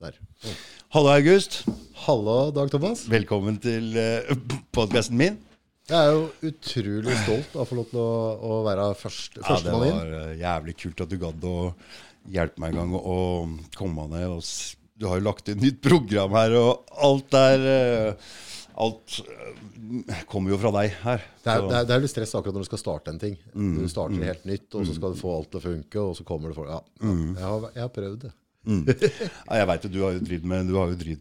Der. Hallo, August. Hallo, Dag Thomas. Velkommen til uh, podkasten min. Jeg er jo utrolig stolt av å få lov til å, å være først, Ja, det førstemann inn. var eh, jævlig kult at du gadd å hjelpe meg en gang å komme ned. Og du har jo lagt inn nytt program her, og alt er uh, Alt eh, kommer jo fra deg her. Det er, det, er, det er litt stress akkurat når du skal starte en ting. Mm. Du starter helt nytt, og så skal du få alt til å funke, og så kommer det folk Ja, ja Mm. jeg, har, jeg har prøvd det. Ja, jeg vet jo, du har jo drevet med,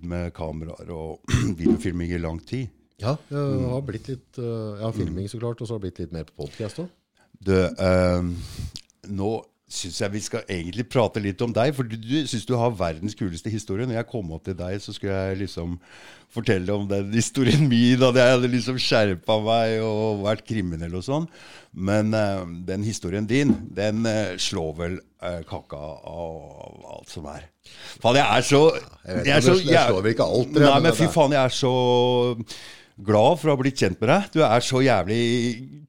med kameraer og videofilming i lang tid. Ja, jeg Mm. har blitt litt uh, Jeg har filming, så klart, og så har det blitt litt mer på podcast òg. Du, eh, nå syns jeg vi skal egentlig prate litt om deg. For du, du syns du har verdens kuleste historie. Når jeg kom opp til deg, så skulle jeg liksom fortelle om den historien min. At jeg hadde liksom skjerpa meg og vært kriminell og sånn. Men uh, den historien din, den uh, slår vel uh, kaka av alt som er. Faen, jeg er så Jeg jeg er så det slår vel ikke alt, Nei, men fy faen, jeg er så glad for å ha blitt kjent med deg. Du er så jævlig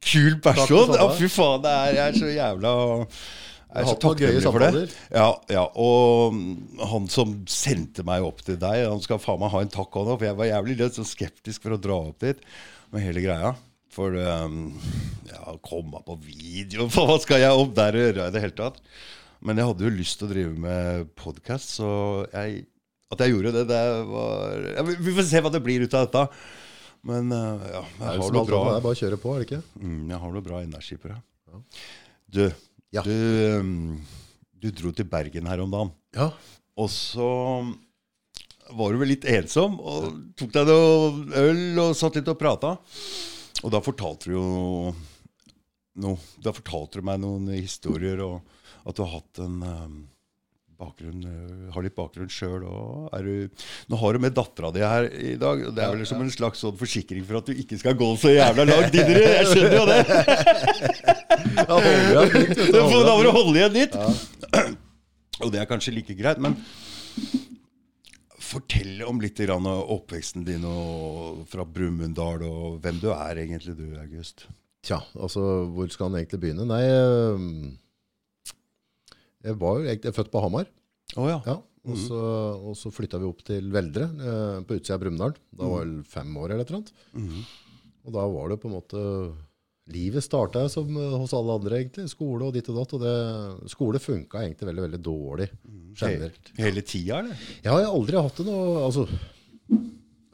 kul person. Ja, fy faen, det er, jeg er så jævla jeg er så takknemlig for det. Ja, ja, og han som sendte meg opp til deg, han skal faen meg ha en takk også, for jeg var jævlig litt så skeptisk for å dra opp dit med hele greia. For um, ja, komme på video For hva skal jeg opp der og gjøre i det hele tatt? Men jeg hadde jo lyst til å drive med podkast, så jeg, at jeg gjorde det, det var ja, vi- får se hva det blir ut av dette. Men uh, ja, jeg har noe bra, det er bare å kjøre på, er det ikke? mm, jeg har noe bra energi på det. Du, Ja. du, um, du dro til Bergen her om dagen. Ja. Og så var du vel litt ensom, og tok deg noe øl og satt litt og prata. Og da fortalte du jo noe. Da fortalte du meg noen historier, og at du har hatt en um, bakgrunn, uh, har litt bakgrunn sjøl òg. Nå har du med dattera di her i dag, og det er vel som en slags sånn forsikring for at du ikke skal gå så jævla langt det. Jeg skjønner jo det. Da må du holde igjen litt. Og det er kanskje like greit, men fortell om litt grann av oppveksten din og fra Brumunddal, og hvem du er egentlig, du, August. Tja, altså, hvor skal han egentlig begynne? Nei, eh, jeg var jo egentlig født på Hamar. Oh, ja. Ja, og så, og så flytta vi opp til Veldre, eh, på utsida av Brumunddal. Da var jeg vel fem år eller et eller annet. Og da var det på en måte Livet starta som eh, hos alle andre, egentlig. Skole og ditt og datt. Og det, skole funka egentlig veldig, veldig dårlig generelt. He- Hele tida, eller? Ja, jeg har aldri hatt det noe Altså,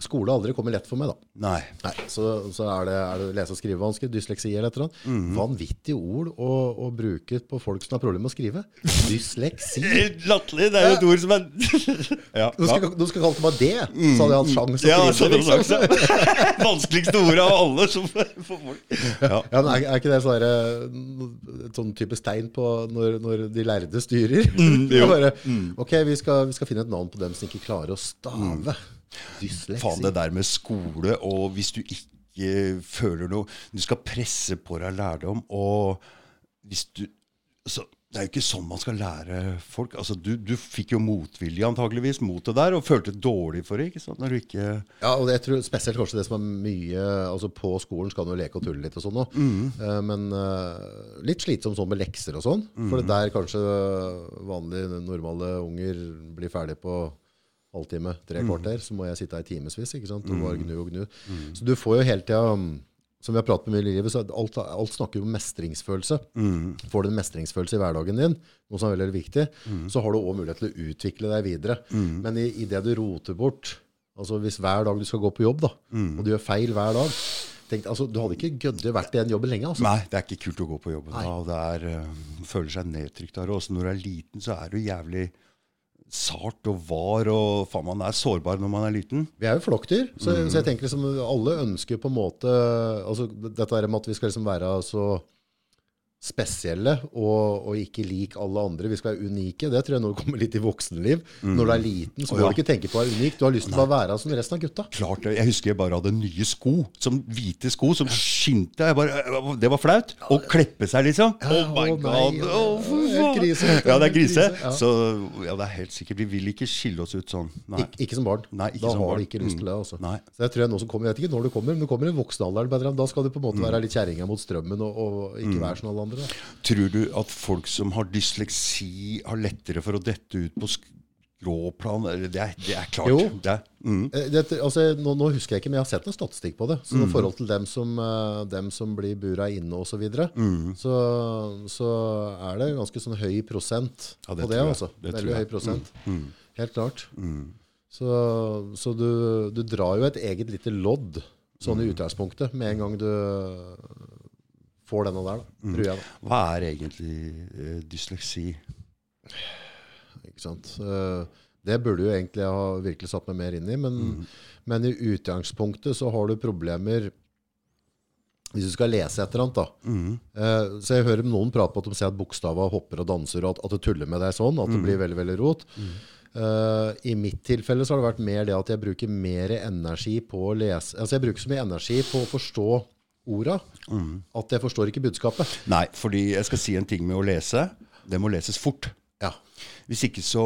skole aldri kommer lett for meg, da. Nei. Nei, så, så er, det, er det lese- og skrivevansker, dysleksi eller et eller annet. Mm. Vanvittige ord å, å bruke på folk som har problemer med å skrive. Dysleksi. Latterlig. Det er jo et ord som er ja, Du skal, du skal kalle meg det, så hadde jeg hatt sjanse ja, å skrive det det. Liksom. Vanskeligste ordet av alle som for folk. Ja. Ja, men er, er ikke det sånn et sånn type stein på når, når de lærde styrer? Mm. Bare, ok, vi skal, vi skal finne et navn på dem som ikke klarer å stave. Dysleksi. Faen, det der med skole, og hvis du ikke føler noe Du skal presse på deg lærdom, og hvis du så, Det er jo ikke sånn man skal lære folk. Altså, du, du fikk jo motvilje antageligvis mot det der, og følte dårlig for det. ikke sant? Når du ikke Ja, og jeg tror spesielt kanskje det som er mye altså På skolen skal du leke og tulle litt og sånn mm. uh, men uh, litt slitsom sånn med lekser og sånn. For det der kanskje vanlige, normale unger blir ferdig på halvtime, tre kvarter, så må jeg sitte her i timevis og bare gnu og gnu. Så du får jo hele tida som vi har pratet med mye i livet, så alt, alt snakker om mestringsfølelse. Får du en mestringsfølelse i hverdagen din, noe som er veldig veldig viktig, så har du òg mulighet til å utvikle deg videre. Men i, i det du roter bort, altså hvis hver dag du skal gå på jobb, da, og du gjør feil hver dag tenk, altså, Du hadde ikke gødde vært i den jobben lenge. altså. Nei, det er ikke kult å gå på jobben da. og Det er, øh, føler seg nedtrykt der. Og også når du er liten, så er du jævlig sart og var, og faen, man er sårbar når man er liten. Vi er jo flokkdyr, så, så jeg tenker liksom alle ønsker på en måte altså Dette her med at vi skal liksom være så spesielle og, og ikke lik alle andre. Vi skal være unike. Det tror jeg nå kommer litt i voksenliv. Når du er liten, så må må ja. du ikke tenke på å være unik. Du har lyst til å bare være som resten av gutta. Klart det. Jeg husker jeg bare hadde nye sko. Som hvite sko som skinte. Jeg bare, det var flaut. Å kleppe seg, liksom. Ja, oh my å nei, god. ja, Krise. Ja, det er krise. Ja. Så ja, det er helt sikkert. Vi vil ikke skille oss ut sånn. Nei. Ik ikke som barn. Nei, ikke da som har barn. du ikke lyst til det. Også. Nei. Så jeg tror jeg nå som kommer, jeg vet ikke når du kommer, men du kommer i voksenalderen. alder, da skal du på en måte være litt kjerringa mot strømmen og, og ikke være som alle andre. Da. Tror du at folk som har dysleksi, har lettere for å dette ut på sk skråplan Det er, det er klart. Jo. Det mm. Dette, altså, nå, nå husker jeg ikke, men jeg har sett noe statistikk på det. Så i forhold til dem som, eh, dem som blir bura inne osv., så, videre, så så er det ganske sånn høy prosent Ja, det på det. altså. Det tror Veldig høy prosent. prosent. Helt klart. Så, så du, du drar jo et eget lite lodd sånn i utgangspunktet med en gang du får denne der, da, tror jeg. da. Hva er egentlig uh, dysleksi? Eh, Det burde jo egentlig ha virkelig satt meg mer inn i, men, men i utgangspunktet så har du problemer hvis du skal lese et eller annet. da. Eh, Så jeg hører noen prate på at de ser at bokstavene hopper og danser, og at, at det tuller med deg sånn, at det blir veldig veldig rot. Eh, I mitt tilfelle så har det vært mer det at jeg bruker mer energi på å lese Altså jeg bruker så mye energi på å forstå orda at jeg forstår ikke budskapet. Nei, fordi jeg skal si en ting med å lese. Det må leses fort. Hvis ikke så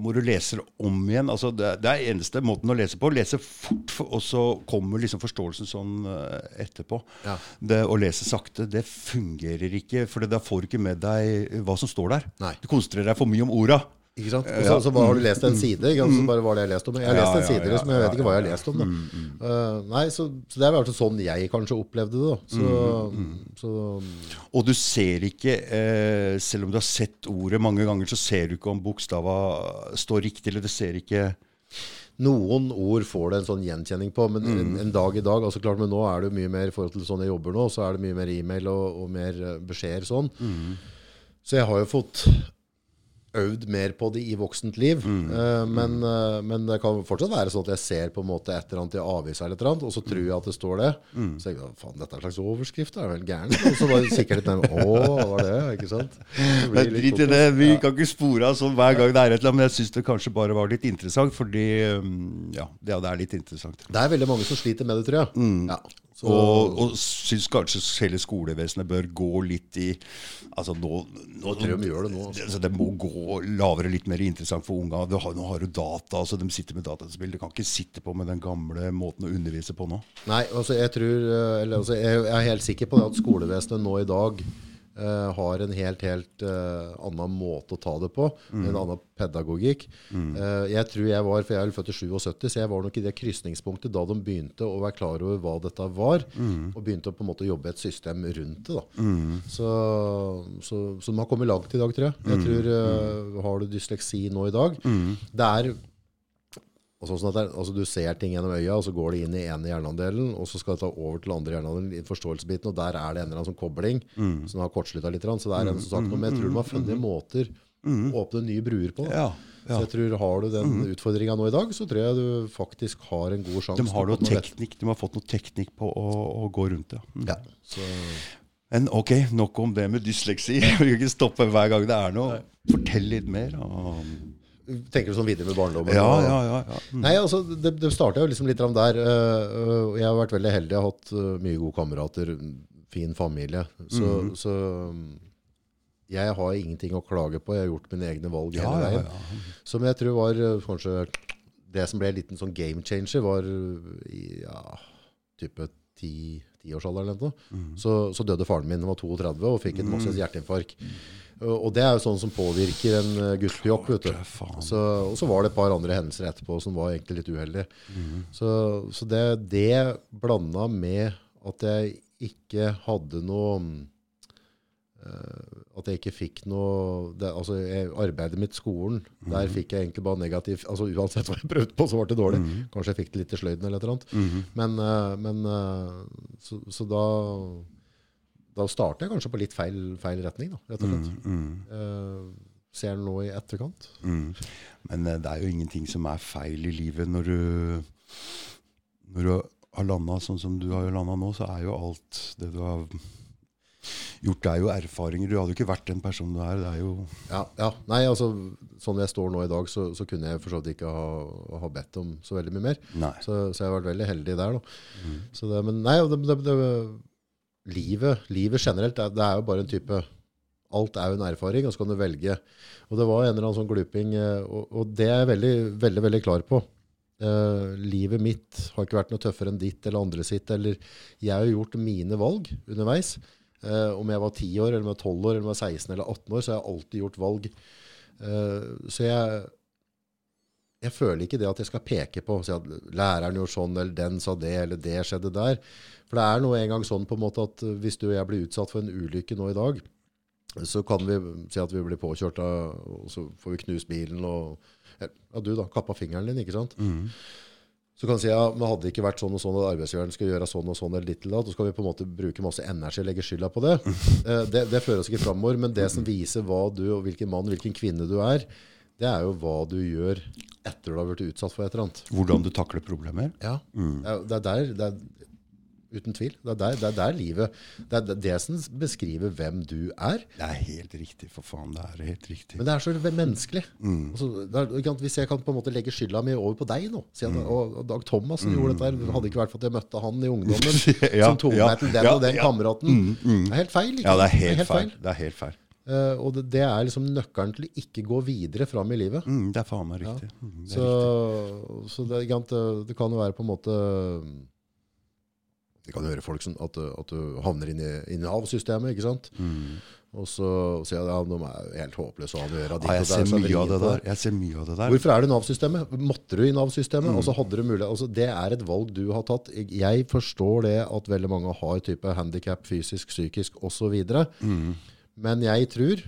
må du lese det om igjen. Altså det, det er eneste måten å lese på. Lese fort, for- og så kommer liksom forståelsen sånn eh, etterpå. Ja. Det, å lese sakte, det fungerer ikke, for da får du ikke med deg hva som står der. Nei. Du konsentrerer deg for mye om orda. Ikke sant? Og så, så bare har du lest en side, ikke sant? så bare hva er det jeg lest om. Jeg har lest en side, liksom, jeg vet ikke hva jeg har lest om. Eh, nei, så, så det er vel sånn jeg kanskje opplevde det. Da. Så, så Og du ser ikke, eh, selv om du har sett ordet mange ganger, så ser du ikke om bokstava står riktig, eller det ser ikke noen ord får det en sånn gjenkjenning på, men en, en dag i dag altså klart, Men nå er det jo mye mer i forhold til sånn jeg jobber nå, så er det mye mer e-mail og, og mer eh, beskjeder sånn. Så jeg har jo fått øvd mer på det i voksent liv. Eh, men, uh, men det kan fortsatt være sånn at jeg ser på en måte et eller annet i avisa, eller et eller annet, og så tror jeg at det står det. Så tenker jeg faen, dette er en slags overskrift, det er vel gærent? Og så bare kikker litt nærmere. Å, hva var det? Ikke sant? litt Drit i det. Vi kan ikke spore av sånn hver gang det er et eller annet, men jeg syns det kanskje bare var litt interessant, fordi um, ja, det, er litt interessant. Det er veldig mange som sliter med det, tror jeg. Ja. Så, Og, og syns kanskje hele skolevesenet bør gå litt i Altså nå, nå de gjør det nå, altså. Altså, det må gå lavere, litt mer interessant for unga. Har, nå har du data, altså de sitter med dataspill. Du kan ikke sitte på med den gamle måten å undervise på nå. Nei, altså jeg tror eh, eller, altså, jeg er helt sikker på det at skolevesenet nå i dag eh, har en helt, helt uh, annen måte å ta det på. En annen pedagogikk. Eh, jeg tror jeg var, for jeg er født i 77, så jeg var nok i det krysningspunktet da de begynte å være klar over hva dette var, og begynte å på en måte jobbe et system rundt det. da. Så, så, så de har kommet langt i dag, tror jeg. Jeg tror, eh, Har du dysleksi nå i dag Det er og sånn at det, altså Du ser ting gjennom øya, og så går det inn i ene hjerneandelen, og så skal det ta over til andre hjerneandelen, i forståelsesbiten, og der er det en eller annen sånn kobling som har kortslutta litt. Så det er en som sagt, noe, Men jeg tror de har funnet måter å åpne nye bruer på. Ja, ja. Så jeg tror Har du den utfordringa nå i dag, så tror jeg du faktisk har en god sjanse. De har, teknikk, de har fått noe teknikk på å, å gå rundt det. Mm. Ja, Men ok, nok om det med dysleksi. Vi kan ikke stoppe hver gang det er noe. Fortell litt mer. om- Tenker du sånn videre med barndommen? Ja, og- ja, ja. ja. Mm. Nei, altså, det, det starta jo liksom litt der. Uh, jeg har vært veldig heldig. Jeg har hatt uh, mye gode kamerater, fin familie. Så, så um, jeg har ingenting å klage på. Jeg har gjort mine egne valg Ja, hele veien. ja. Som jeg tror var uh, kanskje Det som ble en liten sånn game changer, var i ja, type ti tiårsalderen eller noe. Så, så døde faren min, han var 32 og fikk et masse hjerteinfarkt. Og og det er jo sånn som påvirker en øh, jobb, vet du. Så, og så var det et par andre hendelser etterpå som var egentlig litt uheldige. Så, så det, det blanda med at jeg ikke hadde noe eh, At jeg ikke fikk noe det, altså jeg, Arbeidet mitt, skolen, der fikk jeg egentlig bare negativt altså Uansett hva jeg prøvde på, så ble det dårlig. Kanskje jeg fikk det litt i sløyden eller et eller annet. Men, eh, men eh, så, så da da starter jeg kanskje på litt feil, feil retning, da, rett og slett. Eh, ser nå i etterkant. Mm. Men det er jo ingenting som er feil i livet når du Når du har landa sånn som du har landa nå, så er jo alt det du har gjort, er jo erfaringer. Du hadde jo ikke vært den personen du er. Det er jo Ja, ja. Nei, altså, sånn jeg står nå i dag, så, så kunne jeg for så vidt ikke ha, ha bedt om så veldig mye mer. Så, så jeg har vært veldig heldig der, da. Så det, men nei, det, det, det, livet, livet generelt, det, det er jo bare en type Alt er jo en erfaring, og så kan du velge. Og det var en eller annen sånn gluping, eh, og, og det er jeg veldig, veldig, veldig klar på. Uh, livet mitt har ikke vært noe tøffere enn ditt eller andre sitt. Eller jeg har gjort mine valg underveis. Eh, om jeg var 10 år, eller om jeg var 12 år, eller om jeg var 16 eller 18 år, så har jeg alltid gjort valg. Eh, så jeg, jeg føler ikke det at jeg skal peke på si at læreren gjorde sånn, eller den sa det, eller det skjedde der. For det er noe en gang sånn på en måte at hvis du og jeg blir utsatt for en ulykke nå i dag, så kan vi si at vi blir påkjørt, av, og så får vi knust bilen og Ja, du da, kappa fingeren din, ikke sant? Så kan du si ja, men hadde det ikke vært sånn og sånn at arbeidsgiveren skal gjøre sånn og sånn, eller ditt eller datt, så skal vi på en måte bruke masse energi og legge skylda på det. Eh, det. Det fører oss ikke framover. Men det som viser hva du, og hvilken mann, hvilken kvinne du er, det er jo hva du gjør etter du har vært utsatt for et eller annet. Hvordan du takler problemer. Ja, ja, det er der, det er, uten tvil, det er der, det er der livet, det er det som beskriver hvem du er. Det er helt riktig, for faen. Det er helt riktig. Men det er så menneskelig. Altså, det er, hvis jeg kan på en måte legge skylda mi over på deg nå, at, og, og Dag Thomassen gjorde dette her, hadde ikke vært for at jeg møtte han i ungdommen, Ja, som tok ja, meg til den ja, og den kameraten. Det er helt feil. Ikke? Ja, det er sant? helt feil. Det er helt feil. Uh, og det, det er liksom nøkkelen til å ikke gå videre fram i livet. Mm, det er faen meg riktig. Mm, det er Så, riktig. så det, det, det kan jo være på en måte Det kan høre folk som at, at du havner inn i, inn i Nav-systemet, ikke sant? Mm. Og så sier jeg ja, de er helt håpløse å ha med å gjøre. Ja, jeg og ser mye av det der. Jeg ser mye av det der. Hvorfor er det Nav-systemet? Måtte du i Nav-systemet? Mm. Og så hadde du mulighet, altså Det er et valg du har tatt. Jeg forstår det at veldig mange har type handikap, fysisk, psykisk osv. Mm. Men jeg tror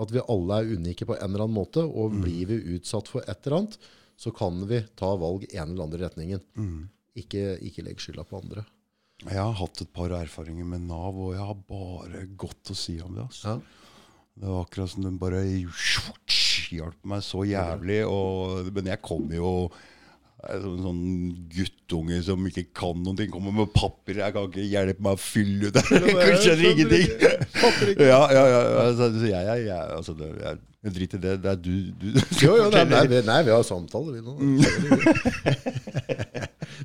at vi alle er unike på en eller annen måte. Og Mm. blir vi utsatt for et eller annet, så kan vi ta valg en eller andre retningen. Mm. Ikke, ikke legg skylda på andre. Jeg har hatt et par erfaringer med Nav, og jeg har bare godt å si om det. Altså. Ja. Det var akkurat som den bare hjalp meg så jævlig. Og, men jeg kom jo jeg er en sånn guttunge som ikke kan noen ting. Kommer med papir. Jeg kan ikke hjelpe meg å fylle ut det. Jeg skjønner ingenting. Ja, ja, ja. Altså, jeg, jeg, jeg, altså, det, jeg, jeg driter i det. Det er du, du Jo, jo, nei, nei, vi- nei, vi har samtale, vi nå.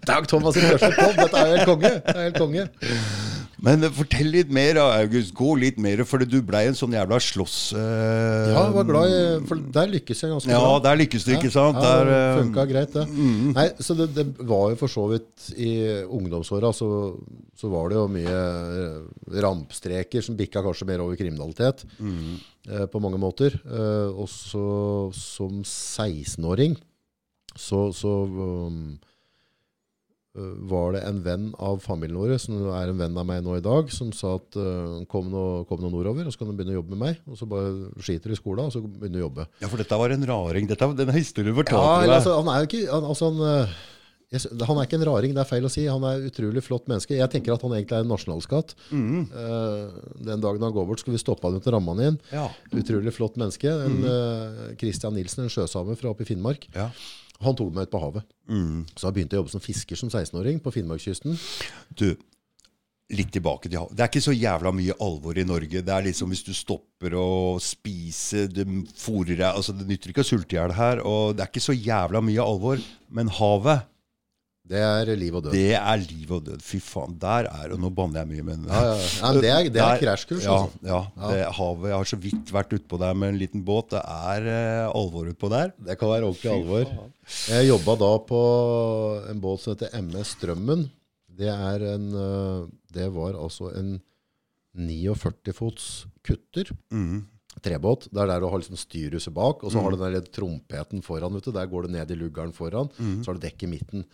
Dag Thomas sin første pod! Dette er jo helt konge. Det er helt konge. Men fortell litt mer, August. Gå litt mer, for du blei en sånn jævla slåss... Uh, Ja, jeg var glad i For der lykkes jeg ganske Ja, bra. der lykkes du, ikke sant? Ja, Der, det eh, funka greit, det. Nei, så det, det var jo for så vidt I ungdomsåra så, så var det jo mye eh, rampstreker som bikka kanskje mer over kriminalitet. Eh, på mange måter. Uh, og så som 16-åring så, så um, var det en venn av familien vår, som er en venn av meg nå i dag, som sa at eh, kom, nå, kom nå nordover, og så kan du begynne å jobbe med meg. Og så bare skiter du i skolen, og så begynner du å jobbe. Ja, for dette var en raring. Dette, denne historien Ja, fortalte eller, du altså, han er jo ikke han, altså, han, eh, jeg han er ikke en raring, det er feil å si. Han er utrolig flott menneske. Jeg tenker at han egentlig er en nasjonalskatt. Eh, den dagen han går bort, skal vi stoppe han ramme han inn. Ja. Utrolig flott menneske. En, eh, Christian Nilsen, en sjøsame fra oppe i Finnmark. ja. Han tok meg ut på havet. Mm. Så jeg begynte å jobbe som fisker som 16-åring på Finnmarkskysten. Du, litt tilbake til havet. Det er ikke så jævla mye alvor i Norge. Det er liksom hvis du stopper å spise, du fôrer deg altså Det nytter ikke å sulte i hjel her. Og det er ikke så jævla mye alvor. Men havet, Det er liv og død. det er liv og død. Fy faen. Der er Og nå banner jeg mye, men Ja, ja, ja. Det er, det er krasjkurs, Ja, altså. ja, Det, havet, Jeg har så vidt vært utpå der med en liten båt. Det er eh, alvor utpå der. Det kan være ordentlig alvor. Jeg jobba da på en båt som heter MS Strømmen. Det, er en, øh, det var altså en 49 fots kutter. Trebåt. Det er der du har liksom styrhuset bak, og så har du den der trompeten foran. Vet du. Der går du ned i luggeren foran. Så har du dekk i midten.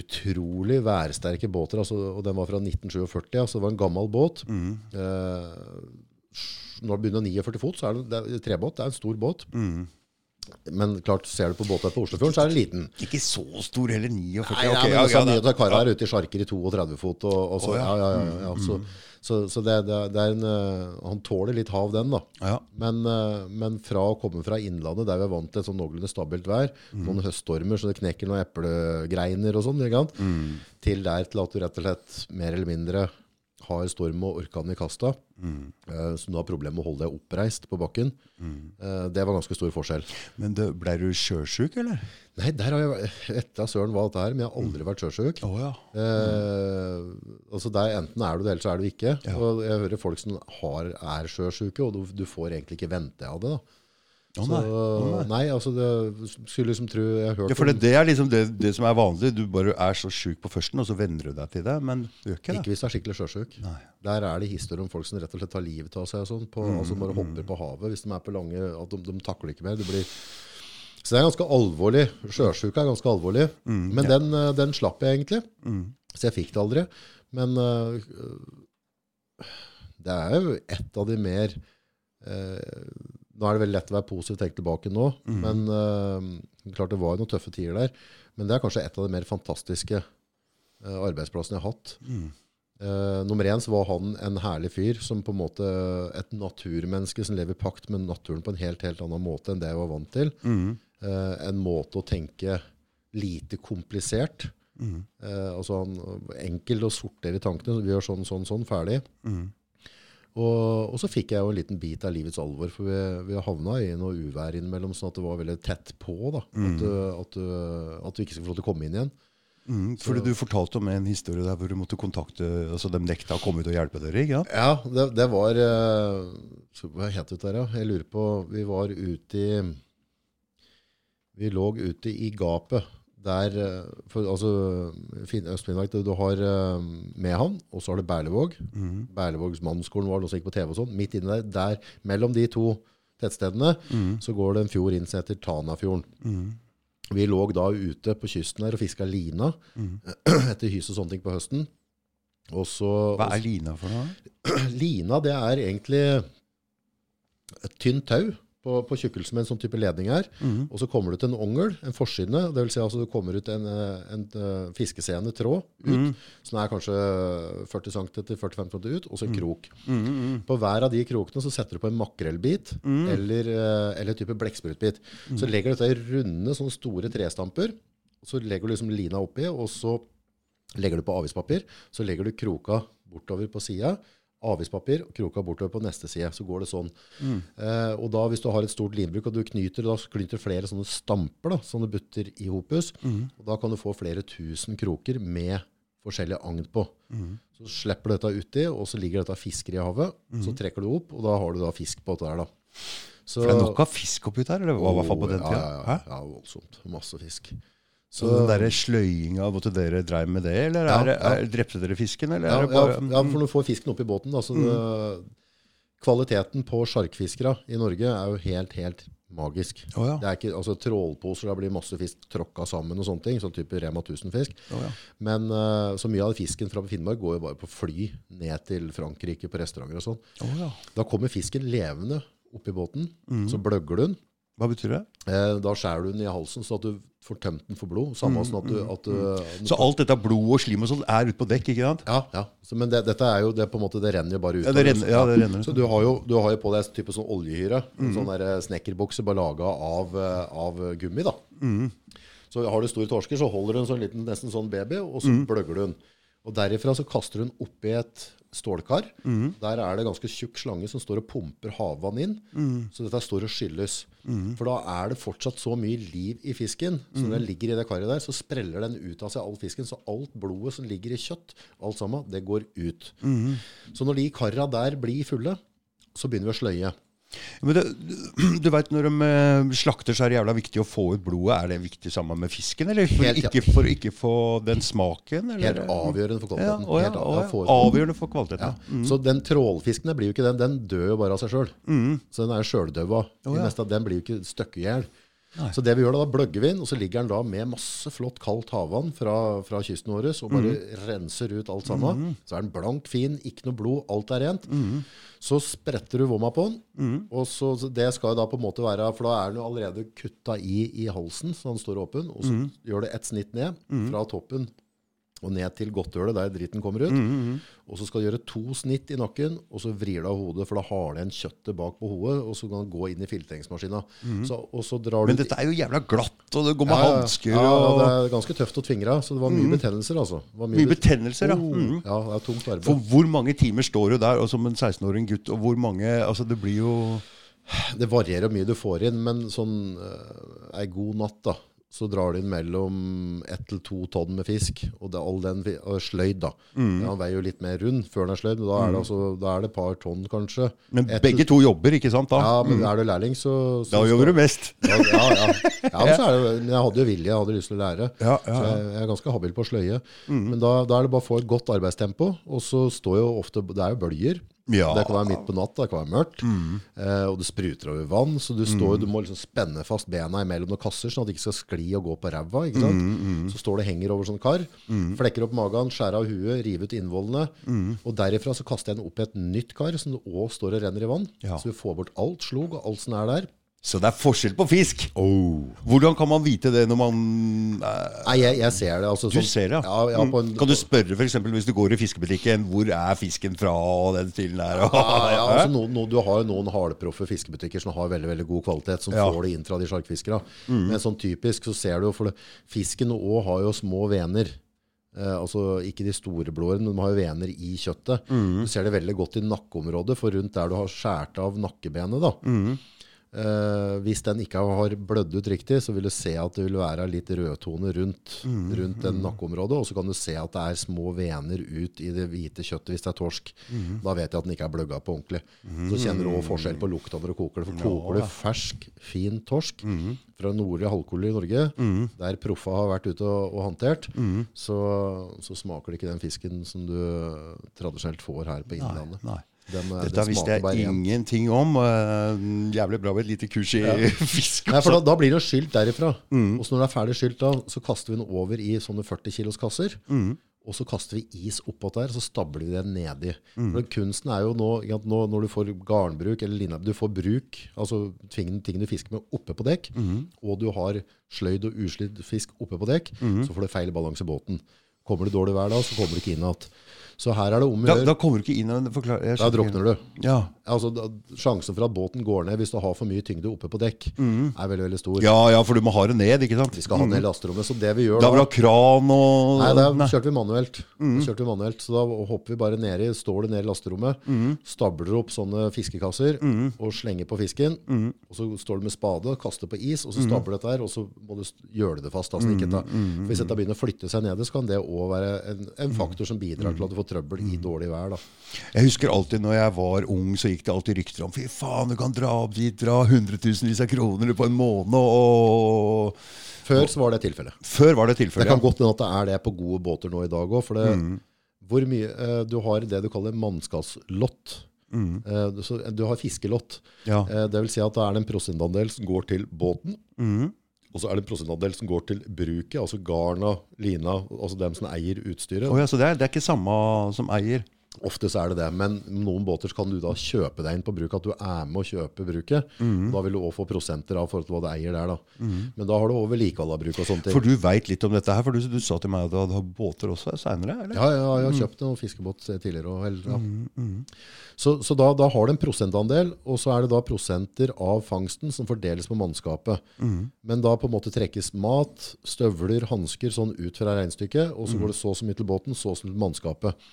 Utrolig værsterke båter. Altså, og den var fra 1947, altså så det var en gammel båt. Eh, når det begynner 49 fot, så er det, det er trebåt. Det er en stor båt. Men klart, ser du på båter på Oslofjorden, så er den liten. Ikke så stor heller. 49. Nei, ja, men ja, så ja, mye da- av kara her ute i sjarker i 32 fot. Og, og så, oh, ja. Ja, ja, ja, ja, Så, så, så det, det, det er en, eh, han tåler litt hav, den. da. ja. Men, eh, men fra å komme fra innlandet, der vi er vant til et sånn noenlunde stabilt vær, noen høststormer så det knekker noen eplegreiner og sånn, mm. til der til at du rett og slett mer eller mindre har storm og orkan i kasta, eh, så du har problemer med å holde deg oppreist på bakken. Eh, det var ganske stor forskjell. Men det, ble du sjøsjuk, eller? Nei, der har jeg etter søren hva dette er, men jeg har aldri vært sjøsjuk. Oh, ja. Eh, altså der Enten er du det, eller så er du ikke. Ja. Og jeg hører folk som har, er sjøsjuke, og du, du får egentlig ikke vente av det. da. Å Så, nei. nei. altså det skulle liksom tro Jeg har hørt Ja, for det, det er liksom det, det som er vanlig. Du bare er så sjuk på førsten, og så venner du deg til det. Men du gjør ikke det. Ikke hvis du er skikkelig sjøsjuk. Der er det historier om folk som rett og slett tar livet av seg. Sånn, på, Mm, altså bare hopper på havet hvis de er på lange at de, de takler ikke mer. Det blir Så det er ganske alvorlig. Sjøsjuke er ganske alvorlig. Men den, eh, den slapp jeg egentlig. Så jeg fikk det aldri. Men uh, det er jo et av de mer eh, Nå er det veldig lett å være positiv og tenke tilbake nå, men uh, klart det var noen tøffe tider der. Men det er kanskje et av de mer fantastiske uh, arbeidsplassene jeg har hatt. Eh, nummer én så var han en herlig fyr, som på en måte et naturmenneske som lever i pakt med naturen på en helt, helt annen måte enn det jeg var vant til. Eh, en måte å tenke lite komplisert. Eh, altså han, enkel å sortere i tankene. Vi gjør sånn, sånn, sånn, ferdig. Og, og så fikk jeg jo en liten bit av livets alvor, for vi, vi havna i noe uvær innimellom, sånn at det var veldig tett på. da, at, du, at, du, at du ikke skulle få lov til å komme inn igjen. Mm, fordi du fortalte om en historie der hvor du måtte kontakte altså De nekta å komme ut og hjelpe dere? ikke sant? Ja, det, det var eh, Hva het det der, ja? Jeg lurer på Vi var ute i Vi lå ute i gapet der eh, for, altså, Øst-Finnmark, du, har uh, Mehamn, og så har du Berlevåg. Berlevågs mannskolen var det også gikk på TV og sånn. Midt inni der, der, mellom de to tettstedene, så går det en fjord inn som heter Tanafjorden. Vi lå da ute på kysten der og fiska lina etter hys og sånne ting på høsten. Og så, Hva er lina for noe? Lina, det er egentlig et tynt tau på, på tjukkelsen med en sånn type ledning her. Og så kommer du til en ongel, en forside. Det vil si altså du kommer ut en, en, en, eh, fiskeseende tråd ut, som er kanskje 40 cm, 45 cm ut, og så en krok. På hver av de krokene så setter du på en makrellbit eller, eh, eller type blekksprutbit. Så legger du dette i runde, sånne store trestamper. Så legger du liksom lina oppi, og så legger du på avispapir. Så legger du kroka bortover på sida. Avispapir og kroka bortover på neste side. Så går det sånn. Eh, og da hvis du har et stort linbruk, og du knyter, da knyter flere sånne stamper, da, sånne butter i hopus, og da kan du få flere tusen kroker med forskjellige agn på. Så slipper du dette uti, og så ligger dette fisker i havet. Så trekker du opp, og da har du da fisk på dette der, da. Så, For det er nok av fisk oppi der? Eller hva, i hvert fall på den tida? ja, ja, ja, ja, voldsomt. Masse fisk. Så den der sløyinga, måtte dere dreiv med det? Eller Ja, er, er, er, drepte dere fisken? Eller Ja, er det bare, f- ja, for når du får fisken opp i båten, da, så det, kvaliteten på sjarkfiskere i Norge er jo helt, helt magisk. Oh, ja. Det er ikke, altså Trålposer, det blir masse fisk tråkka sammen og sånne ting, sånn type Rema 1000-fisk. Oh, ja. Men eh, så mye av fisken fra Finnmark går jo bare på fly ned til Frankrike på restauranter og sånn. Oh, ja. Da kommer fisken levende opp i båten, så bløgger du den. Hva betyr det? Eh, da skjærer du den i halsen, så at du får tømt den for blod. Samme sånn at du, at du Så alt dette blod og slim og sånn er ute på dekk, ikke sant? Ja, ja. Så, men det, dette er jo det på en måte, det renner jo bare ut. Ja, det renner- ja, det renner. Så du har, jo, du har jo på deg en type sånn oljehyre. En sånn der snekkerbukse bare laga av, eh, av gummi. da. Så har du store torsker, så holder du en sånn liten, nesten sånn baby, og så bløgger du den. Og derifra så kaster du den oppi et stålkar. Der er det ganske tjukk slange som står og pumper havvann inn. Så dette står og skylles. For da er det fortsatt så mye liv i fisken. Så når den ligger i det karet der, så spreller den ut av seg all fisken. Så alt blodet som ligger i kjøtt, alt sammen, det går ut. Så når de karra der blir fulle, så begynner vi å sløye. Men det, du vet, Når de eh, slakter, så er det jævla viktig å få ut blodet. Er det viktig sammen med fisken? Eller for, Helt, ja. ikke, for ikke få den smaken? Eller? Helt avgjørende for Ja, kvaliteten. å, ja, å, ja, ja. Avgjørende for kvaliteten. Ja. Så den trålfisken der blir jo ikke den, den dør jo bare av seg sjøl. Så den er sjøldøva. Oh. Den blir jo ikke i hjel. Så det vi gjør da, da bløgger vi den, og så ligger den da med masse flott kaldt havvann fra, fra kysten vår, og bare renser ut alt sammen. Så er den blank, fin, ikke noe blod, alt er rent. Så spretter du vomma på den, og så, så det skal jo da på en måte være, for da er den jo allerede kutta i, i halsen, så den står åpen, og så gjør det et snitt ned fra toppen og ned til godthølet der dritten kommer ut. Og så skal du gjøre to snitt i nakken, og så vrir du av hodet, for da har du en kjøttet bak på hodet, og så kan du gå inn i drar du Men dette er jo jævla glatt, og det går med ja, ja. hansker ja, og det er ganske tøft å tvinge av, så det var mye betennelser, altså. Mye bet- betennelser, ja. Oh, Mhm. Ja, det er tungt arbeid. For hvor mange timer står du der og som en 16-åring gutt, og hvor mange Altså, det blir jo Det varierer hvor mye du får inn, men sånn uh, ei god natt, da, så drar du inn mellom ett til to tonn med fisk. Og, det, all den, og sløyd, da. Mm. Han veier jo litt mer rund før den er sløyd, men da er det, altså, da er det et par tonn, kanskje. Men Et- begge to jobber, ikke sant? da? Ja, men er du lærling, så, så Da jobber du mest. Ja, ja, ja. ja men, så er det, men jeg hadde jo vilje, jeg hadde lyst til å lære. Ja, ja, Så jeg, jeg er ganske habil på å sløye. Men da, da er det bare å få et godt arbeidstempo. Og så står jo ofte Det er jo bølger. Ja. Det kan være midt på natta, det kan være mørkt. Eh, og det spruter over vann, så du, står, du må liksom spenne fast bena imellom noen kasser, sånn at det ikke skal skli og gå på ræva. ikke sant? Så står det henger over sånn kar. Flekker opp magen, skjærer av huet, river ut innvollene. Og derifra så kaster jeg den opp i et nytt kar, som òg står og renner i vann. Ja. Så vi får bort alt slog og alt som er der. Så det er forskjell på fisk. Hvordan kan man vite det når man eh, Nei, jeg, jeg ser det. Altså, Du sånn- ser det, ja. Ja, ja, på en, Kan du spørre for eksempel hvis du går i fiskebutikken hvor er fisken fra og den stilen der? Og, Ja, ja, altså no, no, du har jo noen hardproffe fiskebutikker som har veldig veldig god kvalitet, som får det inn fra de sjarkfiskere. Men sånn typisk så ser du jo, for det, fisken òg har jo små vener. Eh, altså Ikke de store blåene, men de har jo vener i kjøttet. Du ser det veldig godt i nakkeområdet, for rundt der du har skåret av nakkebenet, da. Eh, hvis den ikke har blødd ut riktig, så vil du se at det vil være litt rødtone rundt, rundt den nakkeområdet. Og så kan du se at det er små vener ut i det hvite kjøttet hvis det er torsk. Da vet jeg at den ikke er bløgga på ordentlig. Så kjenner du også forskjell på lukta når du koker det. For koker du fersk, fin torsk fra nordlige halvkule i Norge, der proffa har vært ute og, og håndtert, så, så smaker det ikke den fisken som du tradisjonelt får her på Innlandet. Nei. Den, eh, Dette den visste jeg ingenting om. Uh, Jævlig bra med et lite kurs i fisk. Nei, da, da blir det skylt derifra. Og så når det er ferdig skylt da, så kaster vi den over i sånne 40 kilos kasser. Og så kaster vi is oppå der, så stabler vi det nedi. For kunsten er jo nå, nå når du får garnbruk, eller linab, du får bruk, altså ting, ting du fisker med oppe på dekk, og du har sløyd og uslidd fisk oppe på dekk, så får du feil balanse i båten. Kommer det dårlig vær da, så kommer du ikke inn igjen. Så her er det om å gjøre. da kommer du ikke inn Da drukner du. Ja. Altså, da, sjansen for at båten går ned hvis du har for mye tyngde oppe på dekk, er veldig, veldig stor. ja, ja, for du må ha det ned, ikke sant? Vi skal ha ned lasterommet. Så det vi gjør Da Da vil du ha kran og Nei, da kjørte vi manuelt. Mm. kjørte vi manuelt. Så da hopper vi bare nedi, står det ned i lasterommet, stabler opp sånne fiskekasser og slenger på fisken. Og så står du med spade, kaster på is, og så stabler du dette her, og så må du gjøre det fast. Altså, ikke ta, for hvis dette begynner å flytte seg nede, så kan det òg være en, en faktor som bidrar til at du får trøbbel i dårlig vær. Da. Jeg husker alltid når jeg var ung, så gikk det alltid rykter om Fy faen, du kan dra opp dit, dra hundretusenvis av kroner på en måned. Og Før så var det tilfellet. Før var det Det kan ja. godt hende at det er det på gode båter nå i dag òg. For det, hvor mye, eh, du har det du kaller mannskapslott. Mm. du- har fiskelott. Ja. Eh, det vil si at da er det en prosentandel som går til båten. Mhm. Og så er det en prosentandel som går til bruket, altså garna, lina, altså dem som eier utstyret. Oh ja, så det er, det er ikke samme som eier? Ofte så er det det, men noen båter kan du da kjøpe deg inn på bruk, at du er med å kjøpe bruket. Mm. Da vil du også få prosenter av forhold til hva du eier der. da. Men da har du òg vedlikehold av bruk og sånne ting. For du veit litt om dette her, for du, du sa til meg at du hadde båter også seinere? Ja, ja, jeg har kjøpt en fiskebåt tidligere. Og, eller, mm. Så, så da, da har du en prosentandel, og så er det da prosenter av fangsten som fordeles på mannskapet. Men da på en måte trekkes mat, støvler, hansker sånn ut fra regnestykket, og så går det så så mye til båten, så så mye til mannskapet.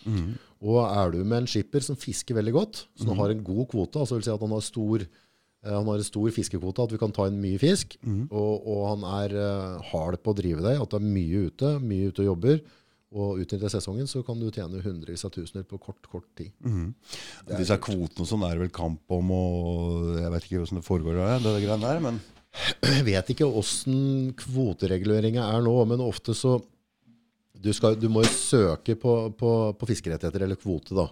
Og er du med en skipper som fisker veldig godt, som har en god kvote, altså vil si at han har stor eh, han har en stor fiskekvote, at vi kan ta inn mye fisk. Og, og han er uh, hard på å drive deg, at det er mye ute, mye ute og jobber. Og utnytter sesongen, så kan du tjene hundrevis av tusener på kort, kort tid. Disse kvotene og sånn er det vel kamp om, og jeg vet ikke hvordan det foregår, det, det greiene der, men Jeg vet ikke åssen kvotereguleringa er nå, men ofte så du, skal, du må jo søke på, på, på fiskerettigheter eller kvote. da.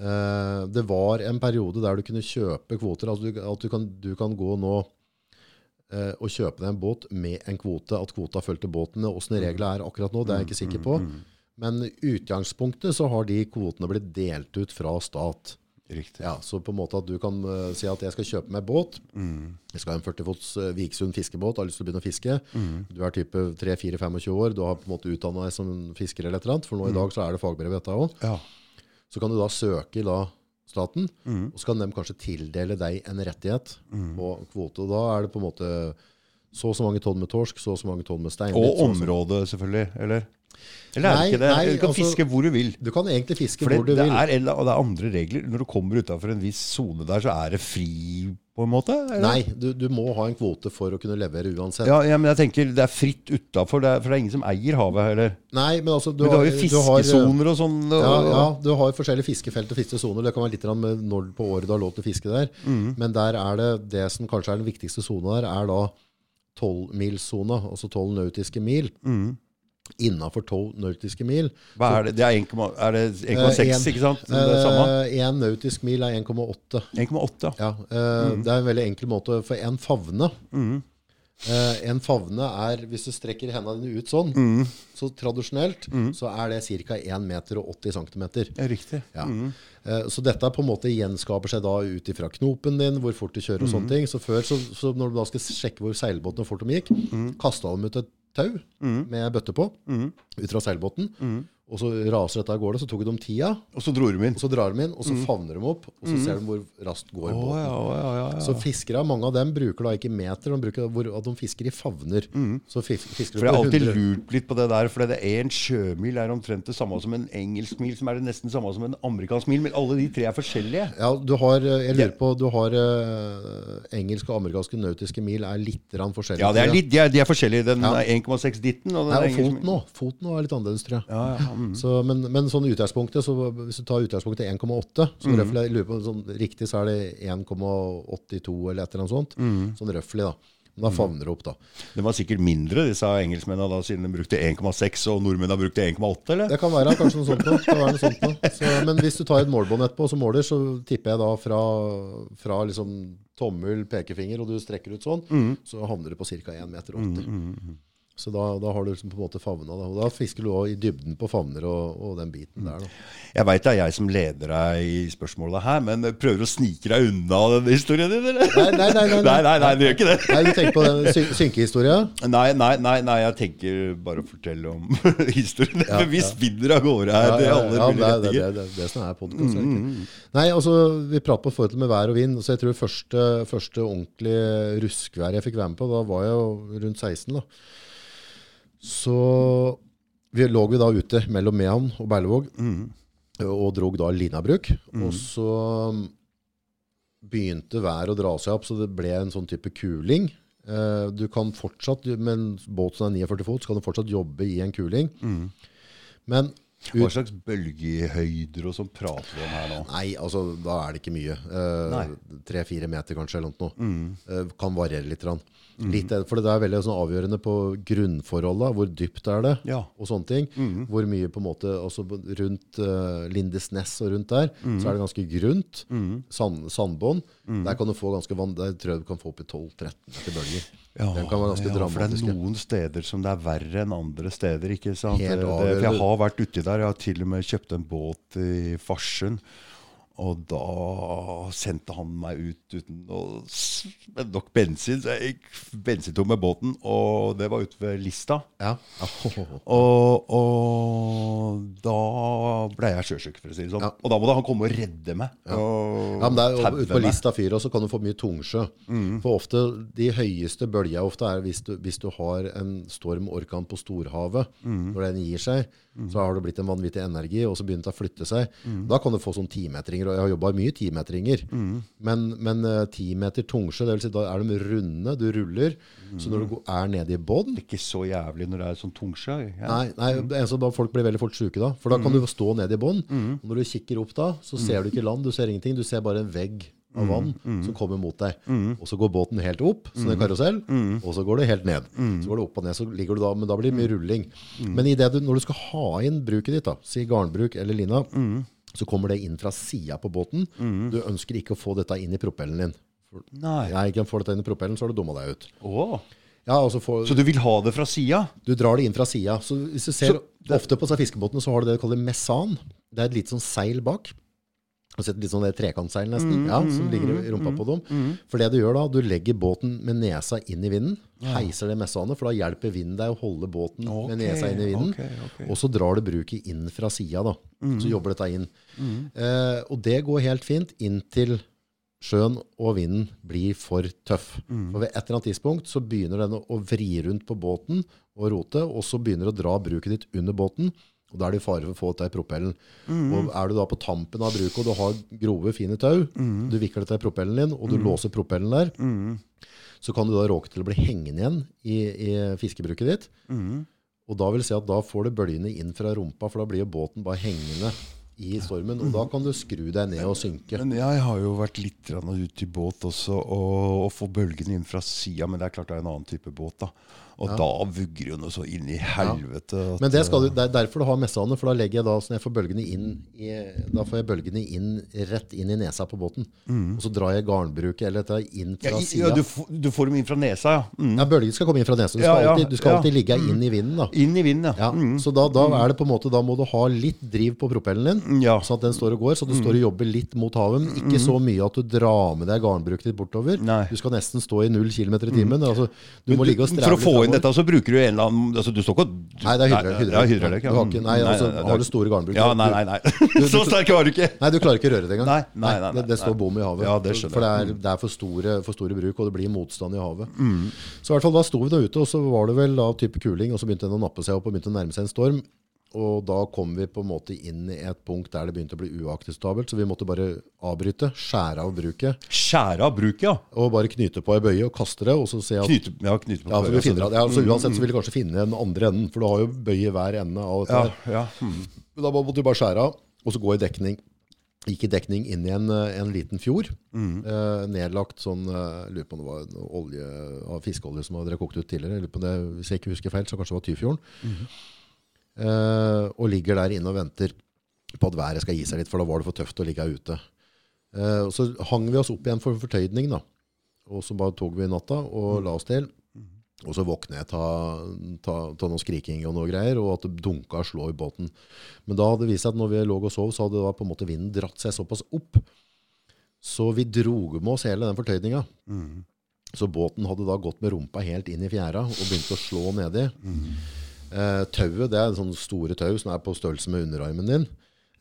Eh, det var en periode der du kunne kjøpe kvoter. altså du, At du kan, du kan gå nå eh, og kjøpe deg en båt med en kvote. At kvota fulgte båten. Åssen reglene er akkurat nå, det er jeg ikke sikker på. Men i utgangspunktet så har de kvotene blitt delt ut fra stat. Riktig. Ja, Så på en måte at du kan uh, si at jeg skal kjøpe meg båt. Jeg skal ha en 40 fots uh, Viksund fiskebåt, har lyst til å begynne å fiske. Du er type 3-4-25 år, du har på en måte utdanna deg som fisker eller et eller annet. For nå i dag så er det fagbrev dette òg. Ja. Så kan du da søke i da staten, og så kan de kanskje tildele deg en rettighet på kvote. Og da er det på en måte så og så mange tonn med torsk, så og så mange tonn med steinbit. Og området, selvfølgelig. Eller? Eller er Nei, ikke det? nei, du kan altså- fiske hvor du vil. Du kan egentlig fiske Fordi hvor du det, vil. er, eller- og det er andre regler. Når du kommer utafor en viss sone der, så er det fri, på en måte? eller? Nei, du, du må ha en kvote for å kunne levere uansett. Ja, ja, men jeg tenker det er fritt utafor, for det er ingen som eier havet heller. Nei, men altså du, Men du har jo fiskesoner og sånn. Ja, ja, du har forskjellige fiskefelt og fiskesoner. Det kan være litt med når på året du har lov til å fiske der. Mm. Men der er det det som kanskje er den viktigste sona der, er da tolvmilssona, altså tolv nautiske mil. Mm. Innafor 12 nautiske mil. Hva er det? Det er 1,6, er det 1,6 Eh, ikke sant? Det er samme. Én nautisk mil er 1,8. 1,8. Ja, eh, Mm. Det er en veldig enkel måte. For en favne eh, En favne er, hvis du strekker hendene dine ut sånn, Mm. så tradisjonelt så er det ca. 1 meter og 80 cm. Ja, riktig. Ja. Eh, Så dette på en måte gjenskaper seg da ut ifra knopen din, hvor fort du kjører og sånne ting. Så før, så, så når du da skal sjekke hvor seilbåten og fort de gikk, kasta de ut et tau med bøtte på ut fra seilbåten. Og så raser dette av gårde. Så tok de tida, Og så dro de inn. og så drar de inn, og så favner de opp, og så ser de hvor raskt går oh, båten. ja, ja, ja, ja. Så fiskere, mange av dem bruker da ikke meter, de bruker hvor, at de fisker i favner. Så fisker de For jeg har alltid 100 lurt litt på det der, for det er en sjømil er omtrent det samme som en engelsk mil, som er det nesten samme som en amerikansk mil, men alle de tre er forskjellige. Ja, du har, eh, jeg lurer på, du har uh, engelske og amerikanske nautiske mil er litt forskjellige. Ja, det er litt, de, er, de er forskjellige. Den Ja. er 1,6 ditten, og den Nei, og engelsk foten òg. Foten er litt annerledes, tror jeg. Ja, ja, mm. Så, men, men sånn utgangspunktet, så hvis du tar utgangspunktet 1,8, så Mm. røffelig, lurer på sånn, riktig så er det 1,82 eller et eller annet sånt. Mm. Sånn røffelig da. Men da favner det opp da. Det var sikkert mindre, disse engelskmennene, da, siden de brukte 1,6, og nordmennene brukte 1,8, eller? Det kan være kanskje noe sånt noe sånt. Så, men hvis du tar et målbånd etterpå som måler, så tipper jeg da fra, fra liksom tommel, pekefinger, og du strekker ut sånn, Mm. så havner du på ca. 1,80 meter. Så da, da har du liksom på en måte favna. det. Og da fisker du også i dybden på favner og, og den biten der. Da. Jeg veit det er jeg som leder deg i spørsmålet her, men prøver å snike deg unna denne historien din, eller? Nei, nei, nei. nei, Nei, nei, nei, du gjør ikke det. Nei, du tenker på den syn synkehistoria? Nei, nei, nei, nei, jeg tenker bare å fortelle om historien. Ja, vi spinner av gårde her til alle ja, mulige det, er, det, det, er det som er podkast. Nei, altså, vi prater på forhold til med vær og vind. Så jeg tror første, første ordentlige ruskvær jeg fikk være med på, da var jeg jo rundt 16. da. Så vi lå vi da ute mellom Mehamn og Berlevåg og drog da Linabruk. Og så begynte været å dra seg opp, så det ble en sånn type kuling. Uh, Du kan fortsatt, med en båt som er 49 fot, så kan du fortsatt jobbe i en kuling. Men Hva slags bølgehøyder og sånn prater vi om her nå? Nei, altså da er det ikke mye. Tre-fire meter kanskje, eller noe. Eh, kan variere litt. Mm. litt. eh, For det er veldig sånn avgjørende på grunnforholda. Hvor dypt er det? Ja. Og sånne ting. Hvor mye på en måte altså Rundt uh, Lindesnes og rundt der, så er det ganske grunt. Sand, sandbånd. Der kan du få ganske vann, der tror jeg du kan få opp i 12-13 meter bølger. Den kan være ganske ja, for det er noen steder som det er verre enn andre steder. ikke sant? Helt det, det, for jeg har vært uti der. Jeg har til og med kjøpt en båt i Farsund. Og da sendte han meg ut uten å med nok bensin. Så jeg gikk bensintom med båten, og det var ute ved Lista. Ja. Og, og da ble jeg sjøsjuk, for å si det sånn. Ja. Og da måtte han komme og redde meg. Og Ja, men det er jo Ute på. Lista fyr også kan du få mye tungsjø. For ofte De høyeste bølgene ofte er hvis du, hvis du har en storm-orkan på storhavet. Når den gir seg, så har det blitt en vanvittig energi, og så begynner det å flytte seg. Da kan du få sånn timetringer. Og jeg har jobba mye timetringer. Men, men ti meter tungsjø, det vil si, da er de runde, du ruller. Så når du er nede i bånn Ikke så jævlig når det er sånn tungsjø. Ja. Nei, nei da folk blir veldig fort syke da. For da kan du stå nede i bånn. Når du kikker opp da, så ser du ikke land, du ser ingenting. Du ser bare en vegg av vann som kommer mot deg. Og så går båten helt opp, som en karusell, og så går det helt ned. Så går det opp og ned, så ligger du da, men da blir det mye rulling. Men i det du, når du skal ha inn bruket ditt, da, si garnbruk eller lina, så kommer det inn fra sida på båten. Du ønsker ikke å få dette inn i propellen din. For, Nei. Nei, ikke får dette inn i propellen, så har du dumma deg ut. Åh. Ja, får, Så du vil ha det fra sida? du drar det inn fra sida. Så hvis du ser ofte på fiskebåtene, så har du det de kaller mesan. Det er et lite sånn seil bak. Du sett litt sånn det trekantseil nesten? ja, som ligger i rumpa på dem. For det du gjør da, du legger båten med nesa inn i vinden, heiser det messehåndet, for da hjelper vinden deg å holde båten med nesa inn i vinden. Okay, okay. Og så drar du bruket inn fra sida da. Så jobber dette inn. Eh, og det går helt fint inntil sjøen og vinden blir for tøff. For ved et eller annet tidspunkt så begynner den å vri rundt på båten og rote, og så begynner det å dra bruket ditt under båten. Og da er det fare for å få dette i propellen. Og er du da på tampen av bruket, og du har grove, fine tau, du vikler dette i propellen din, og du låser propellen der, så kan du da råke til å bli hengende igjen i, i fiskebruket ditt. Og da vil si at da får du bølgene inn fra rumpa, for da blir jo båten bare hengende i stormen. Og da kan du skru deg ned og synke. Men jeg har jo vært litt ute i båt også, og, og få bølgene inn fra sida. Men det er klart det er en annen type båt, da. Og da vugger jo noe så inn i helvete. Ja. Men det, du, det er derfor du har messehane, for da legger jeg da, sånn jeg får bølgene inn i, da får jeg bølgene inn, rett inn i nesa på båten. Og så drar jeg garnbruket eller dette inn fra i- sida. ja, du, du får dem inn fra nesa, ja. Mm. Ja, Bølgene skal komme inn fra nesa. Du skal, Ja, ja, alltid, du skal ja. alltid ligge inn i vinden. da. Inn i vinden, ja. Ja, Så da, da er det på en måte, da må du ha litt driv på propellen din, Ja. sånn at den står og går. Så du står og jobber litt mot havet. Ikke så mye at du drar med deg garnbruket ditt bortover. Nei. Du skal nesten stå i null kilometer i timen. Altså, du må ligge og streve litt inn dette, så bruker du en eller annen altså, Du står ikke Nei, det er hydra- hydraulikk. Ja, Du har ikke- nei, altså, har du store garnbruk, Ja, nei, nei. nei. Så sterk var du ikke. Nei, du klarer ikke å røre det engang. Nei, nei, nei, det, det står bom i havet. Ja, det for det er, det er for, store, for store bruk, og det blir motstand i havet. Mm. Så i hvert fall da sto vi da ute, og så var det vel da type kuling, og så begynte den å nappe seg opp og begynte å nærme seg en storm. Og da kom vi på en måte inn i et punkt der det begynte å bli uakseptabelt, så vi måtte bare avbryte, skjære av bruket, Skjære av bruket, ja. og bare knyte på ei bøye og kaste det, og så se at Knyte, ja, knyte på ja, for vi finner, så- at- ja, altså, Uansett så vil du kanskje finne den andre enden, for du har jo bøye i hver ende av dette. Ja, ja. Mm. Men Da måtte du bare skjære av, og så gå i dekning. Gikk i dekning inn i en, eh, en liten fjord. Eh, nedlagt sånn eh, Lurer på om det var olje fiskeolje som hadde kokt ut tidligere. Lurer på det, hvis jeg ikke husker feil, så kanskje det var Tyfjorden. Eh, og ligger der inne og venter på at været skal gi seg litt, for da var det for tøft å ligge her ute. Eh, og så hang vi oss opp igjen for fortøydning, da. Og så bare tok vi natta og la oss til. Og så våkner jeg av noe skriking og noe greier, og at det dunka og slå i båten. Men da hadde det vist seg at når vi lå og sov, så hadde da på en måte vinden dratt seg såpass opp. Så vi drog med oss hele den fortøydninga. Så båten hadde da gått med rumpa helt inn i fjæra og begynt å slå nedi. Eh, tauet, det er en sånn store tau som er på størrelse med underarmen din.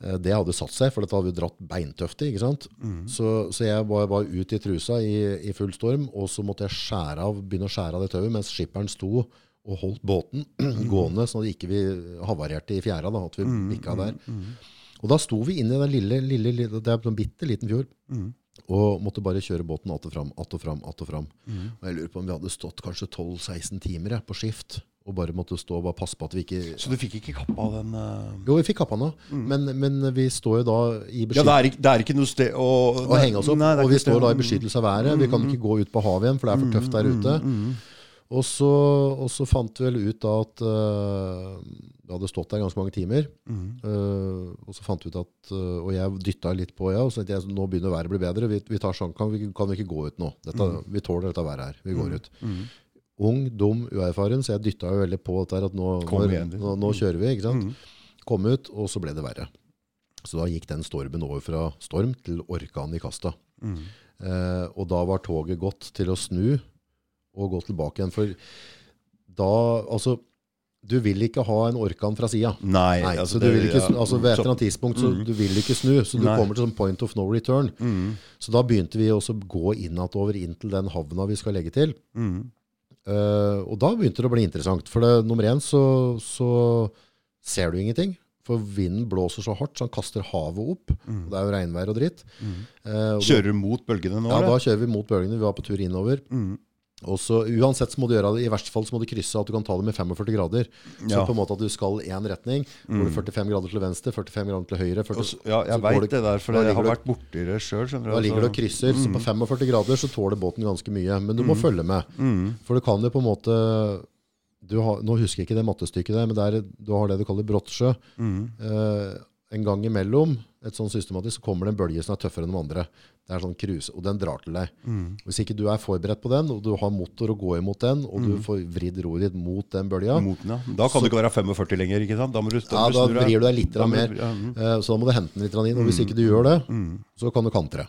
Eh, det hadde satt seg, for dette hadde vi dratt beintøft i. ikke sant? Så, så jeg var, var ut i trusa i, i full storm, og så måtte jeg skjære av, begynne å skjære av det tauet, mens skipperen sto og holdt båten gående, sånn at vi ikke havarerte i fjæra. da, at vi bikka der. Og da sto vi inne i den lille, lille, lille det er en bitte liten fjord, og måtte bare kjøre båten att og fram, att og fram, att og fram. Og jeg lurer på om vi hadde stått kanskje 12-16 timer jeg, på skift, og bare måtte stå og bare passe på at vi ikke Så du fikk ikke kappa den Uh... jo, vi fikk kappa nå, men, men vi står jo da i Ja, beskyttelse det er, ikke- det er ikke noe sted å å henge oss opp, Nei, og vi står da i beskyttelse av været. Vi kan ikke gå ut på havet igjen, for det er for tøft der ute. Og så, og så fant vi vel ut da at uh, vi hadde stått der ganske mange timer. Uh, og så fant vi ut at Og jeg dytta litt på, ja. Og så tenkte jeg nå begynner været å bli bedre. Vi, vi tar sånn, kan, vi, kan vi ikke gå ut nå? Dette, Vi tåler dette været her. Vi går ut. Ung, dum, uerfaren, så jeg dytta jo veldig på dette her at nå, igjen, nå, nå kjører vi. ikke sant? Kom ut, og så ble det verre. Så da gikk den stormen over fra storm til orkan i kasta. Eh, og da var toget gått til å snu og gå tilbake igjen. For da Altså, du vil ikke ha en orkan fra sida. Nei, Nei, altså, det- ikke, ja, altså Ved et eller annet tidspunkt så du vil ikke snu. Så du Nei. kommer til sånn point of no return. Mm, Så da begynte vi også å gå innatover inn til den havna vi skal legge til. mm. Eh, og da begynte det å bli interessant. For det, nummer én så, så ser du ingenting. For vinden blåser så hardt, så han kaster havet opp. Og det er jo regnvær og dritt. Eh, og Kjører du mot bølgene nå, Ja, da kjører vi mot bølgene. Vi var på tur innover. Mm. Og så Uansett så må du gjøre det. I verste fall så må du krysse at du kan ta det med 45 grader. Så Ja. på en måte at du skal i én retning. Går du 45 grader til venstre, 45 grader til høyre. 40, så- Ja, jeg veit det der, for jeg har vært borti det sjøl. Da ligger du og krysser. Så på 45 grader så tåler båten ganske mye. Men du må følge med. For du kan jo på en måte du har, Nå husker jeg ikke det mattestykket der, men det er, du har det du kaller brottsjø. Eh, en gang imellom et sånn systematisk så kommer det en bølge som er tøffere enn de andre. Det er sånn cruise, og den drar til deg. Hvis ikke du er forberedt på den, og du har motor å gå imot den, og du får vridd roret ditt mot den bølga, Mot den, ja. Da kan du ikke være 45 lenger, ikke sant? Da må du, ja, da vrir du deg litt Da mer. ja, mm. Eh, Så da må du hente den litt inn. Og hvis ikke du gjør det, så kan du kantre.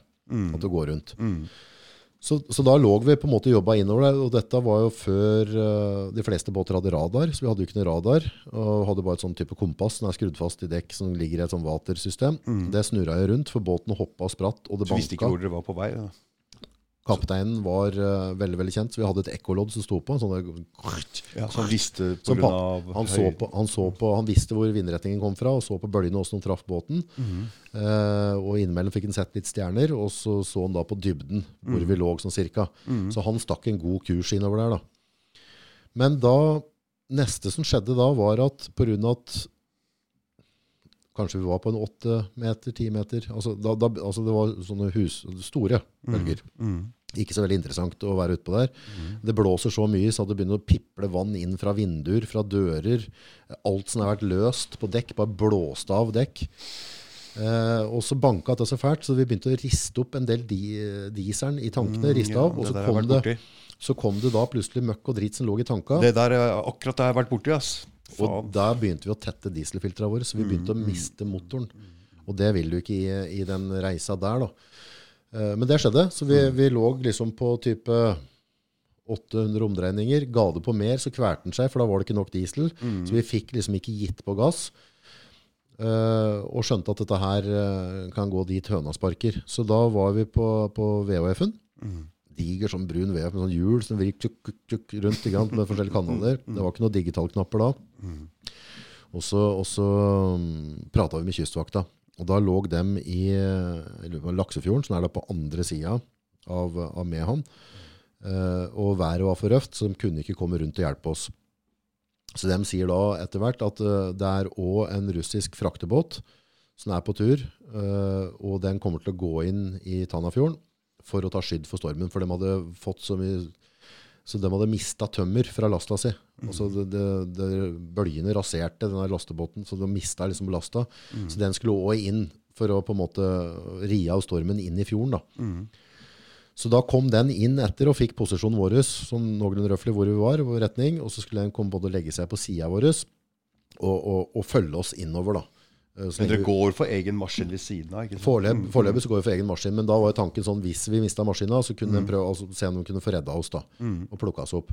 At du går rundt. Så, så da lå vi på en måte jobba innover der. Og dette var jo før uh, de fleste båter hadde radar. Så vi hadde jo ikke noe radar. Og hadde bare et sånn type kompass som er skrudd fast i dekk som ligger i et sånn vatersystem. Det snurra jo rundt, for båten hoppa og spratt, og det Du visste ikke hvor dere var på vei? Ja. Kapteinen var uh, veldig veldig kjent, så vi hadde et ekkolodd som sto på. en Sånn der, Ja, han visste på Som grunn av han, så på, han, så på, han visste hvor vindretningen kom fra, og så på bølgene hvordan de traff båten. Eh, og innimellom fikk han sett litt stjerner, og så så han da på dybden, hvor vi lå sånn cirka. Så han stakk en god kurs innover der, da. Men da Neste som skjedde da, var at av at Kanskje vi var på en åtte meter, ti meter altså, da, da, altså Det var sånne hus, store bølger. Ikke så veldig interessant å være utpå der. Det blåser så mye så det begynner å piple vann inn fra vinduer, fra dører. Alt som har vært løst på dekk, bare blåste av dekk. Eh, og så banka det så fælt, så vi begynte å riste opp en del di dieselen i tankene. riste av, og så Mm, kom, det, så kom det da plutselig møkk og dritt som lå i tanka. Det der er akkurat det jeg har vært borti, ass. Og da begynte vi å tette dieselfiltrene våre, så vi begynte å miste motoren. Og det vil du ikke i, i den reisa der, da. Eh, Men det skjedde, så vi, vi lå liksom på type 800 omdreininger. Ga det på mer, så kvalte den seg, for da var det ikke nok diesel. Så vi fikk liksom ikke gitt på gass. Uh, og skjønte at dette her uh, kan gå dit høna sparker. Så da var vi på, på VHF-en. Diger sånn brun VHF med sånn hjul som vrir tjuk, tjuk, tjukk rundt med forskjellige kanaler. Det var ikke noen digitalknapper da. Og så, og så um, prata vi med Kystvakta. Og da lå dem i eh, Laksefjorden, som er da på andre sida av, av Mehamn. Uh, og været var for røft, så de kunne ikke komme rundt og hjelpe oss. Så de sier da etter hvert at uh, det er òg en russisk fraktebåt som er på tur, uh, og den kommer til å gå inn i Tanafjorden for å ta skydd for stormen. For de hadde fått så mye Så de hadde mista tømmer fra lasta si. Altså det, det, det, bølgene raserte denne lastebåten, så de mista liksom lasta. Så den skulle òg inn for å på en måte ri av stormen inn i fjorden. da. Så da kom den inn etter og fikk posisjonen vår, sånn noenlunde røftlig hvor vi var, vår retning. Og så skulle den komme både og legge seg på sida vår og, og, og følge oss innover. da. Eh, så dere går for egen maskin ved siden av? ikke sant? Foreløpig så går vi for egen maskin, men da var jo tanken sånn hvis vi mista maskina, så kunne Mm. prøve altså, se om de kunne få redda oss da, og plukka oss opp.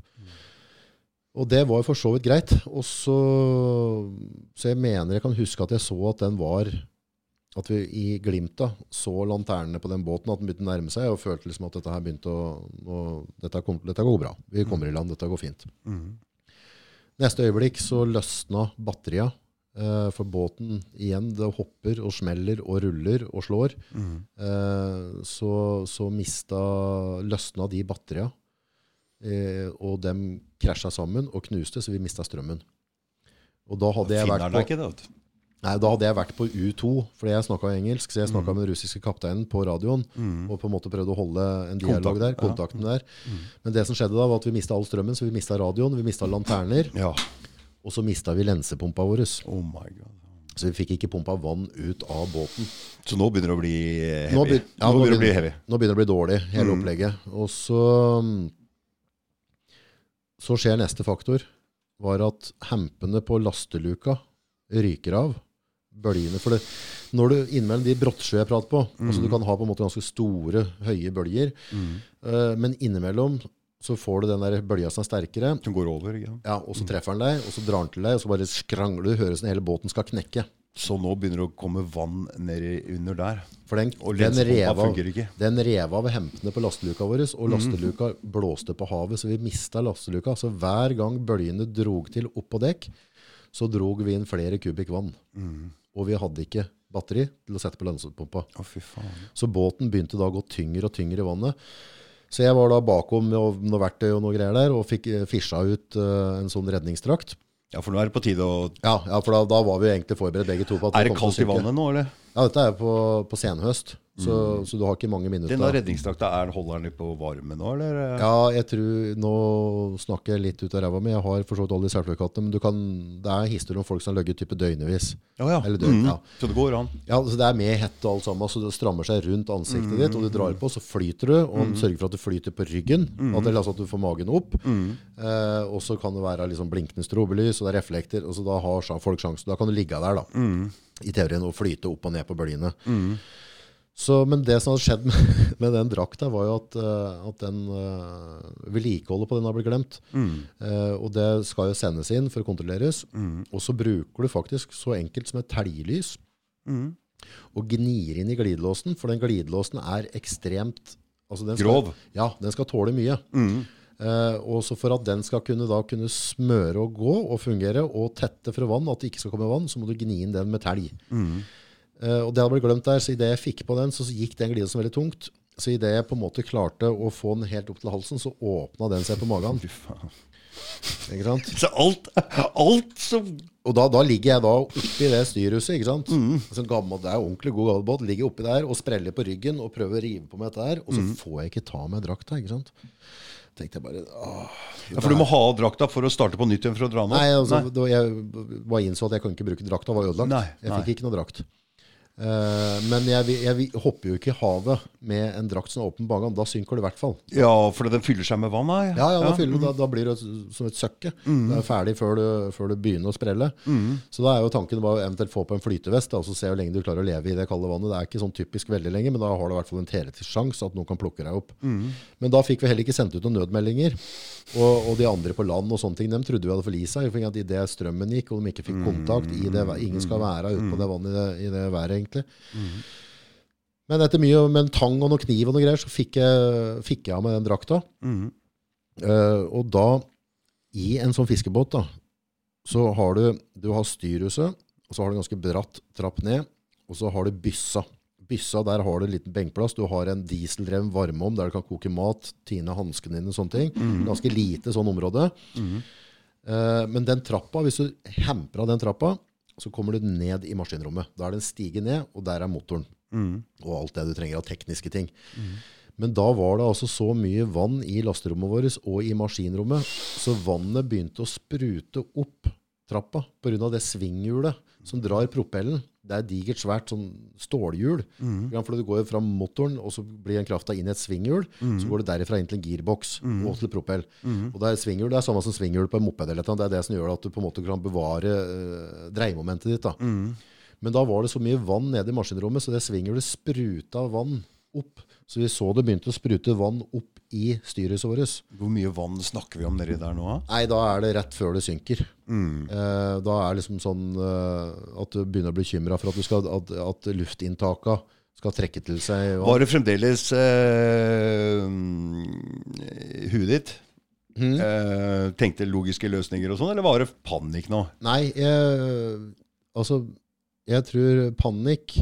Og det var jo for så vidt greit. Og så, så jeg mener jeg kan huske at jeg så at den var At vi i glimta så lanternene på den båten, at den begynte å nærme seg, og følte liksom at dette her begynte å, å dette, kom, dette går bra. Vi kommer i land, dette går fint. Mhm. Neste øyeblikk så løsna batteria. Eh, for båten igjen, det hopper og smeller og ruller og slår. Mm. Eh, så, så mista løsna de batteria. Eh, og dem krasja sammen og knuste, så vi mista strømmen. Og da hadde jeg vært på, ikke nei, da hadde jeg vært på U2, fordi jeg snakka engelsk. Så jeg Mm. med den russiske kapteinen på radioen og på en måte prøvde å holde en dialog Kontakt, der. ja. kontakten der. Men det som skjedde da, var at vi mista all strømmen, så vi mista radioen, vi mista lanterner, Ja. Og så mista vi lensepumpa vår. Oh my god. Så vi fikk ikke pumpa vann ut av båten. Så nå begynner det å bli heavy. Nå Nå, be- ja, nå begynner det å bli heavy. Nå begynner det å bli dårlig, hele opplegget. Og så, så skjer neste faktor, var at hempene på lasteluka ryker av. Bølgene, for det, når du innimellom de brottsjø jeg prater på, altså du kan ha på en måte ganske store, høye bølger, eh, men innimellom så får du den der bølja som er sterkere, Som går over. ja. ja, og så treffer den deg, og så drar den til deg, og så bare skrangler du, høres den hele båten skal knekke. Så nå begynner det å komme vann ned under der. For den, Og den, reva rev av, den rev av hempene på lasteluka vår, og lasteluka blåste på havet, så vi mista lasteluka. Så hver gang bølgene drog til opp på dekk, så drog vi inn flere kubikk vann. Og vi hadde ikke batteri til å sette på lønnsomhetspumpa. Faen. Så båten begynte da å gå tyngre og tyngre i vannet. Så jeg var da bakom med noe verktøy og noe greier der, og fikk eh, fisja ut eh, en sånn redningsdrakt. Ja, for nå er det på tide å Ja, ja for da, da var vi egentlig forberedt begge to på at Er det kaldt i vannet nå, eller? Ja, dette er på, på senhøst, så, så du har ikke mange minutter. Denne redningsdrakta, er holder den på varme nå, eller? Ja, jeg tror Nå snakker jeg litt ut av ræva mi. Jeg har for så vidt alle de sertifikatene. Men du kan, det er historier om folk som har ligget type døgnevis. Ja, ja. Eller døgn, mm. ja. Så det går an. Ja, så Det er med hette og alt sammen, så det strammer seg rundt ansiktet ditt. Og du drar på, så flyter du. Og mm. sørger for at du flyter på ryggen. At, det, altså at du får magen opp. Eh, og så kan det være liksom blinkende strobelys, og det er reflekter. Og så da har folk sjansen. Da kan du ligge der, da. I teorien, å flyte opp og ned på bølgene. Så, men det som hadde skjedd med, med den drakta, var jo at, eh, at den uh, vedlikeholdet på den har blitt glemt. Eh, og det skal jo sendes inn for å kontrolleres. Og så bruker du faktisk så enkelt som et telglys og gnir inn i glidelåsen, for den glidelåsen er ekstremt altså den skal, Grov. Ja, den skal tåle mye. Eh, og så for at den skal kunne, da, kunne smøre og gå og fungere, og tette fra vann, at det ikke skal komme vann, så må du gni inn den med telg. Eh, og det hadde blitt glemt der, så idet jeg fikk på den, så gikk den glidelsen veldig tungt. Så idet jeg på en måte klarte å få den helt opp til halsen, så åpna den seg på magen. Ikke sant? Så alt, alt som Og da, da ligger jeg da oppi det styrhuset, ikke sant? Mm. Sånn gammel, det er ordentlig god gammel båt. Ligger oppi der og spreller på ryggen og prøver å rive på meg dette her. Og Mm. så får jeg ikke ta meg drakta, ikke sant? Tenkte jeg bare, åh. Ja, for du må ha drakta for å starte på nytt igjen for å dra den opp? Nei, altså, da jeg var innså at jeg kunne ikke bruke drakta, var ødelagt. Nei, jeg nei. fikk ikke noe drakt. Eh, men jeg, jeg, hopper jo ikke i havet med en drakt som er åpen bagan. Da synker det i hvert fall. Ja, for den fyller seg med vann? da Ja, ja, da, fyller mm. da, da blir det som et søkke. Mm. Det er ferdig før du, før du begynner å sprelle. Så da er jo tanken bare eventuelt få på en flytevest da, og så se hvor lenge du klarer å leve i det kalde vannet. Det er ikke sånn typisk veldig lenge, men da har du i hvert fall en teoretisk sjanse at noen kan plukke deg opp. Mm. Men da fikk vi heller ikke sendt ut noen nødmeldinger. Og, og de andre på land og sånne ting, dem trodde vi hadde forlisa. seg. idet strømmen gikk, og de ikke fikk kontakt i det, Ingen skal være ute på det vannet i det, i det været, egentlig. Men etter mye med en tang og noe kniv og noe greier, så fikk jeg, fikk jeg av meg den drakta. Mm. Uh, og da, i en sånn fiskebåt, da, så har du, du har styrhuset, og så har du en ganske bratt trapp ned, og så har du byssa. Byssa, der har du en liten benkplass. Du har en dieseldreven varmeovn der du kan koke mat, tine hanskene dine og sånne ting. Ganske lite sånn område. Eh, men den trappa, hvis du hemper av den trappa, så kommer du ned i maskinrommet. Da er det en stige ned, og der er motoren. Og alt det du trenger av tekniske ting. Men da var det altså så mye vann i lasterommet vårt og i maskinrommet, så vannet begynte å sprute opp trappa pga. det svinghjulet som drar propellen. Det er digert, svært sånn stålhjul. Mm. For det går jo fra motoren, og så blir den krafta inn i et svinghjul. Så går det derifra inn til en gearbox og til propell. Og det er svinghjul, det er samme som svinghjul på en moped. eller. Det er det som gjør at du på en måte kan bevare uh, dreiemomentet ditt. da. Men da var det så mye vann nede i maskinrommet, så det svinghjulet spruta vann opp. Så vi så det begynte å sprute vann opp i styrhuset vårt. Hvor mye vann snakker vi om nedi der nå? Nei, da er det rett før det synker. Eh, da er det liksom sånn eh, at du begynner å bli bekymra for at, du skal, at, at luftinntaka skal trekke til seg. vann. Var det fremdeles eh, huet ditt? Mm. Eh, tenkte logiske løsninger og sånn, eller var det panikk nå? Nei, jeg, altså Jeg tror panikk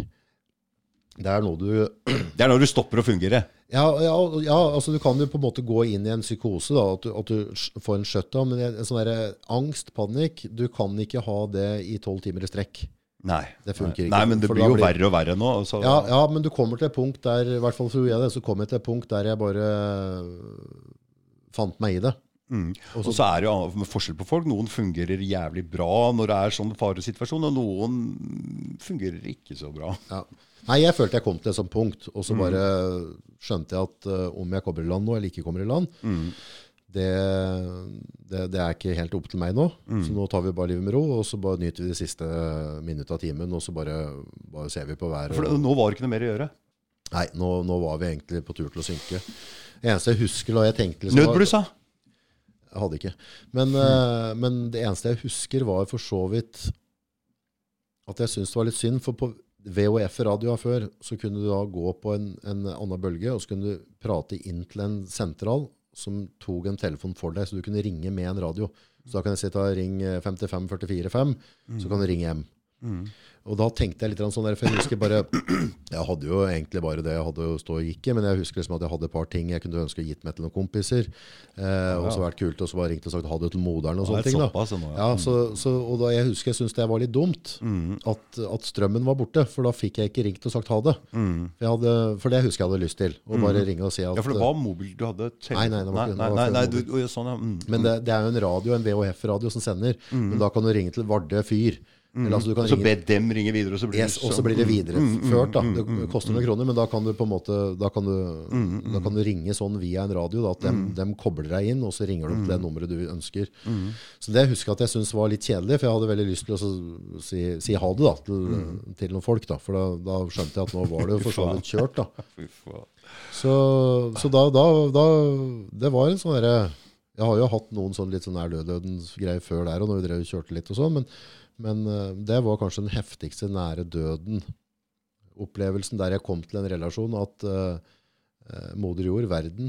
Det er du Det er når du stopper å fungere. Ja, ja, ja, altså du kan jo på en måte gå inn i en psykose, da, at du, at du får en shutdown. Men en sånn der angst, panikk, du kan ikke ha det i tolv timer i strekk. Nei. Det funker ikke, Nei, men det blir jo blir- verre og verre nå. Så, Ja, ja, men du kommer til et punkt der, i hvert fall tror jeg det, så kommer jeg til et punkt der jeg bare fant meg i det. Mm. Og Og så er det jo forskjell på folk. Noen fungerer jævlig bra når det er sånn faresituasjon, og noen fungerer ikke så bra. Ja. Nei, jeg følte jeg kom til et sånt punkt, og så Mm. bare skjønte jeg at uh, om jeg kommer i land nå, eller ikke kommer i land, Mm. det, det, det er ikke helt opp til meg nå. Mm. Så nå tar vi bare livet med ro, og så bare nyter vi de siste minutta av timen, og så bare, bare ser vi på været. For nå var det ikke noe mer å gjøre. Nei, nå, nå var vi egentlig på tur til å synke. Det eneste jeg husker da jeg tenkte liksom, Nødblussa? Jeg hadde ikke. Men, uh, men det eneste jeg husker, var for så vidt at jeg syntes det var litt synd. For på VHF-radioa før så kunne du da gå på en, en annen bølge, og så kunne du prate inn til en sentral som tok en telefon for deg, så du kunne ringe med en radio. Så da kan jeg si ta ring eh, 55 44 5, så kan du ringe hjem. Og da tenkte jeg litt sånn der, for jeg husker bare Jeg hadde jo egentlig bare det jeg hadde å stå og gikk i, men jeg husker liksom at jeg hadde et par ting jeg kunne ønske å gitt meg til noen kompiser. Eh, og så vært kult og så bare ringt og sagt ha det til moderen og sånne det ting. da. nå, ja. Ja, så, så, og da jeg husker jeg syntes det var litt dumt at, at strømmen var borte, for da fikk jeg ikke ringt og sagt ha det. Jeg hadde, for det husker jeg hadde lyst til. Å bare ringe og si at Ja, for det var mobil du hadde? Nei, nei, det var nei, nei, nei, du, sånn, ja. Mm. Men det, det er jo en radio, en VHF-radio som sender. Men da kan du ringe til Vardø fyr. Eller, altså, Så be dem ringe videre, og så blir yes, og så sånn. blir det videreført. Da. Det koster noen kroner, men da kan du på en måte Da kan du, da kan du ringe sånn via en radio. Da, at dem, dem kobler deg inn, og så ringer du opp det nummeret du ønsker. Så det husker jeg at jeg syntes var litt kjedelig, for jeg hadde veldig lyst til å si, si ha det da, til, til noen folk. Da, for da, da skjønte jeg at nå var det jo for så vidt kjørt. da. Så, så da, da, da Det var en sånn derre Jeg har jo hatt noen sånn litt sånn nær døden-greier før der, og når vi drev og kjørte litt og sånn, men, men eh, det var kanskje den heftigste nære døden-opplevelsen der jeg kom til en relasjon at eh, moder jord, verden,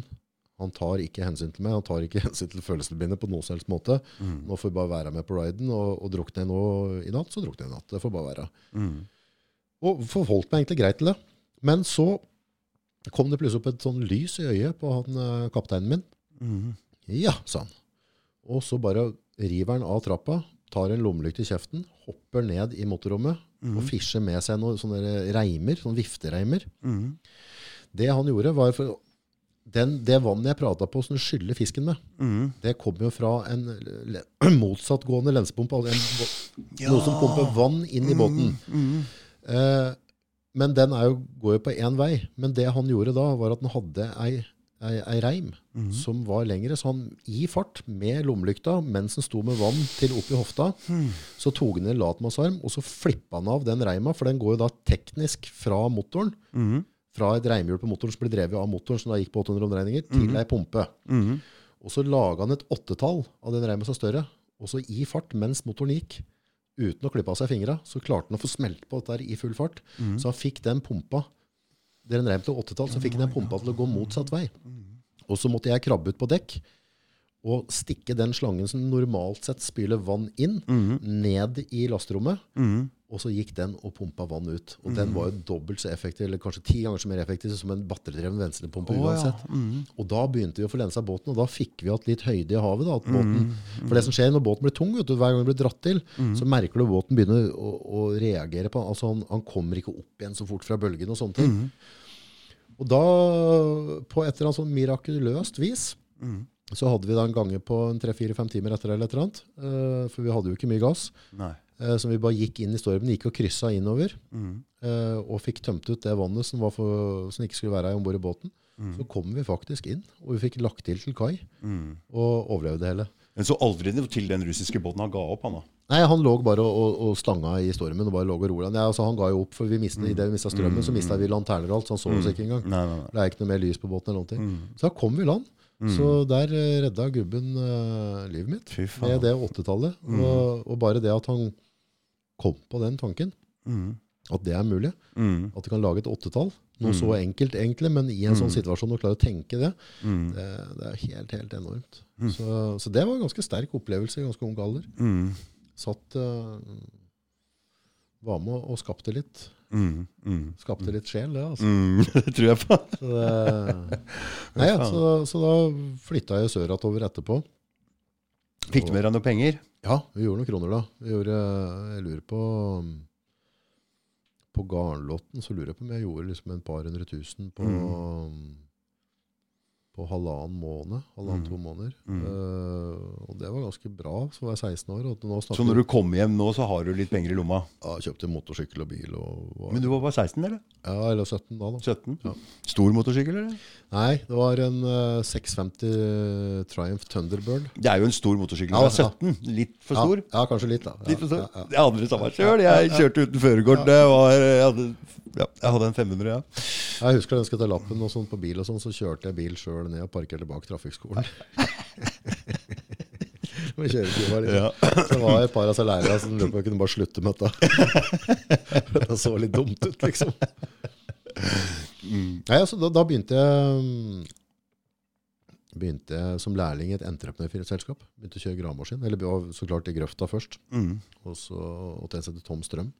han tar ikke hensyn til meg, han tar ikke hensyn til følelsene mine på noen som helst måte. Nå får vi bare være med på riden, og, og drukner jeg nå i natt, så drukner jeg i natt. Det får bare være. Mm. Og forholdt meg egentlig greit til det. Men så kom det plutselig opp et sånn lys i øyet på han kapteinen min. Mm. Ja, sa han. Og så bare river han av trappa, tar en lommelykt i kjeften, hopper ned i motorrommet og fisjer med seg noen sånne reimer, sånne viftereimer. Mm. Det han gjorde, var for den, det vannet jeg prata på som du skyller fisken med, mm. det kommer jo fra en motsattgående lensepumpe. Altså ja. Noe som pumper vann inn i båten. Mhm. Eh, men den er jo, går jo på én vei. Men det han gjorde da, var at han hadde ei, ei, ei reim Mhm. som var lengre. Så han i fart, med lommelykta, mens han sto med vann til oppi hofta, mm. så tok han en latmassarm, og så flippa han av den reima, for den går jo da teknisk fra motoren, Mhm. fra et reimhjul på motoren som ble drevet av motoren, som da gikk på 800 omdreininger, til ei pumpe. Mhm. Og så laga han et åttetall av den reima som er større, og så i fart mens motoren gikk, uten å klippe av seg fingra, så klarte han å få smelt på dette i full fart. Så han fikk den pumpa, det er en reim til åttetall, så fikk han den pumpa til å gå motsatt vei. Og så måtte jeg krabbe ut på dekk og stikke den slangen som normalt sett spyler vann inn, ned i lasterommet. Mhm. Og så gikk den og pumpa vann ut. Og den var jo dobbelt så effektiv, eller kanskje ti ganger så mer effektiv som en batteridreven venstrepumpe oh, ja. uansett. Mhm. Og da begynte vi å få lensa båten, og da fikk vi hatt litt høyde i havet. Da, at båten, Mm. For det som skjer når båten blir tung, vet du, hver gang den blir dratt til, så merker du båten begynner å, å reagere på altså han, han kommer ikke opp igjen så fort fra bølgene og sånne ting. Mm. Og da, på et eller annet sånn mirakuløst vis, mm. så hadde vi da en gange på tre-fire-fem timer etter eller et eller annet, uh, for vi hadde jo ikke mye gass, Nei. Uh, så vi bare gikk inn i stormen, gikk og kryssa innover, mm. uh, og fikk tømt ut det vannet som, var for, som ikke skulle være om bord i båten. Mm. Så kom vi faktisk inn, og vi fikk lagt til til kai, Mhm. og overlevde hele. Men så aldri til den russiske båten han ga opp, han da. Nei, han lå bare og, og, og stanga i stormen og bare lå og rola. Nei, altså, han ga jo opp, for vi mistet, i det vi mista strømmen, så mista vi lanterner og alt, så han så oss ikke engang. Nei, nei, nei. Det er ikke noe mer lys på båten eller noen ting. Mm. Så da kom vi i land. Så der eh, redda gubben uh, livet mitt med det åttetallet. Og, og bare det at han kom på den tanken, at det er mulig, at du kan lage et åttetall, noe så enkelt egentlig, men i en sånn situasjon å klare å tenke det, det, det er helt, helt enormt. Så, så det var en ganske sterk opplevelse i ganske ung alder. Satt eh, Var med og skapte litt. Mm, mm, Skapte litt sjel, det. altså. Mm, Det tror jeg på. Så, det, nei, så, så da flytta jeg sørover etterpå. Fikk du med deg noe penger? Ja, vi gjorde noen kroner da. Vi gjorde, jeg lurer på På Garnlotten så lurer jeg på om jeg gjorde liksom en par hundre tusen på, på halvannen måned. Halvannen, to måneder. Mm. Uh, og det var ganske bra, så var jeg 16 år. Så når du kommer hjem nå, så har du litt penger i lomma? ja, kjøpte motorsykkel og bil. Og, var, Men du var bare 16, eller? Ja, eller 17 da. da. 17? Ja. Stor motorsykkel, eller? Nei, det var en uh, 650 Triumph Thunderbird. Det er jo en stor motorsykkel. Ja, Ja, 17. Litt for stor. Ja, ja, kanskje litt, da. Litt for stor. det samme sjøl. Jeg kjørte uten førerkort. Det Jeg, jeg hadde en 500, ja. Jeg husker da jeg skulle ta lappen og sånn på bil, og sånn, så kjørte jeg bil sjøl ned og parkerte bak trafikkskolen. Med kjøretida, liksom. Ja. Så det var et par av seg lærere som lurte på om jeg kunne bare slutte med dette. Det så litt dumt ut, liksom. Nei, altså, da, da begynte jeg mm, Begynte jeg som lærling i et entreprenørselskap. Begynte å kjøre gravemaskin. Eller så klart i grøfta først. Mm. Og så til som heter Tom Strøm.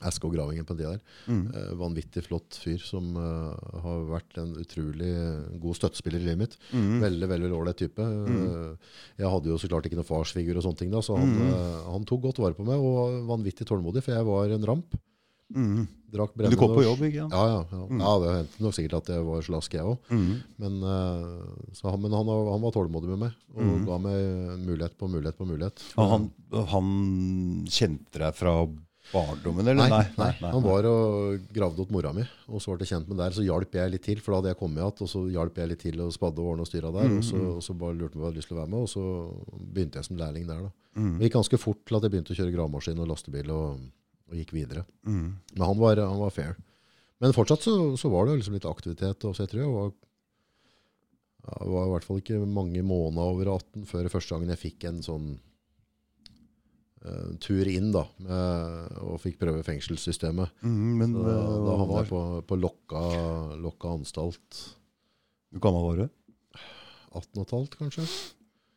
SK-gravingen på den tida der. Mm. Eh, vanvittig flott fyr som uh, har vært en utrolig god støttespiller i livet mitt. Mm. Veldig veldig ålreit type. Eh, jeg hadde jo så klart ikke noen farsfigur, og sånne ting da, så han, Mm. han tok godt vare på meg og vanvittig tålmodig, for jeg var en ramp. Mm. Drakk brennende. du kom på jobb, ikke sant? Ja, ja. ja. ja det hendte nok sikkert at jeg var slask, jeg òg. Mm. Men, så han, men han, han var tålmodig med meg og Mm. ga meg mulighet på mulighet på mulighet. Han, han kjente deg fra barndommen, eller? Nei, nei, han var og gravde opp mora mi, og så ble jeg kjent med der. Så hjalp jeg litt til, for da hadde jeg kommet igjen, og så hjalp jeg litt til og spadde og ordna og styra der. Og, så, Mm, og så bare lurte meg på jeg hadde lyst til å være med, og så begynte jeg som lærling der. da. Mm. Det gikk ganske fort til at jeg begynte å kjøre gravemaskin og lastebil, og, og gikk videre. Mm. Men han var, han var fair. Men fortsatt så, så var det liksom litt aktivitet. Og så jeg tror jeg var, det var i hvert fall ikke mange måneder over 18 før første gangen jeg fikk en sånn tur inn da, med, og fikk prøve fengselssystemet. Mm, men Så da, eh, da havna jeg på, på lokka, lokka anstalt. Hvor gammel var du? 18 og et halvt, kanskje?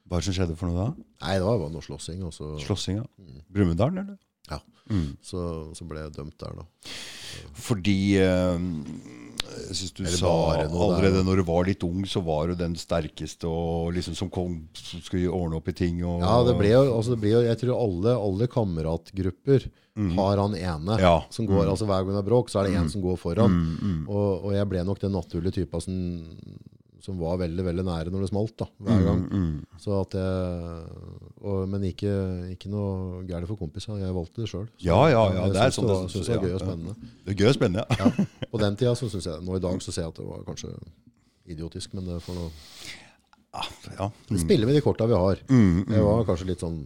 Hva er det som skjedde for noe da? Nei, det var bare noe slåssing. Slåssing, ja. Mm. Brumunddal, eller? Ja. Mm. så, så ble jeg dømt der, da. Fordi eh, Jeg synes du sa allerede der. når du var litt ung, så var du den sterkeste og liksom som kom, som skulle ordne opp i ting. Og, Ja, det ble jo, altså det ble jo Jeg tror alle, alle kameratgrupper har han ene Ja. som går altså Hver gang det er bråk, så er det en som går foran. Og, og jeg ble nok den naturlige typa som, som var veldig veldig nære når det smalt. da, hver gang. Så at jeg, og, Men ikke, ikke noe gærent for kompisene. Jeg valgte det sjøl. Ja, ja, ja, det er sånn det, synes det var gøy og spennende. Det er gøy og spennende, ja. Ja. På den tida så synes jeg Nå i dag så ser jeg at det var kanskje idiotisk, men det får noe ja. mm. spiller med de korta vi har. Jeg var kanskje litt sånn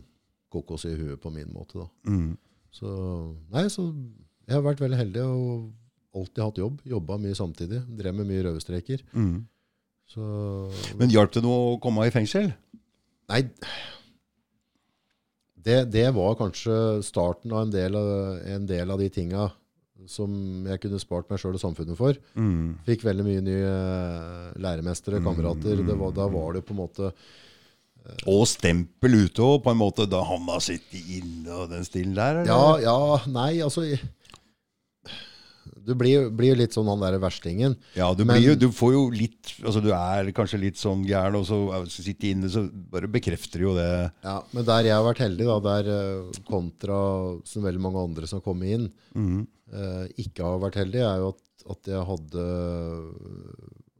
kokos i huet på min måte, da. Mm. Så Nei, så jeg har vært veldig heldig og alltid hatt jobb. Jobba mye samtidig. Drev med mye rødstreker. Mm. Så Men hjalp det noe å komme i fengsel? Nei det, det var kanskje starten av en del av, en del av de tinga som jeg kunne spart meg sjøl og samfunnet for. Mm. Fikk veldig mye nye eh, læremestere, kamerater. Det var, da var det på en måte Og stempel ute òg, på en måte, da han har sittet inne og den stilen der? eller? Ja, ja, nei, altså Du blir, blir jo litt sånn han derre verstingen. Ja, du, Men- blir jo, du får jo litt Altså, du er kanskje litt sånn gæren, og så sitter inne, så bare bekrefter jo det. Ja, men der jeg har vært heldig, da, der eh, kontra som veldig mange andre som har kommet inn, eh, ikke har vært heldig, er jo at, at jeg hadde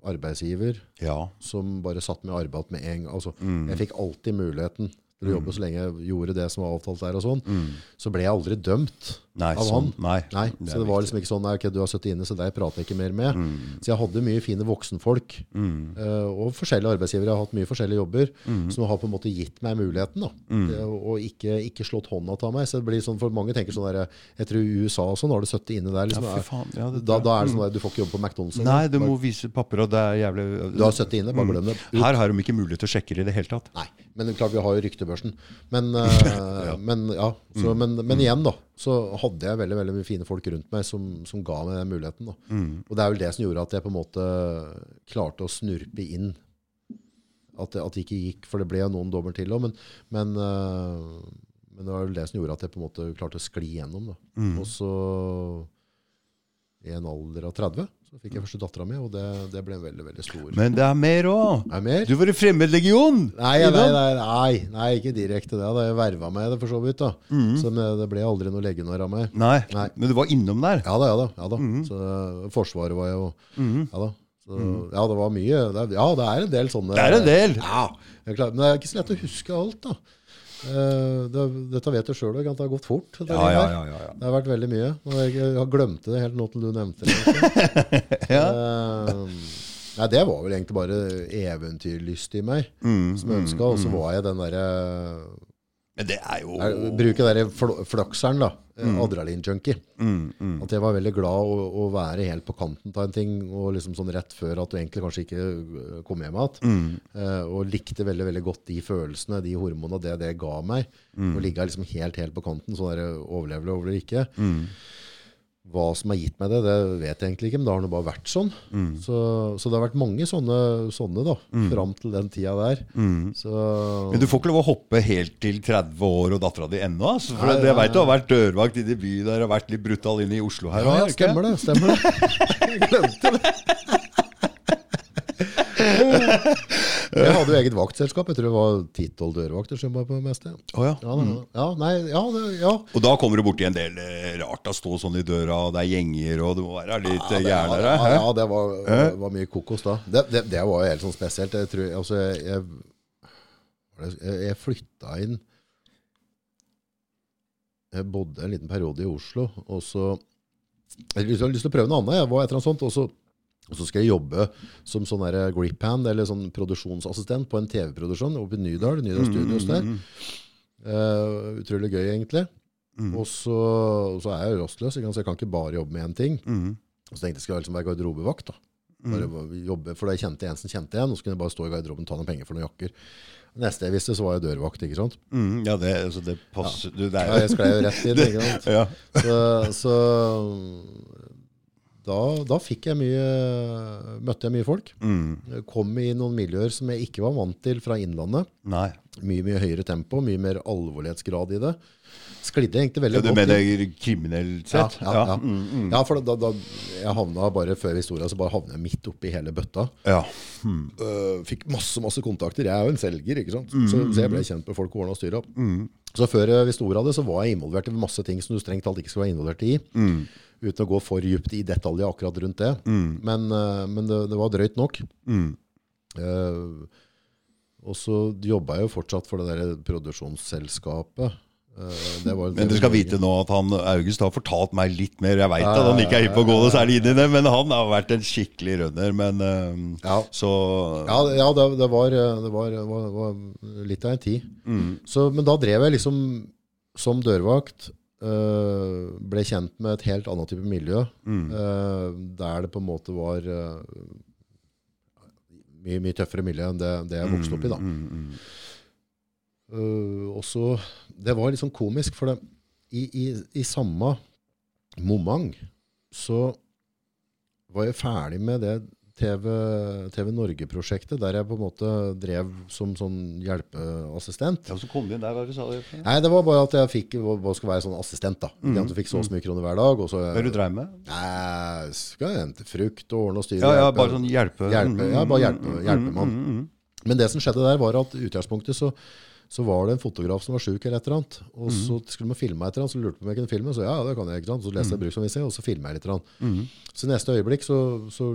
arbeidsgiver Ja. som bare satt med arbeid med en gang. Altså, Jeg fikk alltid muligheten til å jobbe så lenge jeg gjorde det som var avtalt der. og sånn. Så ble jeg aldri dømt Nei, av sånn, han. nei. Nei, Det så det var viktig. liksom ikke sånn nei, ok, du har sittet inne, så deg prater jeg ikke mer med. Så jeg hadde mye fine voksenfolk. mm. og forskjellige arbeidsgivere. Jeg har hatt mye forskjellige jobber som har på en måte gitt meg muligheten. da, Det Og ikke, ikke slått hånda av meg. så det blir sånn, for Mange tenker sånn der, Jeg tror i USA og sånn har du sittet inne der. liksom, Ja, faen, ja, det- da, da er det sånn der, du får ikke jobbe på McDonald's. Nei, du må vise papper, og det er jævlig Du har sittet inne, bare glem det. Ut. Her har de ikke mulighet til å sjekke det i det hele tatt. Nei, men klart vi har jo ryktebørsen. Men, eh, men, ja, så, men, men igjen, da, så hadde jeg veldig veldig mye fine folk rundt meg som, som ga meg den muligheten. Da. Og det er vel det som gjorde at jeg på en måte klarte å snurpe inn. At at det ikke gikk, for det ble jo noen dommer til òg. Men, men, uh, men det var vel det som gjorde at jeg på en måte klarte å skli gjennom. Da. Og så, i en alder av 30, så fikk jeg første dattera mi, og det, det ble en veldig, veldig stor. Men det er mer òg. Du var i Fremmedlegion! Nei, nei, nei, nei, nei, ikke direkte det. Da. Jeg verva meg det for så vidt. da. Så det, ble aldri noe legionær av meg. Nei, Nei. men du var innom der. Ja da, ja da. ja da. Så eh, Forsvaret var jeg jo Ja da. Så, ja, det var mye. Det er, ja, det er en del sånne Det er en del. Ja, Men det er ikke så lett å huske alt, da. Eh, det, dette vet du sjøl òg, at det har gått fort. Det, Ja, ja, ja, ja, ja. Det har vært veldig mye. Og jeg, jeg glemte det helt nå til du nevnte det. Eh, nei, det var vel egentlig bare eventyrlyst i meg som jeg ønska. Og så var jeg den derre Men det er jo jeg, Bruke den flakseren, da. Adrenalin-junkie. At jeg var veldig glad å, å være helt på kanten av en ting, og liksom sånn rett før at du egentlig kanskje ikke øh, kom hjem igjen. Eh, og likte veldig veldig godt de følelsene, de hormonene, det det ga meg. Å ligge liksom helt, helt på kanten, sånn der overlever det overlever det ikke. Hva som har gitt meg det, det vet jeg egentlig ikke, men det har nå bare vært sånn. Så, så det har vært mange sånne, sånne da, fram til den tida der. Så, Men du får ikke lov å hoppe helt til 30 år og dattera di ennå? Altså, for Nei, det, jeg veit du har vært dørvakt inne i byen der og vært litt brutal inne i Oslo her. ja, ja, stemmer det. Stemmer det. Jeg glemte det. Jeg hadde jo eget vaktselskap. Jeg tror det var 10-12 dørvakter som var på meste. Oh, ja. Ja, det, ja, nei, ja, det, ja. Og da kommer du borti en del eh, rart å stå sånn i døra, og det er gjenger, og du må være litt Ja, eh, gæren ja, der. ja, det var, var mye kokos da. Det, det, det var jo helt sånn spesielt. Jeg, tror, altså, jeg, jeg, jeg, flytta inn Jeg bodde en liten periode i Oslo, og så Jeg hadde lyst til å prøve noe annet. Jeg var et eller annet sånt, og så, og så skal jeg jobbe som sånn der grip hand, eller sånn produksjonsassistent på en TV-produksjon oppe i Nydal. Nydal Studios der. Uh, utrolig gøy, egentlig. Og så, så er jeg jo rastløs, ikke så jeg kan ikke bare jobbe med én ting. Og så tenkte jeg skal jeg liksom være garderobevakt. da. Bare jobbe, for da jeg kjente en som kjente en, og så kunne jeg bare stå i garderoben og ta noen penger for noen jakker. Neste jeg visste, så var jeg dørvakt. ikke sant? Mm, ja, det, altså, det passer du, det er, Ja, jeg sklei jo rett inn. ikke sant? ja. Så, så da, da fikk jeg mye Møtte jeg mye folk. Mm. Kom i noen miljøer som jeg ikke var vant til fra Innlandet. Nei. Mye mye høyere tempo, mye mer alvorlighetsgrad i det. sklidde egentlig veldig Ja, du mener kriminelt Ja, sett? ja, ja. ja, for da, da jeg havna bare før historia, så bare havna jeg midt oppi hele bøtta. Ja. Øh, fikk masse masse kontakter. Jeg er jo en selger, ikke sant? Så, så jeg ble kjent med folk og ordna og styra. Så før vi sto av det, så var jeg involvert i masse ting som du strengt talt ikke skal være involvert i. Uten å gå for dypt i detalj akkurat rundt det. Men, øh, men det, det var drøyt nok. Eh, og så jobba jeg jo fortsatt for det der produksjonsselskapet. Eh, det var Men dere skal vite nå at han, August har fortalt meg litt mer. Jeg veit at han ikke er hypp på å gå noe særlig inn i det, men han har vært en skikkelig runner. Men eh, Ja. så Ja, ja det, det, var, det var, var, var litt av en tid. Så, men da drev jeg liksom som dørvakt. Øh, ble kjent med et helt annet type miljø. øh, der det på en måte var øh, mye, mye tøffere miljø enn det, det jeg vokste opp i. da. Mm, og så, Det var litt sånn komisk, for det, i, i, i samme moment så var jeg ferdig med det TV, TV Norge-prosjektet, der jeg på en måte drev som sånn hjelpeassistent. Ja, så kom du inn der, hva du sa? du? Nei, det var bare at jeg fikk hva skal være sånn assistent. da. At du fikk så og så mye kroner hver dag. Og så Hva du dreiv med? Nei, skal jeg hente frukt og ordne og styre. Ja, ja, bare sånn hjelpe... hjelpe, ja, bare hjelpe, hjelpemann. Men det som skjedde der, var at i utgangspunktet så, så var det en fotograf som var sjuk eller et eller annet. Og så skulle man filme et eller annet, så lurte på om jeg kunne filme. Så ja, det kan jeg, ikke sant. Så leste jeg bruksanvisning, og så filma jeg litt. eller annet. Så i neste øyeblikk så, så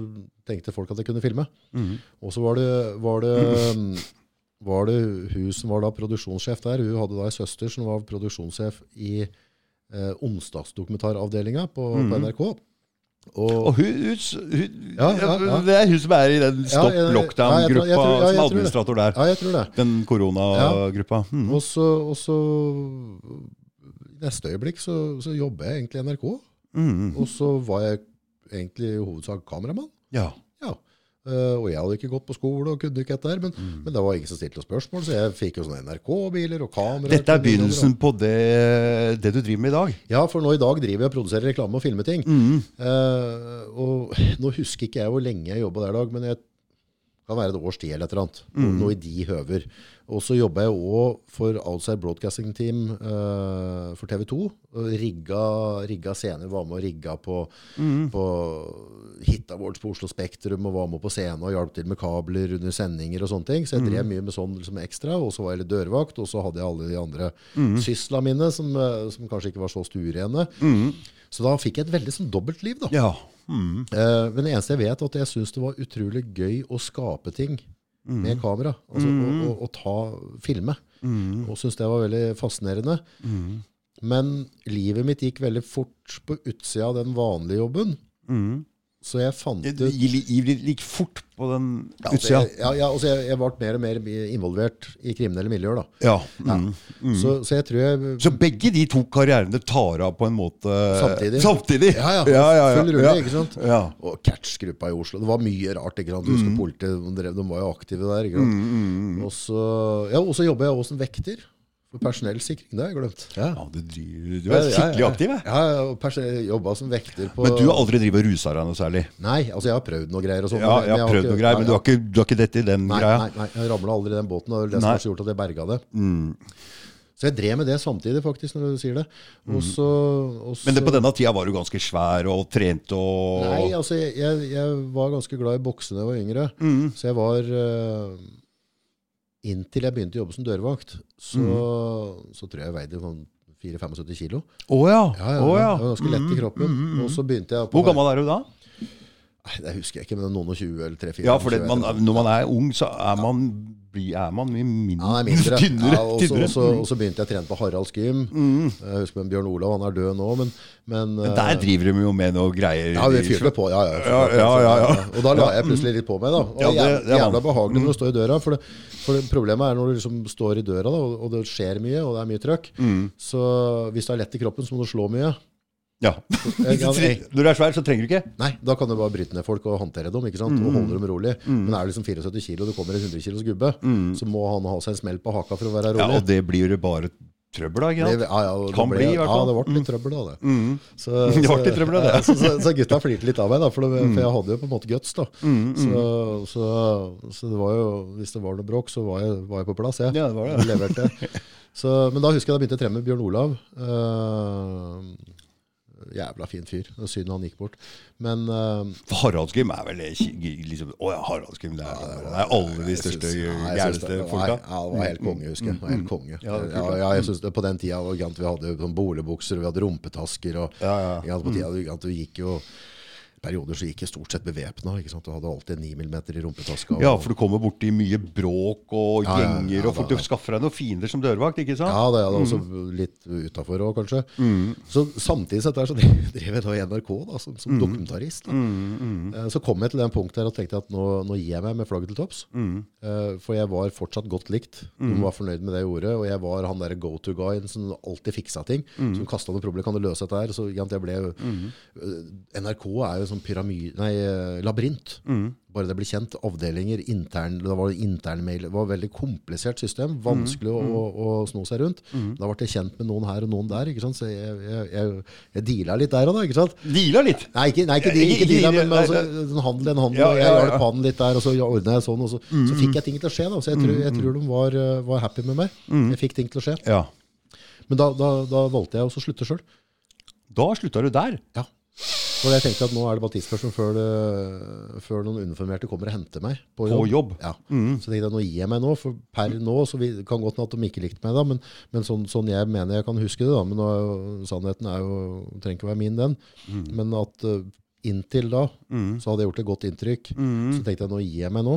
tenkte folk at jeg kunne filme. Og så var det, var det var det hun som var da produksjonssjef der. Hun hadde da ei søster som var produksjonssjef i eh, onsdagsdokumentaravdelinga på, på NRK. Og, Og hun, hun, Ja, ja, ja. Det er hun som er i den Stopp lockdown-gruppa, som er administrator der. ja, jeg tror det. Den koronagruppa. Mm. Og så, og så i neste øyeblikk så, så jobber jeg egentlig i NRK. Mm. Og så var jeg egentlig i hovedsak kameramann. Ja. Eh, og jeg hadde ikke gått på skole og kunne ikke dette her, men, Mm. men det var ingen som stilte spørsmål, så jeg fikk jo sånne NRK-biler og kameraer. Dette er begynnelsen på det, det du driver med i dag. Ja, for nå i dag driver jeg og produserer reklame og filmer ting. Mm. Uh, og nå husker ikke jeg hvor lenge jeg jobba der, Dag, men det kan være et års tid eller et eller annet. Mm. Noe i de høver. Og så jobba jeg òg for Outside Broadcasting Team uh, for TV 2. Og Rigga, rigga scener, var med og rigga på, Mm. på Hit Awards på Oslo Spektrum og var med på scenen og hjalp til med kabler under sendinger og sånne ting. Så jeg drev mye med sånn liksom ekstra. Og så var jeg litt dørvakt, og så hadde jeg alle de andre sysla mine som, eh, som kanskje ikke var så stuerene. Så da fikk jeg et veldig sånn dobbeltliv, da. Ja. Mm. Uh, men det eneste jeg vet, er at jeg syns det var utrolig gøy å skape ting med kamera. Altså mm. og, og, og, ta, filme. Og syntes det var veldig fascinerende. Men livet mitt gikk veldig fort på utsida av den vanlige jobben. Så jeg fant ut Det gikk like fort på den ja, utsida. ja, ja, altså jeg, jeg ble mer og mer involvert i kriminelle miljøer. da. Ja. Mm. Så, så jeg tror jeg Så begge de to karrierene tar av på en måte Samtidig. Samtidig. Ja, ja. ja, ja, ja. Full rulle, ja. ikke sant? Ja. Og Catch-gruppa i Oslo. Det var mye rart. ikke sant? Du husker politiet, de, drev, de var jo aktive der. ikke sant? Og så ja, og så jobber jeg også som vekter. For personellsikring, det har jeg glemt. Ja. Ja, du, du er skikkelig aktiv, jeg. Ja, ja, og pers jobba som vekter på Men du har aldri drevet og rusa deg noe særlig? Nei, altså jeg har prøvd noe greier og sånn. Ja, jeg har prøvd noe greier, men du har ikke, du har ikke dette i den Nei, greia? nei, nei, jeg ramla aldri i den båten. og Det som har gjort at jeg berga det. Mm. Så jeg drev med det samtidig, faktisk, når du sier det. Også, også, Men det, på denne tida var du ganske svær og trent og Nei, altså jeg, jeg, jeg var ganske glad i bokse da jeg var yngre. Mm. Så jeg var eh, Inntil jeg begynte å jobbe som dørvakt, så, Mm. så tror jeg jeg veide sånn 4-75 kilo. Å ja. Ja, ja, Å ja. Jeg var ganske lett i kroppen. Og så begynte jeg på Hvor gammel er du da? Nei, Det husker jeg ikke, men noen og 20 eller 3-4. Ja, for det, man, når man er ung, så er man, blir- er man mye mindre, er mindre. tynnere. Ja, og, så, og, så, og så begynte jeg å trene på Haralds gym. Jeg husker med Bjørn Olav, han er død nå, men, men, Men der eh, driver de jo med noe greier. Ja, vi fyrte på. Ja, ja, Ja, ja, ja, ja. Og da la jeg plutselig litt på meg. da. Og Ja, det, det- er er jævla behagelig når du står i døra. For, det, for det, problemet er når du liksom står i døra, da, og, og det skjer mye, og det er mye trøkk. Mm. Så hvis du er lett i kroppen, så må du slå mye. Ja. Når du er svær, så trenger du ikke. Nei, da kan du bare bryte ned folk og håndtere dem ikke sant? Mm. og holde dem rolig. Men er du liksom 74 kilo og det kommer en 100 kilos gubbe, så må han ha seg en smell på haka for å være rolig. Ja, og det blir jo bare trøbbel da, ikke Det, sant? ja, ja, det Kan ble, bli, i hvert Ja, fall. det ble litt trøbbel av det. Mm. Så, Det ble litt trøbbel av det. Så, så, så gutta flirte litt av meg, da, for, det, for jeg hadde jo på en måte guts. da. Mm, Så, så, så det var jo, hvis det var noe bråk, så var jeg, var jeg på plass. Jeg. Ja, det var det. Jeg leverte. Så, men da husker jeg da begynte jeg å trene med Bjørn Olav. Eh, jævla fin fyr. Det var Synd han gikk bort. Men uh, For Haraldsgym er vel liksom Å ja, Haraldsgym. Det er, det er alle de største, jeg gærneste folka. Ja, det var helt konge, husker jeg. Det var helt konge. Ja, er Ja, ja, jeg synes det, på den tida vi hadde sånn boligbukser, vi hadde rumpetasker. Og, Ja, ja. på tida, vi gikk jo perioder så gikk jeg stort sett bevæpna. Du hadde alltid 9 mm i rumpetaska. og- Ja, for du kommer borti mye bråk og Ja, ja, gjenger, ja, og folk, du skaffer deg noen fiender som dørvakt, ikke sant? Ja, det er også litt utafor òg, kanskje. Så samtidig sett der så drev jeg da i NRK da, som, som dokumentarist. Da. Eh, Så kom jeg til den punktet her og tenkte at nå, nå gir jeg meg med flagget til topps. Eh, For jeg var fortsatt godt likt. De var fornøyd med det jeg gjorde. Og jeg var han der go-to-guyen som alltid fiksa ting. Som kasta noe problem. Kan du løse dette her? Så jeg ble eh, NRK er jo sånn pyramid... Nei, labyrint. labyrint. Bare det ble kjent. Avdelinger, intern, det var internmail. Det var et veldig komplisert system. Vanskelig å, å, å sno seg rundt. Da ble jeg kjent med noen her og noen der. ikke sant? Så jeg, jeg, jeg, jeg deala litt der og da. ikke sant? Deala litt! Nei, ikke, nei, ikke, ikke Ikke- deala, men, men altså, en handel en handel. Ja, ja, ja, jeg ja. hjalp han litt der, og så ordna jeg sånn. Og så, så fikk jeg ting til å skje. da, Så jeg tror, jeg tror de var, eh, var happy med meg. Jeg fikk ting til å skje. Ja. Men da, da, da valgte jeg også å slutte sjøl. Da slutta du der. Ja. For jeg tenkte at nå er det bare tidsspørsmål før, det- før noen uniformerte kommer og henter meg på jobb. På jobb. Ja. Så tenkte jeg nå gir jeg meg nå, for per nå så vi, kan godt at de ikke likte meg da, men, men sånn, sånn jeg mener jeg kan huske det da, men nå, er jo- sannheten er jo, trenger ikke være min den, men at eh, inntil da, så hadde jeg gjort et godt inntrykk. Så tenkte jeg nå gir jeg meg nå,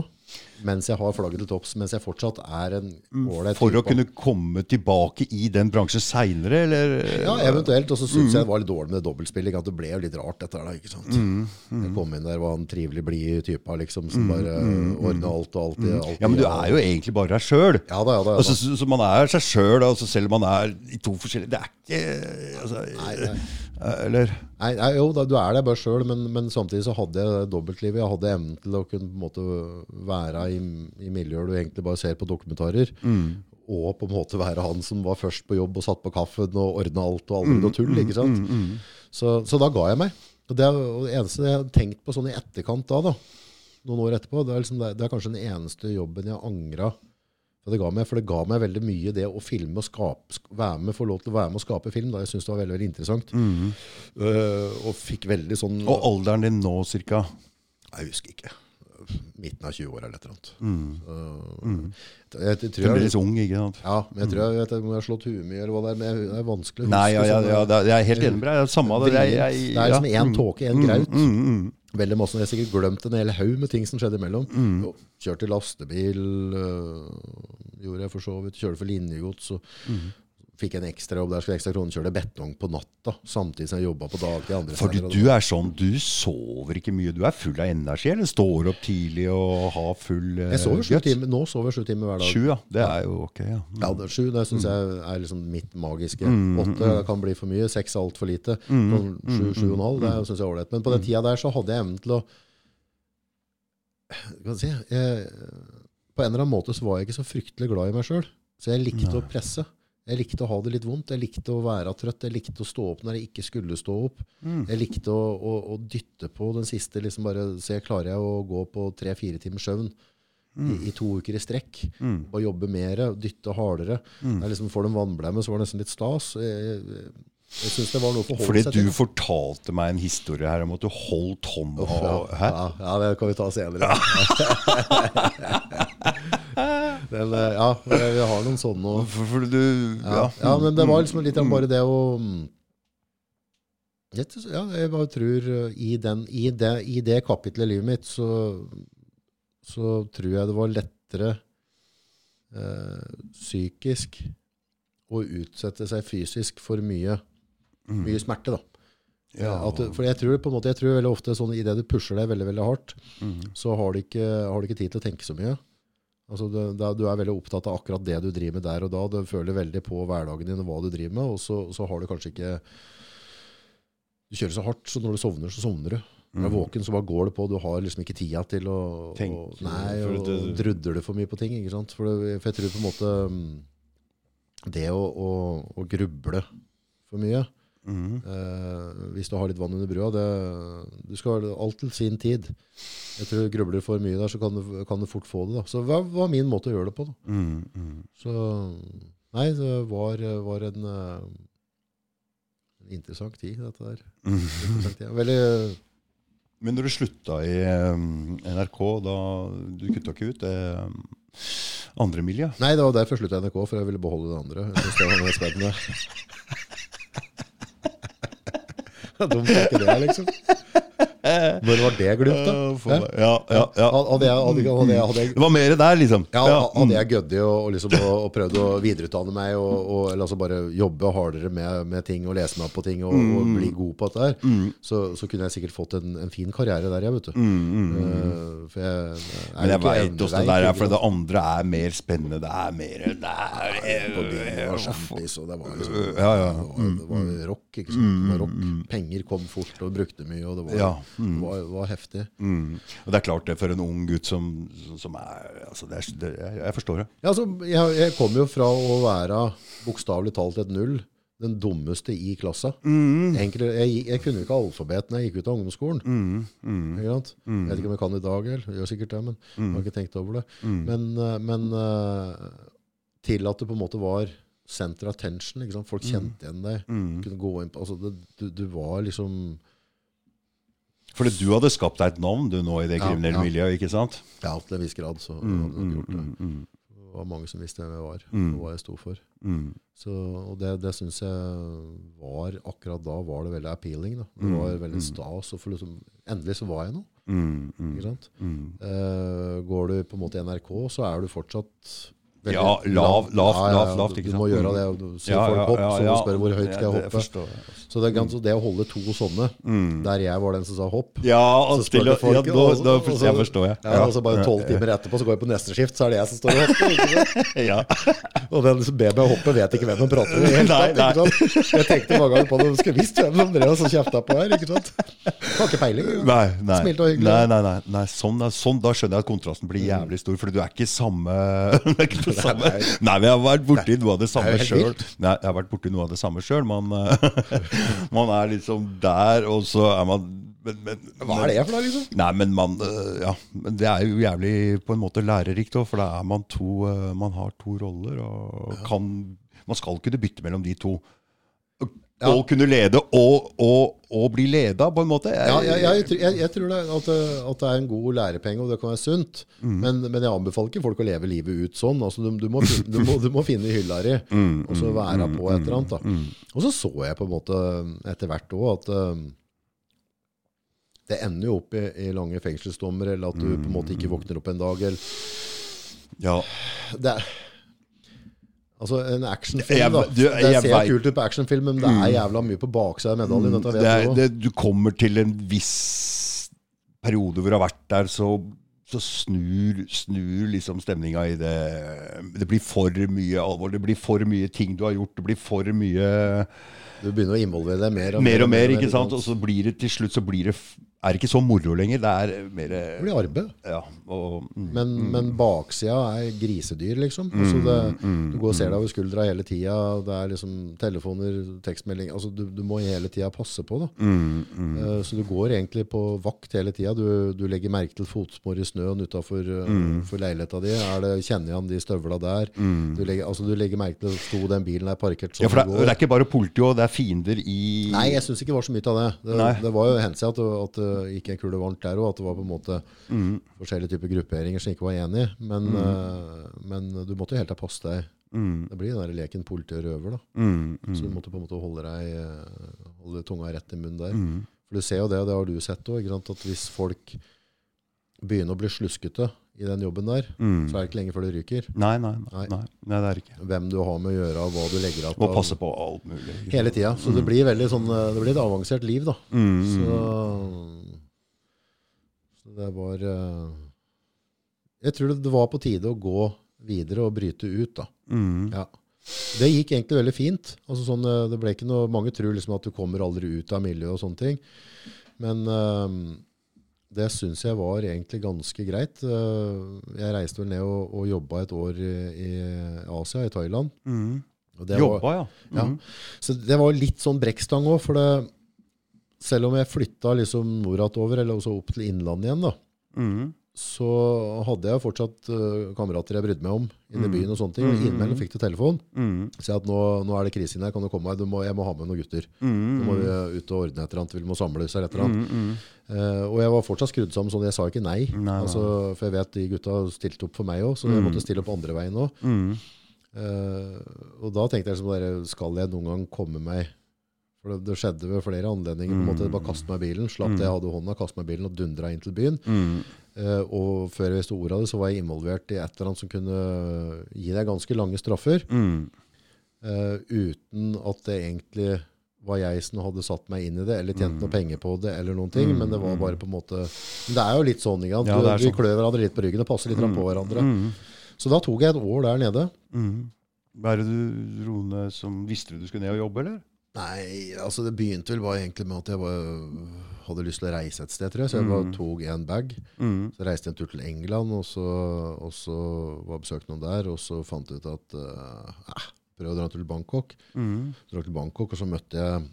mens jeg har flagget til topps, mens jeg fortsatt er en ålreit For å kunne komme tilbake i den bransjen seinere, eller? Ja, eventuelt. Og så syntes jeg det var litt dårlig med det dobbeltspillet. At? Det ble jo litt rart, dette da. ikke sant? Jeg kom inn der, var en trivelig, blid type liksom, som bare ordna alt og alltid. alltid Ja, men du er jo egentlig bare deg sjøl. Ja da, ja da. Ja, Altså, så, så man er seg sjøl, altså, selv om man er i to forskjellige Det er ikke altså, nei. Eller Nei, nei, jo, da, du er deg bare sjøl, men, men samtidig så hadde jeg dobbeltlivet. Jeg hadde evnen til å kunne på en måte være i, i miljøer du egentlig bare ser på dokumentarer. Og på en måte være han som var først på jobb og satt på kaffen og ordna alt og aldri noe tull. ikke sant? Så, så da ga jeg meg. Og det, er, og det eneste jeg har tenkt på sånn i etterkant da, da noen år etterpå, det er, liksom, det, er- kanskje den eneste jobben jeg angra det ga meg, for det ga meg veldig mye det å filme og skape, være med, få lov til å være med og skape film. Da. Jeg syns det var veldig, veldig interessant. Øh, og fikk veldig sånn Og alderen din nå, cirka? Jeg husker ikke. Midten av 20-åra eller et eller annet. Så, Jeg, jeg, tror jeg, Fremdeles ung, ikke sant? ja, men jeg tror jeg vet ha om jeg har slått huet mye, eller hva det er. Men det er vanskelig å huske. Nei, ja, ja, ja, det er- jeg er helt enig med deg. Det Samme det. Jeg, jeg, det er som én tåke, én graut. Mm, mm. Veldig masse. Jeg har sikkert glemt en hel haug med ting som skjedde imellom. Mm. Kjørte lastebil, øh, gjorde jeg for så vidt. Kjørte for linjegods. Og Mm. Fikk en ekstra jobb der, skulle ekstra kroner kjøre betong på natta. Samtidig som jeg jobba på dagtid. andre Fordi steder, du er sånn, du sover ikke mye. Du er full av energi, eller står opp tidlig og har full uh, Jeg sover sju timer, nå sover jeg sju timer hver dag. Sju, ja. Det er jo ok, ja. Ja, det, Sju det syns jeg er liksom mitt magiske. Mm, Åtte kan bli for mye, seks er altfor lite. Mm, Sju, sju og en halv, det syns jeg er ålreit. Men på Mm. den tida der så hadde jeg evnen til å Hva skal jeg si jeg, På en eller annen måte så var jeg ikke så fryktelig glad i meg sjøl. Så jeg likte å presse. Jeg likte å ha det litt vondt. Jeg likte å være trøtt. Jeg likte å stå opp når jeg ikke skulle stå opp. Mm. Jeg likte å, å, å dytte på den siste. liksom bare Se, klarer jeg å gå på tre-fire timers søvn i, i to uker i strekk? Mm. Og jobbe mer, dytte hardere. Mm. Jeg liksom Får den vannblemme så var det nesten litt stas. Jeg, jeg, syns det var noe Fordi du fortalte meg en historie her om at du holdt hånda oh, ja, ja, ja, det kan vi ta senere. Men, eh, ja, vi har noen sånne òg. Ja, Ja. men det var liksom litt av bare det å mm, Ja, jeg bare tror uh, i, den, i, det, i det kapitlet i livet mitt, så, så tror jeg det var lettere eh, psykisk å utsette seg fysisk for mye, mye smerte, da. Ja. At, for jeg tror på en måte, jeg tror veldig ofte sånn, i det du pusher deg veldig, veldig hardt, Mm. så har du, ikke, har du ikke tid til å tenke så mye. Altså, du, da, du er veldig opptatt av akkurat det du driver med der og da. Du føler veldig på hverdagen din og hva du driver med, og så, så har du kanskje ikke Du kjører så hardt, så når du sovner, så sovner du. Når du er våken, så bare går det på. Du har liksom ikke tida til å Tenk, og, Nei, og, det- drudder du for mye på ting, ikke sant? For, det, for jeg tror på en måte mm, Det å, å, å gruble for mye Mm. Eh, hvis du har litt vann under brua. Det, du skal ha alt til sin tid. Jeg tror Grubler for mye der, så kan du, kan du fort få det. Da. Så hva var min måte å gjøre det på? Da. Mm. Mm. Så, Nei, det var, var en, eh, en interessant tid, dette der. Interessant tid. Veldig Men når du slutta i eh, NRK, da Du kutta ikke ut det eh, andre miljøet? Nei, det var derfor jeg slutta i NRK, for jeg ville beholde det andre. Jeg synes det var mer spennende. Dumt er ikke det, liksom. Når var det glupt, da? Eh. Ja, ja, ja. Hadde jeg, hadde, hadde jeg, hadde jeg Det var mer der, liksom. Ja, Hadde jeg gøddig og, og, liksom, og, og prøvd å videreutdanne meg, og, og, eller altså bare jobbe hardere med, med ting og lese meg opp på ting og, Mm. bli god på dette her, så, så kunne jeg sikkert fått en, en fin karriere der, jeg, vet du. Eh, for jeg, jeg Mm, Men jeg veit åssen det der er, for det andre er mer spennende. Det er mer Det er, det var er og det var liksom Ja, ja. Det, var, det var rock, ikke sant. Det var rock. Penger kom fort og brukte mye, og det var, Det var, var heftig. mm. Og det er klart det for en ung gutt som, som er altså det er, det, jeg, forstår det. Ja, altså, jeg, jeg kom jo fra å være bokstavelig talt et null, den dummeste i klassa. Enkelt, jeg, jeg kunne ikke alfabet når jeg gikk ut av ungdomsskolen. Ikke sant? Jeg vet ikke om jeg kan i dag, eller jeg gjør sikkert det, men jeg har ikke tenkt over det. Men, eh, men eh, til at det på en måte var center attention, folk kjente igjen deg. Kunne gå inn på, altså det, du, du var liksom Fordi du hadde skapt deg et navn du nå i det kriminelle miljøet, ikke sant? Ja, til en viss grad så Mm, hadde jeg gjort det. Det var mange som visste hvem jeg var, og hva jeg sto for. Mm. Så, og det, det syns jeg var Akkurat da var det veldig appealing. Da. Det var veldig stas. Og for liksom, endelig så var jeg noe. Mm, mm, Ikke sant? mm. Uh, går du på en måte i NRK, så er du fortsatt veldig Ja, lav- lavt, lavt, lavt, Du, sant? du må gjøre Mm. det. Så Ja, folk ja, hopp, ja, så må du spørre hvor høyt skal jeg Ja, det hoppe. forstår. Mm. Så det, gans- det å holde to sånne, der jeg var den som sa hopp Ja, Så stille, folk, ja, nå, og da, og så- jeg forstår jeg. ja, og så bare tolv timer etterpå så går jeg på neste skift, så er det jeg som står og hopper. Ja. Og den som ber meg hoppe, vet ikke hvem de prater med. Helt Nei, tatt, Ikke sant? Jeg tenkte mange ganger på det. Du skulle visst hvem som drev og så kjefta på her. ikke sant? Har ikke peiling. Nei, nei. Smilte og hyggelig. Nei, nei, nei, nei sånn, da- sånn, da skjønner jeg at kontrasten blir jævlig stor, for du er ikke samme, samme. Nei, men jeg har vært borti noe av det samme sjøl. Jeg har vært borti noe av det samme sjøl. Man, eh, man er liksom der, og så er man men, men, Hva er det for noe, liksom? Nei, men man øh, Ja, men det er jo jævlig på en måte lærerikt òg, for da er man to øh, Man har to roller, og kan Man skal kunne bytte mellom de to. Ja. og kunne lede og, og, og bli leda, på en måte. Jeg- Ja, jeg, jeg, tror- jeg, tror det, at, det, at det er en god lærepenge, og det kan være sunt. Mm. Men, men jeg anbefaler ikke folk å leve livet ut sånn. Altså, du, du, må, du, må, du må finne hylla di, Mm, og så være på et eller annet. Da. Og så så jeg på en måte etter hvert òg at um, det ender jo opp i, i lange fengselsdommer, eller at du på en måte ikke våkner opp en dag. Eller, ja. det er, altså En actionfilm, da. du, det ser vet- kult ut på actionfilm, men det er jævla mye på baksida av medaljen. Dette det er, det, du kommer til en viss periode hvor du har vært der, så, så snur, snur liksom stemninga i det Det blir for mye alvor. Det blir for mye ting du har gjort. Det blir for mye Du begynner å involvere deg mer og mer og mer, ikke sant? Og så blir det til slutt så blir det er ikke så moro lenger. Det er mer Det blir arbeid. Ja. Og, mm, Men, men baksida er grisedyr, liksom. Altså det, du går og ser deg over skuldra hele tida. Det er liksom telefoner, tekstmelding altså du, du må hele tida passe på. da. mm, Eh, Så du går egentlig på vakt hele tida. Du, du legger merke til fotspor i snøen utafor Mm. for leiligheta di. Er det, kjenner igjen de støvla der? Du, legger, altså, du legger merke til sto den bilen er parkert sånn ja, for det, det er ikke bare politi òg, det er fiender i Nei, jeg syns ikke det var så mye av det. Det, det var jo hendt at, at gikk en kule varmt der òg. At det var på en måte Mm. forskjellige typer grupperinger som ikke var enige. Men, eh, men du måtte jo helt ha passe deg. Mm, Det blir den der leken politi og røver. da. mm, mm, Så du måtte på en måte holde deg eh, holde tunga rett i munnen der. mm. For du ser jo det, og det har du sett òg, at hvis folk begynner å bli sluskete i den jobben der, Mm. så er det ikke lenge før det ryker. Nei, nei, Nei. nei, det er ikke. Hvem du har med å gjøre, hva du legger av. Må passe på alt mulig. Hele tida. Så det blir veldig sånn eh, Det blir et avansert liv, da. Mm, så det var eh, Jeg tror det, var på tide å gå videre og bryte ut, da. mm. Ja. Det gikk egentlig veldig fint. Altså sånn, eh, det ble ikke noe, mange tror liksom at du kommer aldri ut av miljøet og sånne ting. Men eh, det syns jeg var egentlig ganske greit. Jeg reiste vel ned og, og jobba et år i, Asia, i Thailand. Mm. Det var- Jobba, ja. ja. Mm. Så det var litt sånn brekkstang òg, for det, selv om jeg flytta liksom nordover, eller også opp til Innlandet igjen, da, Mm. så hadde jeg fortsatt uh, kamerater jeg brydde meg om inne i byen. og sånne ting. Mm. innimellom fikk du telefon. Mm. Si at nå, nå er det krise inne her, kan du komme her? Du må, jeg må ha med noen gutter. Mm. Nå må vi eh, ut og ordne et eller annet. Vi må samles eller et eller annet. Mm, mm. Eh, og jeg var fortsatt skrudd sammen sånn, jeg sa ikke nei. Nei, nei. Altså, for jeg vet de gutta stilte opp for meg òg, så jeg måtte stille opp andre veien òg. Mm. og da tenkte jeg liksom, skal jeg noen gang komme meg For det, det skjedde ved flere anledninger. på en måte, Bare kaste meg i bilen. Slapp det jeg hadde i hånda, kaste meg i bilen og dundra inn til byen. Mm. Uh, og før jeg visste ordet av det, så var jeg involvert i et eller annet som kunne gi deg ganske lange straffer. Mm. Uh, uten at det egentlig var jeg som hadde satt meg inn i det, eller tjent noe penger på det, eller noen ting. Men det var bare på en måte det er jo litt sånn, ikke sant? Ja, Vi sånn. klør hverandre litt på ryggen og passer litt på hverandre. Mm. Så da tok jeg et år der nede. Mm. Hva er det du dro ned som Visste du du skulle ned og jobbe, eller? Nei, altså det begynte vel bare egentlig med at jeg var, hadde lyst til å reise et sted, tror jeg. Så jeg bare tok en bag. Mm. Så reiste jeg en tur til England, og så, og så var jeg besøkt noen der. Og så fant jeg ut at uh, prøv å dra til Bangkok. Mm. Så dra til Bangkok, og så møtte jeg,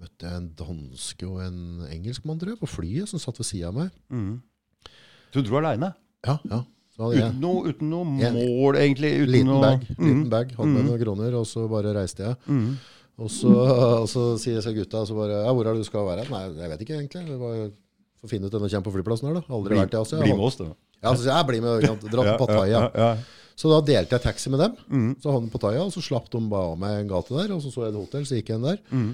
møtte jeg en danske og en engelskmann, tror jeg, på flyet, som satt ved sida av meg. Mm. Så du dro aleine? Ja, ja. Uten noe, uten noe mål, egentlig? Uten liten noe... bag, liten Mm. bag, hadde med noen kroner, og så bare reiste jeg. Og så, og så sier jeg gutta så bare, ja, hvor er det du skal være? Nei, jeg vet ikke egentlig. Vi bare får finne ut jeg kommer på flyplassen her da. Aldri vært i Asia. Bli med oss, da. Ja, så sier jeg, 'bli med, dra til Pattaya. Ja. Så da delte jeg taxi med dem. Mm. Så havnet på Pattaya, og så slapp de bare av meg en gate der, og så så jeg et hotell, så gikk jeg inn der. Mm.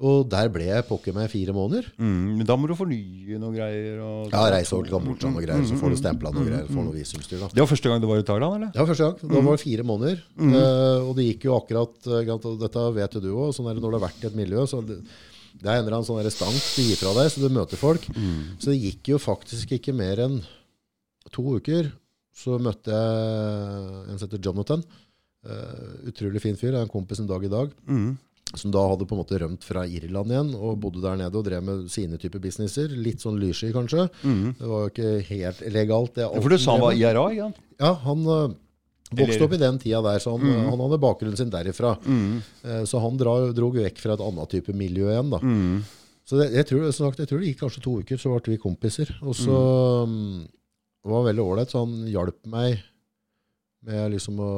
Og der ble jeg pokker meg fire måneder. Mm. Men da må du fornye noe greier. Og... Ja, reise over til Kambodsja og noe greier, så får du stempla noe greier, får noe visumstyr da. Det var første gang du var i Thailand, eller? Var første gang. Da var det fire måneder. Eh, og det gikk jo akkurat uh, Dette vet jo du òg. Sånn det når du har vært i et miljø. Så det, det er en eller annen sånn stank du gir fra deg, så du møter folk. Så det gikk jo faktisk ikke mer enn to uker. Så møtte jeg en som heter Jonathan. Uh, utrolig fin fyr. Er en kompis en dag i dag. Mm. Som da hadde på en måte rømt fra Irland igjen og bodde der nede og drev med sine typer businesser. Litt sånn lyssky, kanskje. Det var jo ikke helt legalt. Det Mm. Ja, For du sa han var IRA, Ja, ja, han øh, vokste opp i den tida der, så han, Mm. han hadde bakgrunnen sin derifra. Eh, så han dra, drog vekk fra et annet type miljø igjen. da. Mm. Så det, jeg, tror, sagt, jeg tror det gikk kanskje to uker, så ble vi kompiser. Og så mm. det var veldig ålreit, så han hjalp meg med liksom å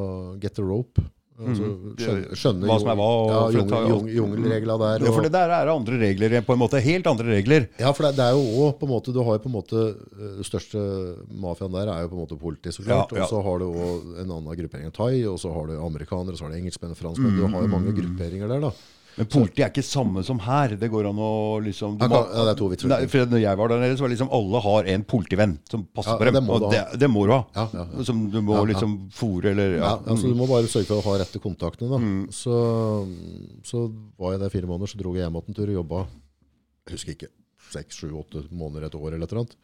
get the rope. Altså, Mm. skjønne, skjønne Hva som er hva, og ja, jungelregla der. Ja, for det der er andre regler, på en måte. Helt andre regler. Ja, for det, det er jo også på en måte Du har jo på en måte øh, Den største mafiaen der er jo på en måte politi, så klart. Ja, ja. Og så har du også en annen gruppering thai, og så har du amerikanere, så har du engelskmenn, franskmenn. Du har jo mange grupperinger der, da. Men politi er ikke samme som her. Det går an å liksom du Ja, må- ja, det er to vidt Nei, for Når jeg var der nede, så var det liksom alle har en politivenn som passer Ja, på dem. det må og du det, det må du ha. Ja. Som du må liksom fòre eller Ja, ja. Mm. altså Du må bare sørge for å ha rette kontaktene. da så, så var jeg der fire måneder, så dro jeg hjem igjen en tur og jobba jeg husker ikke, seks, sju, åtte måneder, et år eller et eller annet.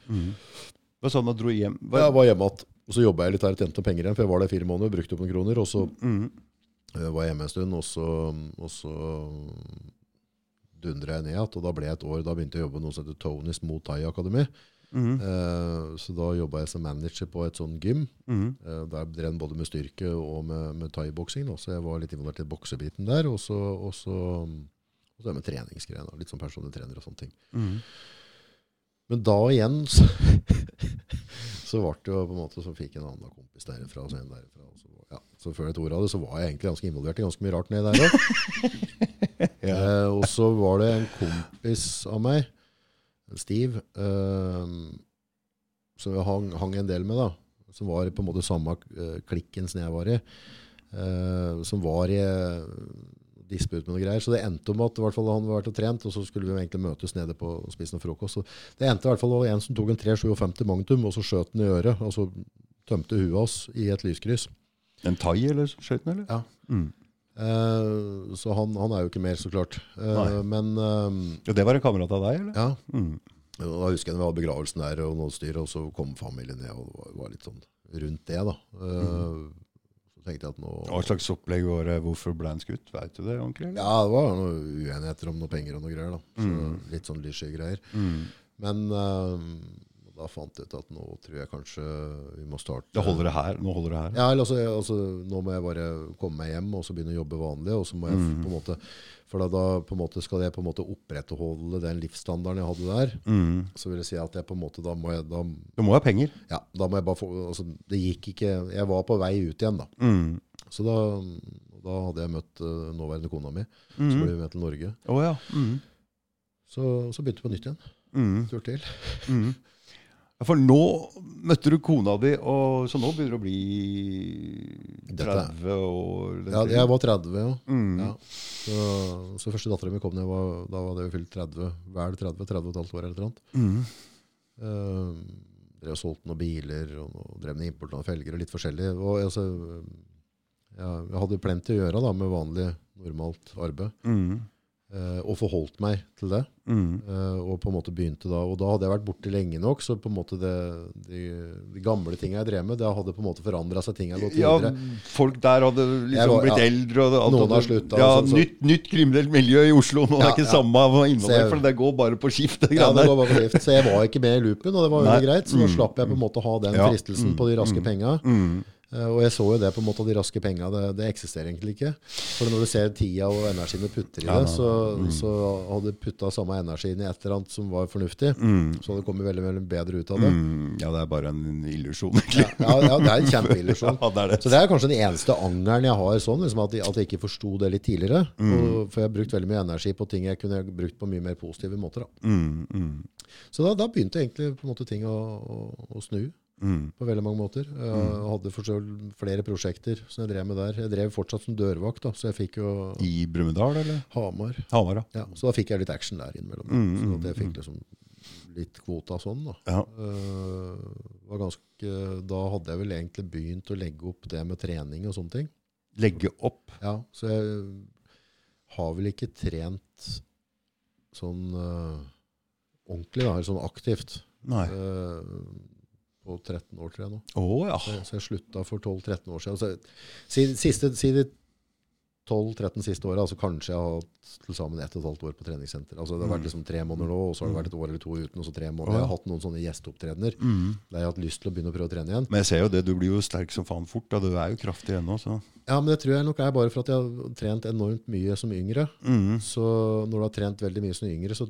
Hva sa du dro hjem? Var... Jeg var hjemme igjen, og så jobba jeg litt her og tjente penger igjen, for jeg var der fire måneder, brukte opp noen kroner, og så Mm. Jeg var hjemme en stund, og så, og så dundra jeg ned igjen. Og da ble jeg et år, da begynte jeg å jobbe noe som heter Tonys Mo Thai Akademi. Mhm. uh, så da jobba jeg som manager på et sånn gym. Mhm. uh, der drev jeg både med styrke og med, med thaiboksing. Så jeg var litt involvert i boksebiten der. Og så, og så, og så med treningsgreier. Litt sånn personlig trener og sånne ting. Mhm. Men da igjen så, så ble det jo på en måte så fikk en annen kompis derfra og så en derfra. Og så, ja, så før jeg tok ordet av det, så var jeg egentlig ganske involvert i ganske mye rart nedi der òg. eh, og så var det en kompis av meg, Steve, eh, som jeg hang, hang en del med, da. Som var på en måte samme eh, klikken som jeg var i. Eh, som var i eh, ut med noe greier. Så det endte om at i hvert fall han var vært og trent, og så skulle vi egentlig møtes nede på og spise noe frokost. Så det endte i hvert fall med en som tok en 357 Magnum, og så skjøt den i øret. Og så tømte huet hans i et lyskryss. En thai, eller skjøt den, eller? Ja. Mm. Eh, så han, han er jo ikke mer, så klart. Eh, men eh, Ja, det var en kamerat av deg, eller? ja, Mm. da husker jeg når vi hadde begravelsen der, og noe styr, og så kom familien ned, og det var, var litt sånn rundt det, da. Eh, Så tenkte jeg at nå Hva slags opplegg var det? Hvorfor ble han skutt? Vet du det ordentlig? eller? Ja, det var noen uenigheter om noen penger og noe greier, da. Så Mm. Litt sånn lyssky greier. Mm. Men uh, da fant jeg ut at nå tror jeg kanskje vi må starte Da holder det her. Nå holder det her. Ja, altså, altså, Nå må jeg bare komme meg hjem og så begynne å jobbe vanlig. og så må jeg Mm. på en måte, For da, da på en måte skal jeg på en måte opprettholde den livsstandarden jeg hadde der. Mm. Så vil jeg si at jeg på en måte da må jeg, da, Du må ha penger. ja, da må jeg bare få altså, Det gikk ikke Jeg var på vei ut igjen, da. Mm. Så da, da hadde jeg møtt uh, nåværende kona mi. Så Mm. ble vi med til Norge. Oh, ja. Mm. Så, så begynte vi på nytt igjen. Mm. Tur til. Ja, For nå møtte du kona di, og, så nå begynner du å bli 30 år? Ja, jeg var 30, ja. Mm. ja. Så, så første dattera mi kom da var, da var det jo fylt 30, vel 30, 30 og et halvt år eller noe. Mm. Uh, drev og solgte noen biler og noe, drev med import av felger og litt forskjellig. Og altså, ja, jeg hadde plenty å gjøre da, med vanlig, normalt arbeid. Mm. Eh, og forholdt meg til det. Mm. eh, og på en måte begynte da, og da hadde jeg vært borte lenge nok, så på en måte det, de, de gamle tingene jeg drev med, det hadde på en måte forandra seg. ting jeg gått Ja, videre. folk der hadde liksom var- blitt ja. eldre. Og alt Noen har sluttet, Ja, sånn, så- nytt, nytt kriminelt miljø i Oslo. Nå Ja, er det ikke samme innholdet, for det går bare på skift. Ja, det går bare på skift. Så jeg var ikke med i loopen, og det var jo greit. Så nå Mm. slapp jeg på en måte å ha den fristelsen på de raske penga. Mm. Eh, Og jeg så jo det på en måte, de raske penga, det, det eksisterer egentlig ikke. For når du ser tida og energien du putter i Ja, det, så. Mm. så hadde du putta samme energien i et eller annet som var fornuftig, Mm. så hadde du kommet veldig, veldig bedre ut av det. Mm. Ja, det er bare en illusjon, Ja, egentlig. ja, ja, det er en kjempeillusjon. Ja, det er det. Så det er kanskje den eneste angeren jeg har, sånn, liksom at, jeg, at jeg ikke forsto det litt tidligere. Mm. Og, for jeg har brukt veldig mye energi på ting jeg kunne brukt på mye mer positive måter. Da. Mm. Mm. Så da, da begynte egentlig på en måte ting å, å, å snu. Mm. på veldig mange måter. Jeg hadde for flere prosjekter som jeg drev med der. Jeg drev fortsatt som dørvakt, da, så jeg fikk jo I Brumunddal, eller? Hamar. Hamar, ja. Ja, så da fikk jeg litt action der innimellom. Mm, så mm, at jeg fikk liksom litt kvota sånn. Da. ja. Uh, var ganske, da hadde jeg vel egentlig begynt å legge opp det med trening og sånne ting. Legge opp. Ja, så jeg har vel ikke trent sånn uh, ordentlig, da, eller sånn aktivt. Nei. eh, på 13 år, tror jeg nå. Oh, ja. Så, så jeg slutta for 12-13 år siden. Så, siste, si de 12-13 siste åra, altså kanskje jeg har hatt til sammen ett og et halvt år på treningssenter. Altså Det har vært liksom tre måneder nå, og så har det vært et år eller to uten, og så tre måneder. Jeg har hatt noen sånne gjesteopptredener Mm. der jeg har hatt lyst til å begynne å prøve å trene igjen. Men jeg ser jo det, du blir jo sterk som faen fort. Da. Du er jo kraftig ennå, så Ja, men det tror jeg nok er bare for at jeg har trent enormt mye som yngre. mm. Så når du har trent veldig mye som yngre, så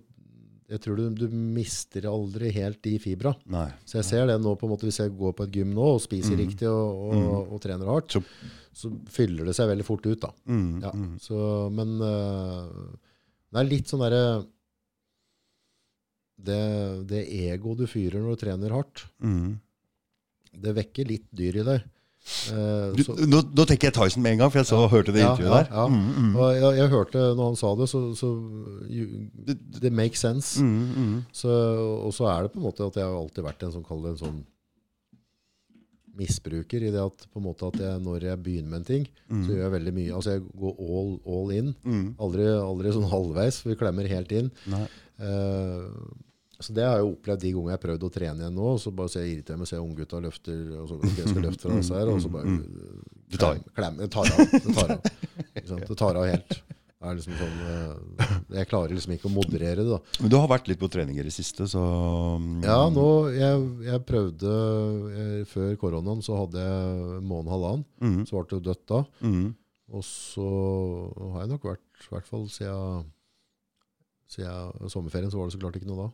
jeg tror du, du mister aldri helt de fibra. Nei. Så jeg ser det nå på en måte hvis jeg går på et gym nå og spiser Mm. riktig og, og, og trener hardt, Så- så fyller det seg veldig fort ut. da. Mm. Ja, Mm. så, men uh, det er litt sånn derre det, det ego du fyrer når du trener hardt, Mm. det vekker litt dyr i deg. Eh, Du, nå, nå tenker jeg Tyson med en gang, for jeg så hørte det Ja, intervjuet ja, der. ja. Mm, mm. og jeg, jeg hørte når han sa det, så, så you, det makes sense. Mm, mm. Så, og så er det på en måte at jeg har alltid vært en sånn, kall det en sånn misbruker i det at på en måte at jeg, når jeg begynner med en ting, så gjør jeg veldig mye. Altså jeg går all, all in. Mm. Aldri, aldri sånn halvveis, vi klemmer helt inn. Nei. Eh, så det har jeg opplevd de gangene jeg har prøvd å trene igjen nå. og Så bare ser jeg irriterer meg, ser unggutta løfter og så, jeg skal løfte fra seg her, og så bare Du tar. klem, det tar av. Det tar av? Det tar av helt. Det er liksom sånn, eh, jeg klarer liksom ikke å moderere det. da. Men du har vært litt på trening i det siste, så mm, Ja, nå, jeg, jeg prøvde jeg, Før koronaen så hadde jeg måned halvannen. mm, Så ble det dødt da. mm. Og så har jeg nok vært, i hvert fall siden, siden sommerferien, så var det så klart ikke noe da.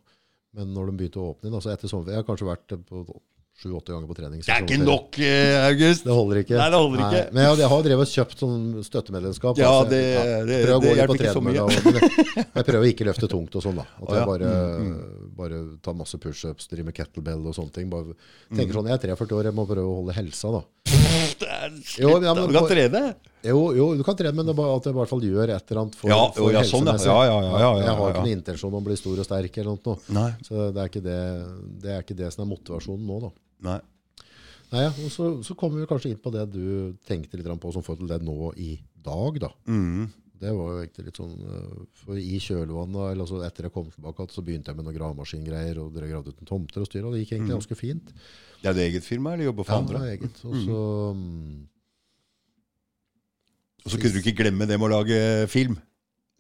Men når de begynte å åpne inn, altså etter sommerferien, jeg har kanskje vært på sju-åtte ganger på trening. Det er ikke nok, eh, August! Det holder ikke. Nei, det holder ikke. men jeg, jeg har drevet og kjøpt sånn støttemedlemskap. Ja, altså, det- det- å det gå litt hjelper ikke så mye. og- Jeg, prøver å ikke løfte tungt og sånn, da. At jeg bare, Mm, bare tar masse pushups, driver med kettlebell og sånne ting. Bare Mm. tenker sånn, Jeg er 43 år, jeg må prøve å holde helsa, da. Det er Jo, slutt, ja, men Du kan trene. Jo, jo, du kan trene, men at jeg i hvert fall gjør et eller annet for, Ja, for ja, sånn, ja. Ja, ja, ja, ja, ja, jeg har ja. ikke noen intensjon om å bli stor og sterk eller noe. Nei. Så det er ikke det, det, er ikke det som er motivasjonen nå, da. Nei. Nei, ja, og så, så kommer vi kanskje inn på det du tenkte litt på som forhold til det nå i dag, da. Mm. Det var jo egentlig litt sånn øh, For i kjølvannet, eller altså etter jeg kom tilbake, så begynte jeg med noen gravemaskingreier, og dere gravde ut en tomter og styr, og det gikk egentlig ganske fint. Det er det eget firma, eller jobber for Ja, andre? det er eget. Og så mm, Og så kunne du ikke glemme det med å lage film.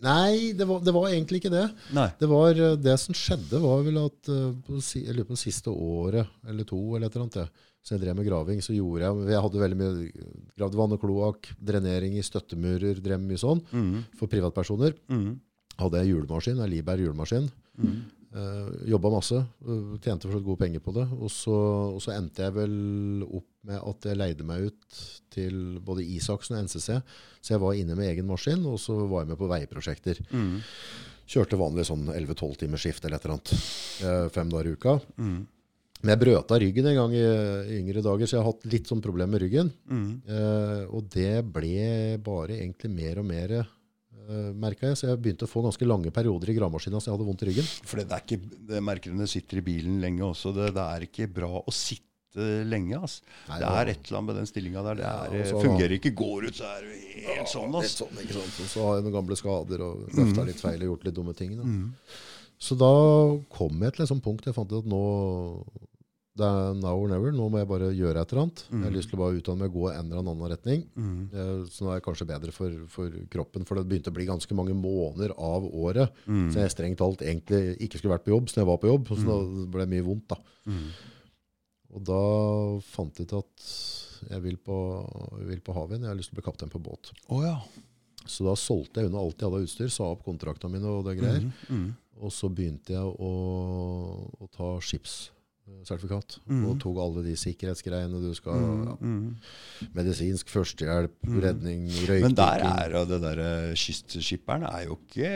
Nei, det var, det var egentlig ikke det. Nei. Det, var, eh, det som skjedde, var vel at eh, på, jeg lurer på siste året eller to, eller et eller annet, så jeg drev med graving, så gjorde jeg Jeg hadde veldig mye gravd vann og kloakk, drenering i støttemurer, drev mye sånn mm. for privatpersoner. Mm. Hadde jeg julemaskin, en Liebherr julemaskin. Mhm. Uh, jobba masse, Uh, tjente fortsatt gode penger på det. Og så, og så endte jeg vel opp med at jeg leide meg ut til både Isaksen og NCC. Så jeg var inne med egen maskin, og så var jeg med på veiprosjekter. Mm. Kjørte vanlig sånn 11-12 timers skift eller et eller annet. Uh, Fem dager i uka. Mm. Men jeg brøt av ryggen en gang i, i yngre dager, så jeg har hatt litt sånn problem med ryggen. Mm. Uh, og det ble bare egentlig mer og mer, merka jeg. Så jeg begynte å få ganske lange perioder i gravemaskina så jeg hadde vondt i ryggen. For det er ikke, det du sitter i bilen lenge også. Det, det er ikke bra å sitte lenge. Altså. Nei, det er et eller annet med den stillinga der. Det er, ja, så- fungerer ikke. Går ut, så er du helt sånn. Altså. sånn, ikke sant? Og så har jeg noen gamle skader og løfta litt feil og gjort litt dumme ting. Da. Mm. Så da kom jeg til et sånt punkt jeg fant ut at nå det er now or never. Nå må jeg bare gjøre et eller annet. Jeg har lyst til å bare utdanne meg og gå en eller annen retning. Mm. Eh, Så nå er det kanskje bedre for, for kroppen, for det begynte å bli ganske mange måneder av året. Mm. Så jeg strengt talt egentlig ikke skulle vært på jobb, så jeg var på jobb. Så da ble det mye vondt, da. Mhm. Og da fant jeg ut at jeg vil på, jeg vil på havvind. Jeg har lyst til å bli kaptein på båt. Å ja. Så da solgte jeg unna alt jeg hadde av utstyr, sa opp kontraktene mine og det greier. Og så begynte jeg å, å ta skipssertifikat. Mm. Og tok alle de sikkerhetsgreiene du skal ja, Mhm. Medisinsk førstehjelp, redning, røykdykking. Men der er jo det derre kystskipperen er jo ikke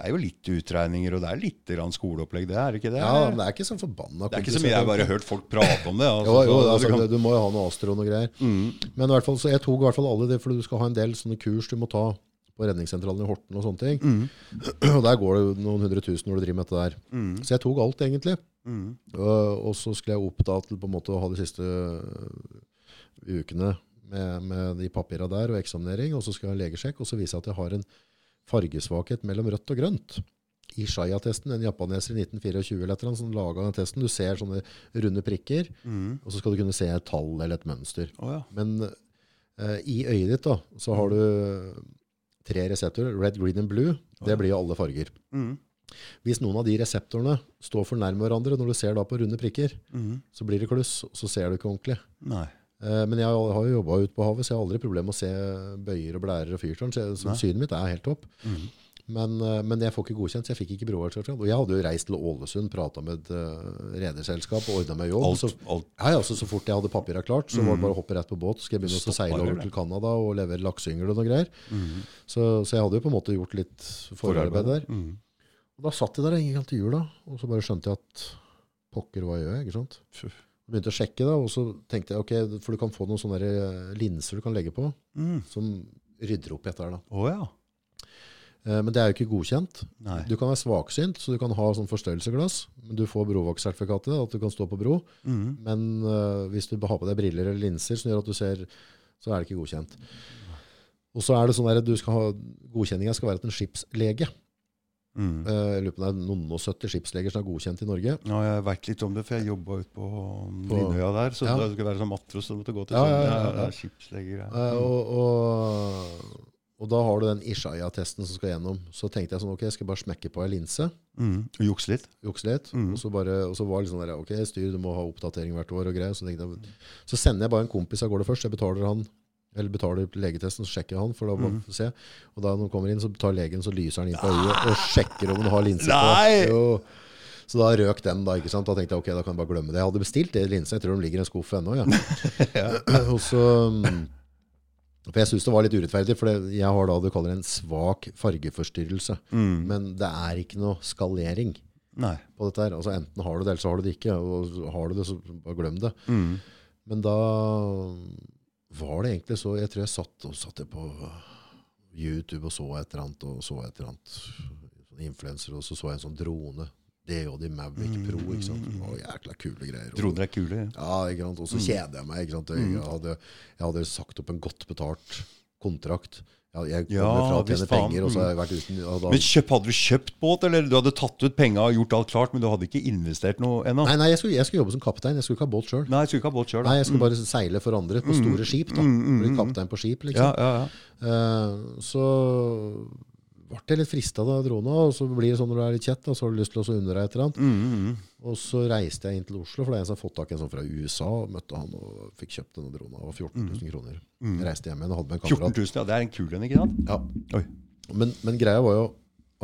er jo litt utregninger, og det er litt skoleopplegg, det er ikke det? Ja, men det er ikke så forbanna det er ikke så mye jeg har bare hørt folk prate om det. Altså, Jo, jo, så altså, du kan- du må jo ha noe astro og noe greier. Mm. Men i hvert fall, så jeg tok i hvert fall alle det, for du skal ha en del sånne kurs du må ta på redningssentralen i Horten og sånne ting. Mm. Og der går det noen hundre tusen når du driver med dette der. Mm. Så jeg tok alt, egentlig. Mm. Og, og så skulle jeg opp da til på en måte å ha de siste øh, ukene med, med de papira der og eksaminering, og så skal jeg ha legesjekk, og så viser jeg at jeg har en fargesvakhet mellom rødt og grønt. I Shaya-testen, en japaneser i 1924 eller et som laga den testen. Du ser sånne runde prikker, Mhm. og så skal du kunne se et tall eller et mønster. Oh, ja. Men eh, i øyet ditt da, så har du tre reseptorer, red, green and blue. Det blir jo alle farger. Mm. Hvis noen av de reseptorene står for nærme hverandre, når du ser da på runde prikker, mm. så blir det kluss, og så ser du ikke ordentlig. Nei. Eh, men jeg har jo jobba ute på havet, så jeg har aldri problem med å se bøyer og blærer og fyrtårn. Så, så synet mitt er helt topp. Mhm. Men, eh, men jeg får ikke godkjent, så jeg fikk ikke broversertifikat. Og jeg hadde jo reist til Ålesund, prata med et uh, rederselskap og ordna meg jobb. Alt, så, alt. Hei, altså, så, fort jeg hadde papira klart, så var det bare å hoppe rett på båt. Så skal jeg begynne å seile over til Canada og levere lakseyngel og noe greier. Mm. Så, så jeg hadde jo på en måte gjort litt forarbeid der. Mm. Og da satt jeg der en gang til jul, da, og så bare skjønte jeg at pokker, hva gjør jeg? ikke sant? Begynte å sjekke, da, og så tenkte jeg ok, for du kan få noen sånne linser du kan legge på, mm. som rydder opp i dette her. da. Oh, ja. Eh, Men det er jo ikke godkjent. Nei. Du kan være svaksynt, så du kan ha sånn forstørrelsesglass. Men du får brovaktsertifikatet, at du kan stå på bro. Mm. Men uh, hvis du har på deg briller eller linser som gjør at du ser, så er det ikke godkjent. Og så er det sånn at du skal ha, Godkjenninga skal være til en skipslege. Mhm. Eh, Jeg lurer på det er noen og 70 skipsleger som er godkjent i Norge. Ja, jeg veit litt om det, for jeg jobba ute på På- Lindøya der. Så Ja. det skulle være sånn matros som måtte gå til Ja, sånn. ja, Ja, ja, skipsleger. Og, og, og da har du den Ishaya-testen som skal gjennom. Så tenkte jeg sånn, ok, jeg skal bare smekke på ei linse, Mm. Og jukse litt. jukse litt. Mm. Og, så bare, og så var det liksom der, ok, styr, du må ha oppdatering hvert år og greier. Så, jeg, så sender jeg bare en kompis av gårde først. Jeg betaler han, eller betaler legetesten, så sjekker jeg han. For da Mhm. se. Og da når han kommer inn, så tar legen, så lyser han inn på øyet og sjekker om han har linse på. Jo. Så da røk den, da. ikke sant? Da tenkte jeg ok, da kan jeg bare glemme det. Jeg hadde bestilt det linsa. Jeg tror de ligger i en skuff ennå. Ja. og så, mm, for jeg syns det var litt urettferdig, for jeg har da du kaller en svak fargeforstyrrelse. Mm. Men det er ikke noe skalering Nei. på dette her. Altså Enten har du det, eller så har du det ikke. Og har du det, så bare glem det. Mm. Men da var det egentlig så Jeg tror jeg satt og satt på YouTube og så et eller annet, og så et eller annet influenser, og så så jeg en sånn drone. DJD Mavic Pro. ikke sant? Og var jækla kule greier. Og- Droner er kule. ja. ja, ikke sant? Og så kjeder jeg meg. ikke sant? Jeg, hadde, jeg hadde sagt opp en godt betalt kontrakt. Jeg, jeg Ja, kommer fra å tjene penger, og så har jeg vært uten da, Men kjøp, hadde du kjøpt båt, eller du hadde tatt ut penga og gjort alt klart, men du hadde ikke investert noe ennå? Nei, nei jeg, skulle, jeg skulle jobbe som kaptein. Jeg skulle ikke ha båt sjøl. Nei, jeg skulle ikke ha båt sjøl. Nei, jeg skulle bare seile for andre på store skip. da. Mm, mm, Bli mm. kaptein på skip, liksom. ja, ja. Eh, så ble jeg litt frista av drona. Og så blir det sånn når du er litt kjett, og så har du lyst til å unne deg et eller annet. Mm, mm, Og så reiste jeg inn til Oslo, for det er en som har fått tak i en sånn fra USA. og Møtte han og fikk kjøpt denne drona. Det var 14 000 kroner. Jeg reiste hjem igjen og hadde med en 14 000, ja. Det er en kul en, ikke sant? Ja. Men, men greia var jo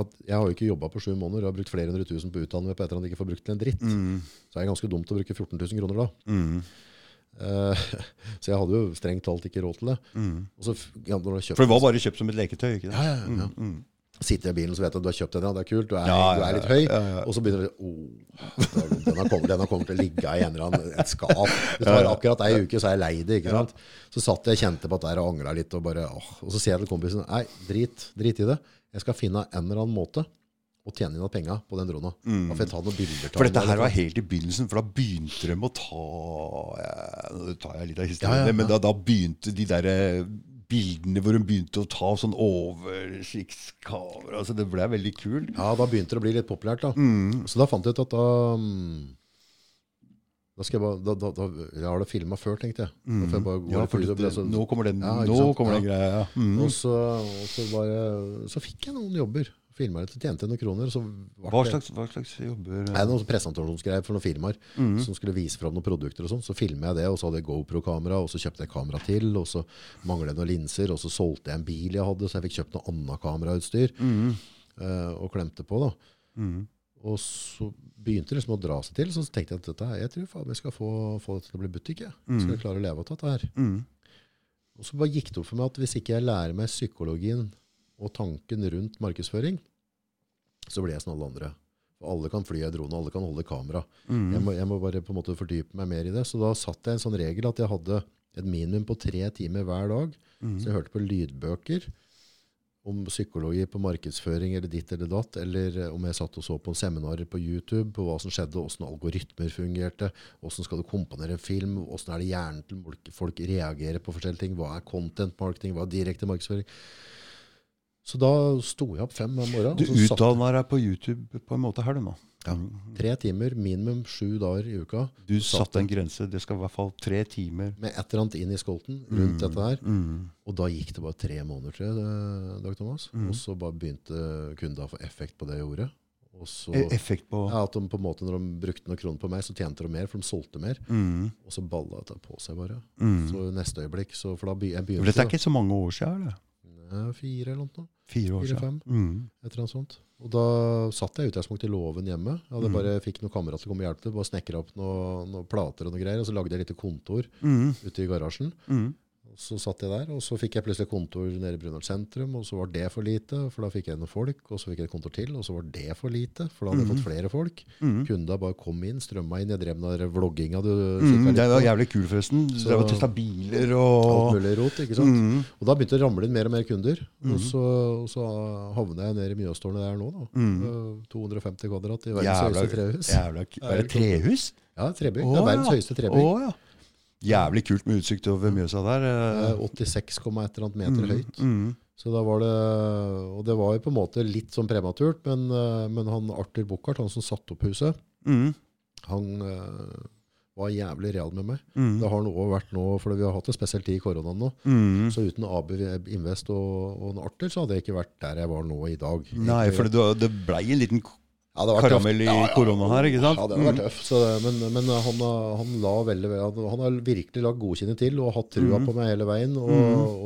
at jeg har jo ikke jobba på sju måneder Jeg har brukt flere hundre tusen på utdanning på et eller annet ikke får brukt til en dritt. Mm, Så er ganske dumt å bruke 14 000 kroner da. mm, Eh, så jeg hadde jo strengt talt ikke råd til det. mm. Og så ja, kjøpt For det var bare kjøpt som et leketøy, ikke det? Ja, ja, ja. Mm, mm. Sitter i bilen så vet du at du har kjøpt den, ja, det er kult, du er, Ja, ja, du er litt høy. Og så begynner du oh, den, har kommet, den har kommet til å ligge i en eller annen et skap. Det tar akkurat ei uke, så er jeg lei det. ikke sant? Så satt jeg og kjente på at der og angla litt. Og bare, åh. Og så sier jeg til kompisen nei, drit, drit i det. Jeg skal finne en eller annen måte å tjene inn penga på den drona. Da får jeg ta noen bilder. av For dette her var helt i begynnelsen, for da begynte de å ta ja, Nå tar jeg litt av historien, Ja, ja, men da, da begynte de der eh, bildene hvor hun begynte å ta sånn oversiktskamera. Altså, det ble veldig kult. Ja, da begynte det å bli litt populært. da. Mm. Så da fant jeg ut at da mm, Da, skal jeg bare, da, da, da Jeg har det filma før, tenkte jeg. Da får jeg bare gå Mm. Ja, for på det, nå kommer den, Ja, nå kommer den greia. Ja. Mm. Og så, og så, bare, så fikk jeg noen jobber. Filma litt, tjente jeg noen kroner. Så Hva slags, hva slags jobber Nei, noen presentasjonsgreier for noen firmaer Mm. som skulle vise fram noen produkter. og sånn, Så filmer jeg det, og så hadde jeg GoPro-kamera, og så kjøpte jeg kamera til, og så manglet jeg noen linser, og så solgte jeg en bil jeg hadde, så jeg fikk kjøpt noe annet kamerautstyr Mm. eh, og klemte på. da. Mm. Og så begynte det liksom å dra seg til, så tenkte jeg at dette, jeg tror faen jeg skal få, få det til å bli butikk. Jeg. Skal jeg klare å leve av dette her? Mm. Og så bare gikk det opp for meg at hvis ikke jeg lærer meg psykologien og tanken rundt markedsføring, så blir jeg som alle andre. For alle kan fly i drone, alle kan holde kamera. Mm. Jeg, må, jeg må bare på en måte fordype meg mer i det. Så da satt jeg en sånn regel at jeg hadde et minimum på tre timer hver dag. Mm. Så jeg hørte på lydbøker om psykologi på markedsføring eller ditt eller datt, eller eh, om jeg satt og så på seminarer på YouTube på hva som skjedde, hvordan algoritmer fungerte, hvordan skal du komponere en film, hvordan er det hjernen til folk- folk reagerer på forskjellige ting, hva er content marketing, hva er direkte markedsføring. Så da sto jeg opp fem om morgenen. Du utdanner deg på YouTube på en måte her, du nå. Ja. Tre timer, minimum sju dager i uka, Du satte en grense. Det skal i hvert fall tre timer. med et eller annet inn i skolten rundt dette her. Mm. Og da gikk det bare tre måneder, til, Dag Thomas. Og så bare begynte kundene å få effekt på det jeg gjorde. Så, E- Effekt på ja, at de på en måte, Når de brukte noen kroner på meg, så tjente de mer, for de solgte mer. mm. Og så balla det på seg bare. Mm. Så neste øyeblikk, så, for da begynte jeg For begynte dette er ikke så mange år siden? Eller? Ja, fire eller noe. Fire år Fire, fem. Mm. Et eller annet sånt. Og da satt jeg utgangspunktet i låven hjemme. Jeg hadde Mm. bare fikk noen kamerater å komme og hjelpe til. Bare snekra opp noen noe plater og noe greier. Og så lagde jeg et lite kontor Mm. ute i garasjen. Og så satt jeg der, og så fikk jeg plutselig kontor nede i Brunel sentrum, og så var det for lite, for da fikk jeg noen folk, og så fikk jeg et kontor til, og så var det for lite, for da hadde jeg fått flere folk. Mm. Kunder bare kom inn, strømma inn, jeg drev med den vlogginga du Mm. kikket Det var jævlig kul, forresten. Du drev og testa biler Alt og mulig rot, ikke sant? Mm. Og da begynte det å ramle inn mer og mer kunder, og så, og så havnet jeg nede i Mjøstårnet der nå da. Mm. Eh, 250 kvadrat i verdens høyeste trehus. jævla Er det trehus? Ja, trebygg. Det er verdens høyeste trebygg. Å, ja. Jævlig kult med utsikt over Mjøsa der. Det eh. 86, et eller annet meter høyt. Mm. Så da var det, og det var jo på en måte litt sånn prematurt, men, eh, men han Arthur Buchardt, han som satte opp huset, Mm. han eh, var jævlig real med meg. Mm. Det har han også vært nå, for vi har hatt det spesielt i koronaen nå. Mm. Så uten AB Invest og, og en Arthur, så hadde jeg ikke vært der jeg var nå i dag. Nei, for det, det blei en liten Ja, det vært karamell i tøft. korona her, ikke sant? Ja, det hadde vært tøft. Så, men men han, han, la veldig, han har virkelig lagt godkjenning til og hatt trua på meg hele veien. Og,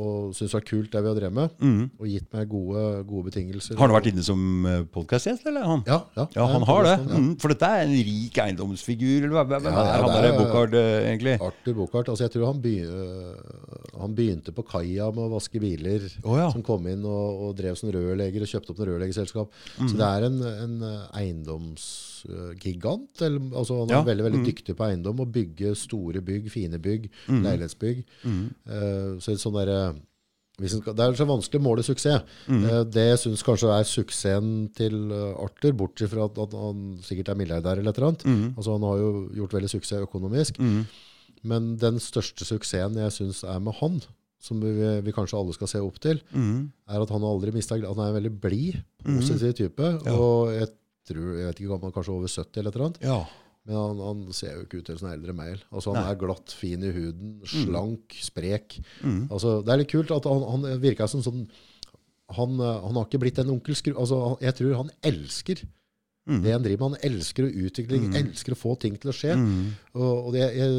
og syntes det er kult det vi har drevet med. Mm. Og gitt meg gode, gode betingelser. Har han vært inne som podkastgjest, eller? han? Ja, ja, Ja, han har det. Mm, for dette er en rik eiendomsfigur, eller hva er han der er- Buchardt, eh, egentlig? Arthur Buchardt. Altså jeg tror han, begy øh, han begynte på kaia med å vaske biler. oh. Som kom inn og, og drev som rørlegger og kjøpte opp noen rørleggerselskap. Mm. Så det er en, en eiendomsgigant. eller, Altså han er Ja, veldig veldig mm. dyktig på eiendom og bygge store bygg, fine bygg, Mm. leilighetsbygg. Mm. Uh, så sånn der, hvis skal, det er så vanskelig å måle suksess. Eh, det jeg syns kanskje er suksessen til eh, Arthur, bortsett fra at, at han sikkert er milliardær eller et eller annet. Mm. Altså Han har jo gjort veldig suksess økonomisk. Mm. Men den største suksessen jeg syns er med han, som vi, vi kanskje alle skal se opp til, Mm. er at han har aldri mista Han er en veldig blid, positiv type. Ja. Og jeg tror, jeg vet ikke kanskje over 70 eller et eller annet. Ja. Men han, han ser jo ikke ut til en sånn eldre mail. Altså Han Nei. er glatt, fin i huden, slank, sprek. Mm. Altså Det er litt kult at han, han virka som sånn han, han har ikke blitt en onkel Skru... Altså, jeg tror han elsker Mm. det han driver med. Han elsker å utvikle mm. elsker å få ting til å skje. Mm. Og, og det, jeg,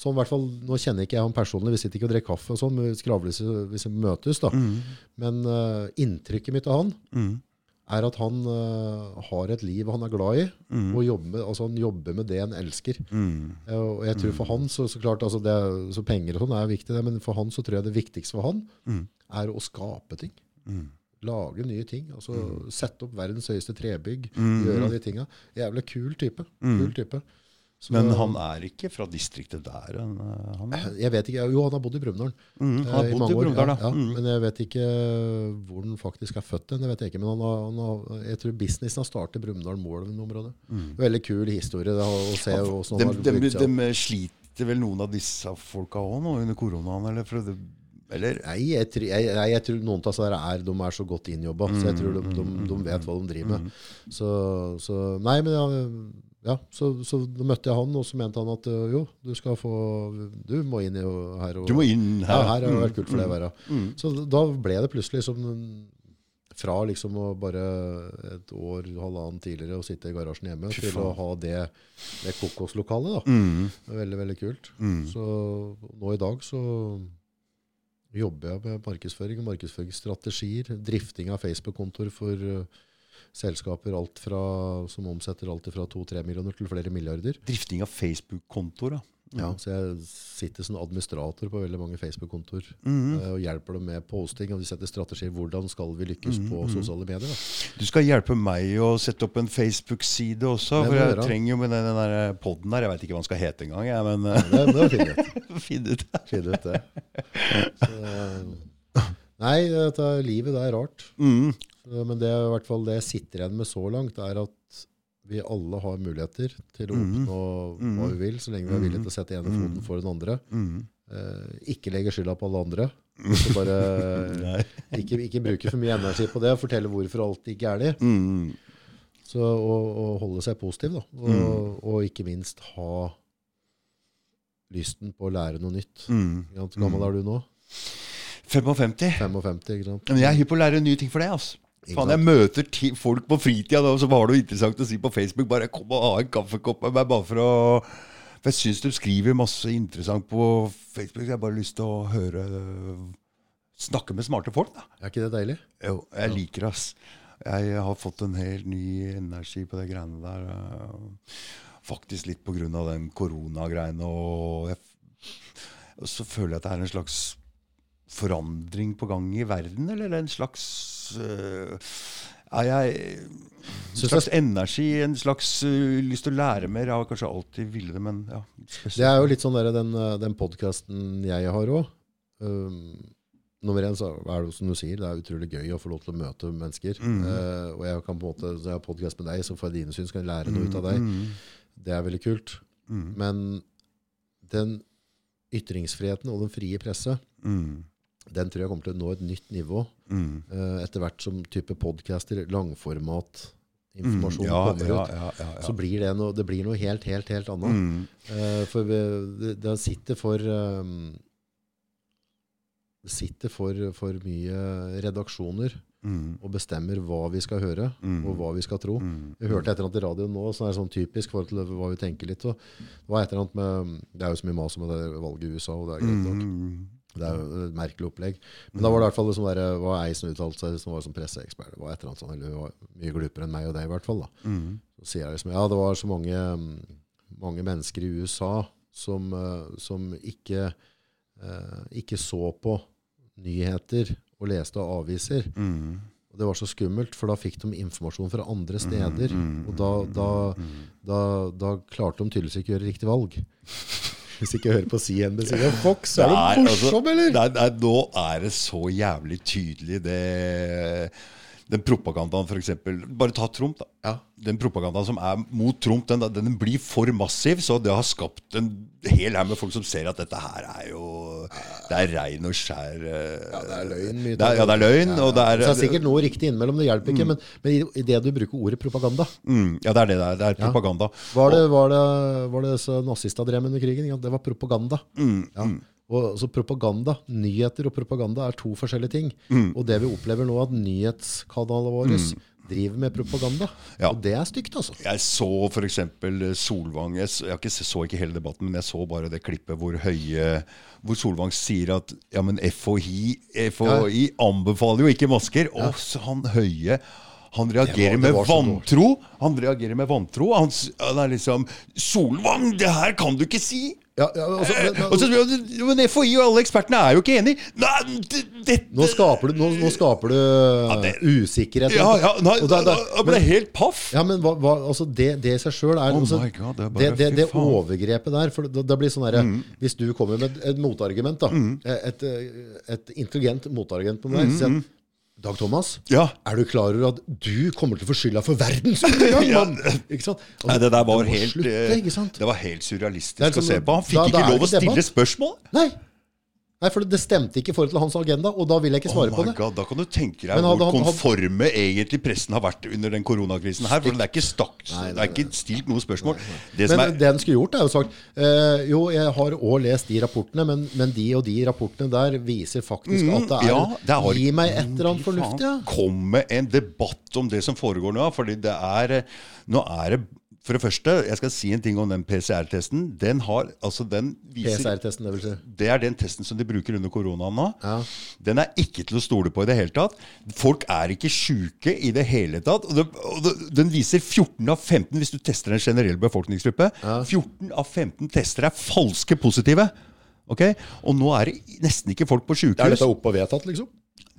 sånn, hvert fall, nå kjenner ikke jeg han personlig, vi sitter ikke og drikker kaffe og sånn, skravler hvis vi- møtes. da. Mm. Men uh, inntrykket mitt av han Mm. Er at han uh, har et liv han er glad i, Mm. og jobber, altså, han jobber med det han elsker. Mm. Uh, Og jeg tror for han, så, så klart, altså det, så penger og sånn er viktig, det, men for han så tror jeg det viktigste for han Mm. er å skape ting. Mm. Lage nye ting. altså Sette opp verdens høyeste trebygg. Mm. Gjøre de tinga. Jævlig kul type. Mm. Kul type. Så- Men han er ikke fra distriktet der? Han, eh, han er. Jeg vet ikke, Jo, han har bodd i Brumunddal. Mm. Han eh, har bodd i, i Brumunddal, ja, ja, Mm. Men jeg vet ikke hvor han faktisk er født. Det vet jeg ikke, men han har, han har, jeg tror businessen har startet i Brumunddal-Moelven-området. Veldig kul historie det, å se De, han har bygd seg de sliter vel noen av disse folka òg nå under koronaen? Eller? For det, eller? Nei, jeg, tror- jeg, jeg, tror noen av disse er, de er så godt innjobba, så jeg tror de, de, Mm. de vet hva de driver med. Så, så Nei, men ja, så, så da møtte jeg han, og så mente han at øh, jo, du skal få Du må inn i, her. Og, Du må inn her. Ja, her. har det vært kult for deg å være. Mm. Så da ble det plutselig som fra liksom å bare et år, halvannen tidligere å sitte i garasjen hjemme, Fy til å ha det, det kokoslokalet. da. Mm. Er veldig, veldig kult. Mm. Så nå i dag så jobber jeg med markedsføring og markedsføringsstrategier. Drifting av Facebook-kontoer for uh, selskaper alt fra, som omsetter alt fra 2-3 millioner til flere milliarder. Drifting av Facebook-kontoer, da. Ja, så jeg sitter som administrator på veldig mange Facebook-kontoer Mm. -hmm. og hjelper dem med posting. Og de setter strategier. Hvordan skal vi lykkes Mm, på sosiale medier? Da? Du skal hjelpe meg å sette opp en Facebook-side også. For jeg trenger jo med den, der podden her Jeg veit ikke hva den skal hete engang. jeg, Men ja, Det, det finn ut. Finn ut det. Så, eh, nei, dette livet det er rart. Mm. Så, Men det er i hvert fall det jeg sitter igjen med så langt, er at vi alle har muligheter til å oppnå oppnå hva vi vil, så lenge vi er villige til å sette ene foten for den andre. Mm. Eh, ikke legge skylda på alle andre. Så bare ikke, ikke bruke for mye energi på det og fortelle hvorfor alt gikk galt. Mm. Så å, å holde seg positiv, da. Og, og ikke minst ha lysten på å lære noe nytt. Mm. Hvor gammel er du nå? 55. 55, ikke sant? Men jeg er hypp på å lære nye ting for det. altså. Faen, jeg møter folk på fritida, da, har noe interessant å si på Facebook Bare kom og ha en kaffekopp med meg, bare for å For jeg syns du skriver masse interessant på Facebook. Jeg har bare lyst til å høre Snakke med smarte folk, da. Er ikke det deilig? Jo, jeg liker det, ass. Jeg har fått en helt ny energi på de greiene der. eh, Faktisk litt av den koronagreiene. Og, jeg, og så føler jeg at det er en slags forandring på gang i verden, eller en slags er jeg, En slags energi, en slags uh, lyst til å lære mer. Jeg har kanskje alltid villet det, men ja. Det er jo litt sånn der, den, eh, den podkasten jeg har òg. nummer én så er det som du sier, det er utrolig gøy å få lov til å møte mennesker. Mm. Uh, og jeg kan på en måte, så jeg har podkast med deg, så får jeg dine syn, kan jeg lære noe ut av deg. Mm. Det er veldig kult. Mm. Men den ytringsfriheten og den frie presse, Mm. Den tror jeg kommer til å nå et nytt nivå. Mm. uh, etter hvert som type podcaster, langformat, Mm. informasjon Ja, kommer ut. ja, ja. Så blir det noe, det blir noe helt, helt, helt annet. Mm. Uh, for det, det sitter for um, Det sitter for, for mye redaksjoner Mm. og bestemmer hva vi skal høre, Mm. og hva vi skal tro. Mm. Jeg hørte et eller annet i radioen nå som er sånn typisk for forhold til hva vi tenker litt. Det var et eller annet med Det er jo så mye mas om det valget i USA, og det er greit nok. Mm. Det er jo et merkelig opplegg. Men da var det i hvert fall det som der, var ei som uttalte seg som var som presseekspert. Det var et eller annet sånn, eller var mye glupere enn meg og deg, i hvert fall. da. Mm. Så sier jeg liksom, ja, det var så mange, mm, mange mennesker i USA som, eh, som ikke, eh, ikke så på nyheter og leste aviser. Mm. Og det var så skummelt, for da fikk de informasjon fra andre steder. mm, Og da, da, da, da klarte de tydeligvis ikke å gjøre riktig valg. Hvis ikke hører på CNBC. og Fox, er du altså, morsom, eller? Nei, nei, nå er det så jævlig tydelig, det Den propagandaen, f.eks. Bare ta Trump, da. Ja. Den propagandaen som er mot Trump, den, den blir for massiv. Så det har skapt en hel haug med folk som ser at dette her er jo Det er rein og skjær eh, Ja, det er løgn. Mye Det er, ja, det er løgn. Og det er, Så det er sikkert noe riktig innimellom, det hjelper ikke. Men, men i- det du bruker ordet propaganda mm, ja, det er det det er. Det er propaganda. Var det, var det, var det så drev med under krigen? Ja, det var propaganda. Mm, Ja. Mm. Og så propaganda, Nyheter og propaganda er to forskjellige ting. Mm. Og det vi opplever nå, at nyhetskanalene våre driver med propaganda. Ja. Og det er stygt, altså. Jeg så f.eks. Solvang jeg, jeg ikke, så ikke hele debatten, men jeg så bare det klippet hvor Høie Hvor Solvang sier at ja, men FHI, FHI anbefaler jo ikke masker. Og så han Høie han reagerer det med var det dårlig. vantro. Han reagerer med vantro. Han, han er liksom 'Solvang, det her kan du ikke si!' Ja, ja, altså, men, men, Og så spør Men FHI og alle ekspertene er jo ikke enig. Nei, det, dette nå skaper du, nå, nå skaper du det- usikkerhet. Ja, ja, nei, da- da- jeg ble helt paff. Ja, men hva, hva, altså det, det i seg sjøl er Oh altså, God, det er bare- det, det, det overgrepet der for det, det blir sånn herre Mm. Hvis du kommer med et motargument, da et, et intelligent motargument på meg, mm, Dag Thomas, Ja. er du klar over at du kommer til å få skylda for verdensundergang, Ja. mann? Ikke sant? Altså, Nei, det der var det helt slutte, eh, ikke sant? Det var helt Det surrealistisk å se på. Han fikk da ikke lov å stille spørsmål. Nei. Nei, for det stemte ikke i forhold til hans agenda, og da vil jeg ikke Oh svare på my det. God, da kan du tenke deg hvor konforme hadde- egentlig pressen har vært under den koronakrisen her. For det er ikke, stakk, Nei, det er ikke stilt noe spørsmål. Det Men er, det den skulle gjort, er jo sagt eh, Jo, jeg har òg lest de rapportene, men, men de og de rapportene der viser faktisk at det er, Mm, ja, det er Gi meg et eller annet faen, fornuftig, ja. Kom med en debatt om det som foregår nå. Fordi det er Nå er det For det første, jeg skal si en ting om den PCR-testen. Den har Altså, den viser PCR-testen, det vil si. Det er den testen som de bruker under koronaen nå. Ja. Den er ikke til å stole på i det hele tatt. Folk er ikke sjuke i det hele tatt. Og det, og det, den viser 14 av 15, hvis du tester en generell befolkningsgruppe. 14 av 15 tester er falske positive. Okay? Og nå er det nesten ikke folk på sjukehus. Er dette oppe og vedtatt, liksom?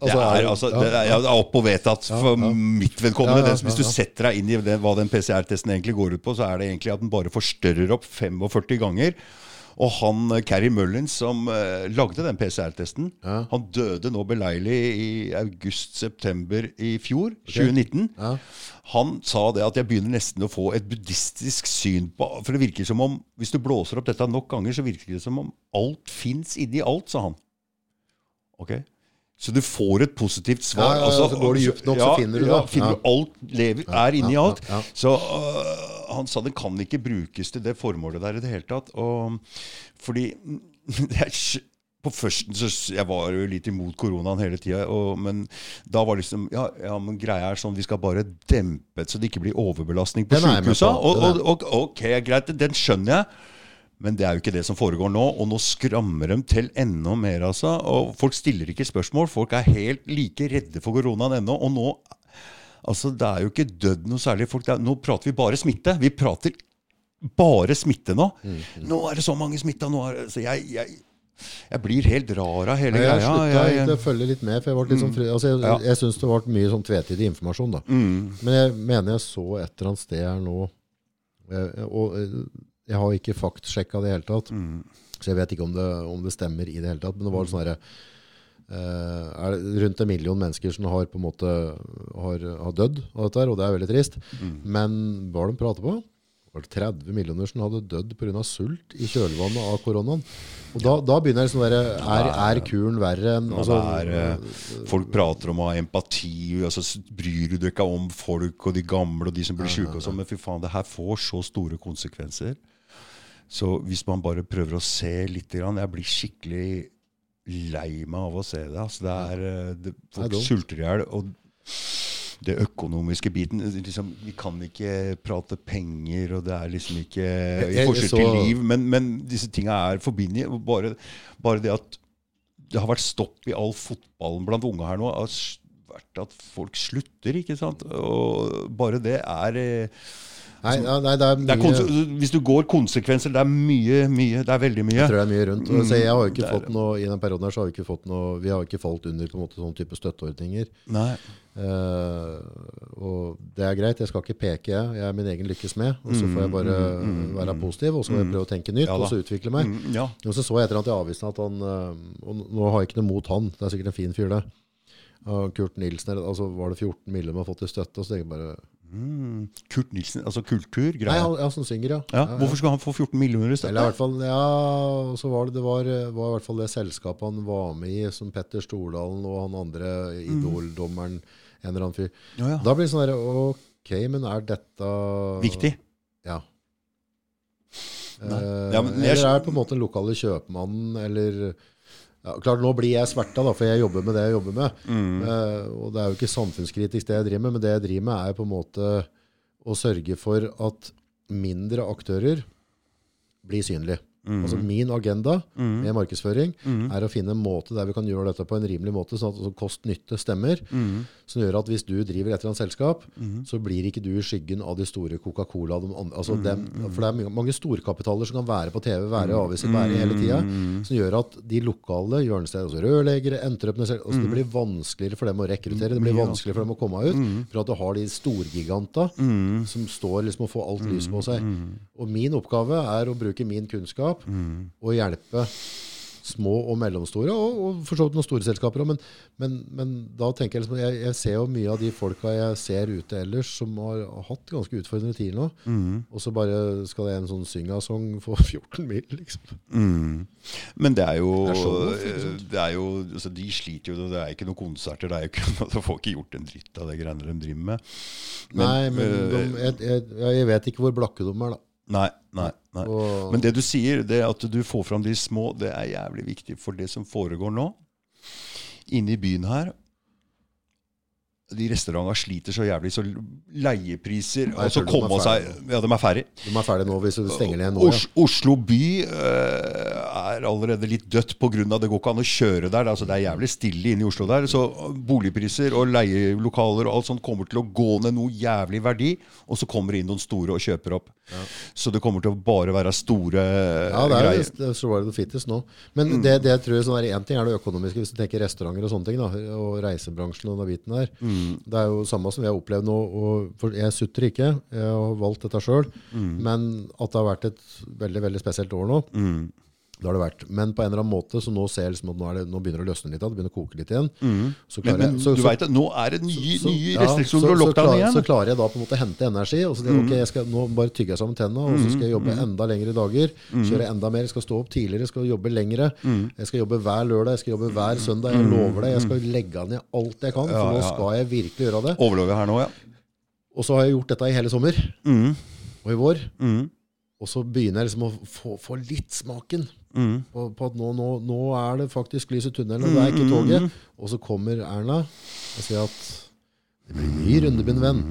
Det er, altså, det er, ja, det er opp og vedtatt for mitt vedkommende. Ja, ja, Hvis du setter deg inn i det, hva den PCR-testen egentlig går ut på, så er det egentlig at den bare forstørrer opp 45 ganger. Og han eh, Carrie Mullins som uh, lagde den PCR-testen, han døde nå beleilig i august-september i fjor, 2019. Han sa det at jeg begynner nesten å få et buddhistisk syn på For det virker som om, hvis du blåser opp dette nok ganger, så virker det som om alt fins inni alt, sa han. Ok? Så du får et positivt svar. Ja, altså, så går du dypt nok, så finner du det. Finner du alt lever, er inni alt. Så uh, han sa det kan ikke brukes til det formålet der i det hele tatt. Og, fordi det er på førsten så Jeg var jo litt imot koronaen hele tida, men da var det liksom ja, ja, men greia er sånn vi skal bare dempe det så det ikke blir overbelastning på sjukehusa. Og, og, og, ok, greit, den skjønner jeg. Men det er jo ikke det som foregår nå, og nå skrammer de til enda mer. av altså. Og Folk stiller ikke spørsmål. Folk er helt like redde for koronaen ennå. Og nå Altså, det er jo ikke dødd noe særlig folk. Er, nå prater vi bare smitte. Vi prater bare smitte nå. Mm, Nå er det så mange smitta. Så jeg, jeg, jeg blir helt rar av hele Jeg greia. slutta Jeg- egentlig å følge litt med, for jeg, ble litt sånn fri, altså jeg, Ja. jeg syns det ble mye sånn tvetydig informasjon. da. Men jeg mener jeg så et eller annet sted her nå og, Og eh, jeg har ikke faktsjekka det i det hele tatt, så jeg vet ikke om det, om det stemmer i det hele tatt. Men det var sånn herre eh, er det rundt en million mennesker som har på en måte har, har dødd av dette, her, og det er veldig trist. Men hva de prater på? Det var 30 millioner som hadde dødd pga. sult i kjølvannet av koronaen. Og da, da begynner det sånn der, er, er kuren verre enn altså, det er, eh, folk prater om å ha empati, og så s- bryr du deg ikke om folk og de gamle og de som blir syke. og sånn, Men fy faen, det her får så store konsekvenser. Så hvis man bare prøver å se litt Jeg blir skikkelig lei meg av å se det. Altså, det er, eh, det, folk sulter i hjel. Og det økonomiske biten liksom, Vi kan ikke prate penger, og det er liksom ikke i forskjell til liv, men, men disse tinga er forbindelige. Bare, bare det at det har vært stopp i all fotballen blant unge her nå. har vært at folk slutter, ikke sant? Og bare det er eh, Nei, nei, det er mye det er Hvis du går konsekvenser, det er mye, mye. Det er veldig mye. Jeg tror det er mye rundt. Mm, så jeg har ikke er fått noe, I den perioden her så har vi ikke fått noe Vi har ikke falt under på en måte sånn type støtteordninger. Nei. Uh, og det er greit, jeg skal ikke peke, jeg. Jeg er min egen lykkes med. Og så får jeg bare være positiv, og så må jeg prøve å tenke nytt, Ja og så utvikle meg. Mm, ja. Og så så jeg etter at i avisen at han eh, Og nå har jeg ikke noe mot han, det er sikkert en fin fyr, det. Kurt Nilsen, altså var det 14 millioner man har fått i støtte? Og så tenker jeg bare Mm. Kurt Nilsen, altså kultur, Nei, han, ja, som synger, ja. Ja, hvorfor skal han få 14 millioner i Eller i støtte? hvert fall, ja, så var det, det var, var i hvert fall det selskapet han var med i, som Petter Stordalen og han andre Idol-dommeren, en eller annen fyr. Ja, ja. Da blir det sånn der, ok, men er dette Viktig. Ja. Eh, Ja, men jeg- eller er på en måte den lokale kjøpmannen, eller ja, Klart, nå blir jeg sverta, da, for jeg jobber med det jeg jobber med. Mm. Uh, og det er jo ikke samfunnskritisk det jeg driver med, men det jeg driver med, er på en måte å sørge for at mindre aktører blir synlige. Mm. Altså Min agenda med markedsføring er å finne en måte der vi kan gjøre dette på en rimelig måte, sånn at altså kost-nytte stemmer. Mm. Som gjør at hvis du driver et eller annet selskap, så blir ikke du i skyggen av de store Coca-Cola. Altså dem, for det er mange- storkapitaler som kan være på TV, være i aviser, være hele tida. Som gjør at de lokale hjørnestedene, altså rørleggere, entreprenører altså Det blir vanskeligere for dem å rekruttere. Det blir vanskeligere for dem å komme ut. For at du har de storgiganta som står liksom og får alt lys på seg. Og min oppgave er å bruke min kunnskap og hjelpe små og mellomstore, og, og for så vidt noen store selskaper òg. Men, men, men da tenker jeg liksom jeg, jeg ser jo mye av de folka jeg ser ute ellers, som har hatt ganske utfordrende tider nå. Og så bare skal det en sånn syngasong få 14 mil, liksom. Mm. Men det er jo, Det er sant? det er jo altså De sliter jo, det er ikke noen konserter. Det er jo ikke De får ikke gjort en dritt av det greiene de driver med. Nei, men øh, de, jeg, jeg, jeg vet ikke hvor blakke de er, da. Nei, nei, nei. Og, Men det du sier, det at du får fram de små, det er jævlig viktig. For det som foregår nå, inne i byen her De restaurantene sliter så jævlig, så leiepriser Nei, og så er komme seg Ja, de er ferdig. de er ferdig nå hvis du stenger ned nå. Ja. Oslo by uh, er allerede litt dødt pga. det går ikke an å kjøre der. Altså, det er jævlig stille inne i Oslo der. Så boligpriser og leielokaler og alt sånt kommer til å gå ned noe jævlig verdi. Og så kommer det inn noen store og kjøper opp. Så det kommer til å bare være store Ja, det er greier. det survival of fittest nå. Men det, det jeg tror sånn er, en ting er det økonomiske, hvis du tenker restauranter og sånne ting, da, og reisebransjen og den biten der. Det er jo samme som vi har opplevd nå. Og jeg sutter ikke, jeg har valgt dette sjøl. Men at det har vært et veldig veldig spesielt år nå, det har det vært. Men på en eller annen måte så nå ser jeg liksom at nå, er det, nå begynner det å løsne litt, det begynner å koke litt igjen. Så Men, men jeg, så, du veit at nå er det nye, så- nye restriksjoner så- og lockdown igjen. Så klarer jeg da på en måte hente energi. Og så det, jeg, ok, jeg skal nå bare tygge jeg sammen tennene, og så skal jeg jobbe enda lengre dager. Kjøre enda mer. Jeg skal stå opp tidligere, skal jobbe lengre. Jeg skal jobbe hver lørdag, jeg skal jobbe hver søndag. Jeg lover deg, jeg skal legge ned alt jeg kan, for Ja, nå skal jeg virkelig gjøre det. Overlever her nå, ja. Og så har jeg gjort dette i hele sommer Mm. og i vår. Mm. Og så begynner jeg liksom å få, få litt smaken Mm. på, på at nå, nå, nå er det faktisk lys i tunnelen, og det er ikke toget. Og så kommer Erna og sier at det blir ny runde, min venn.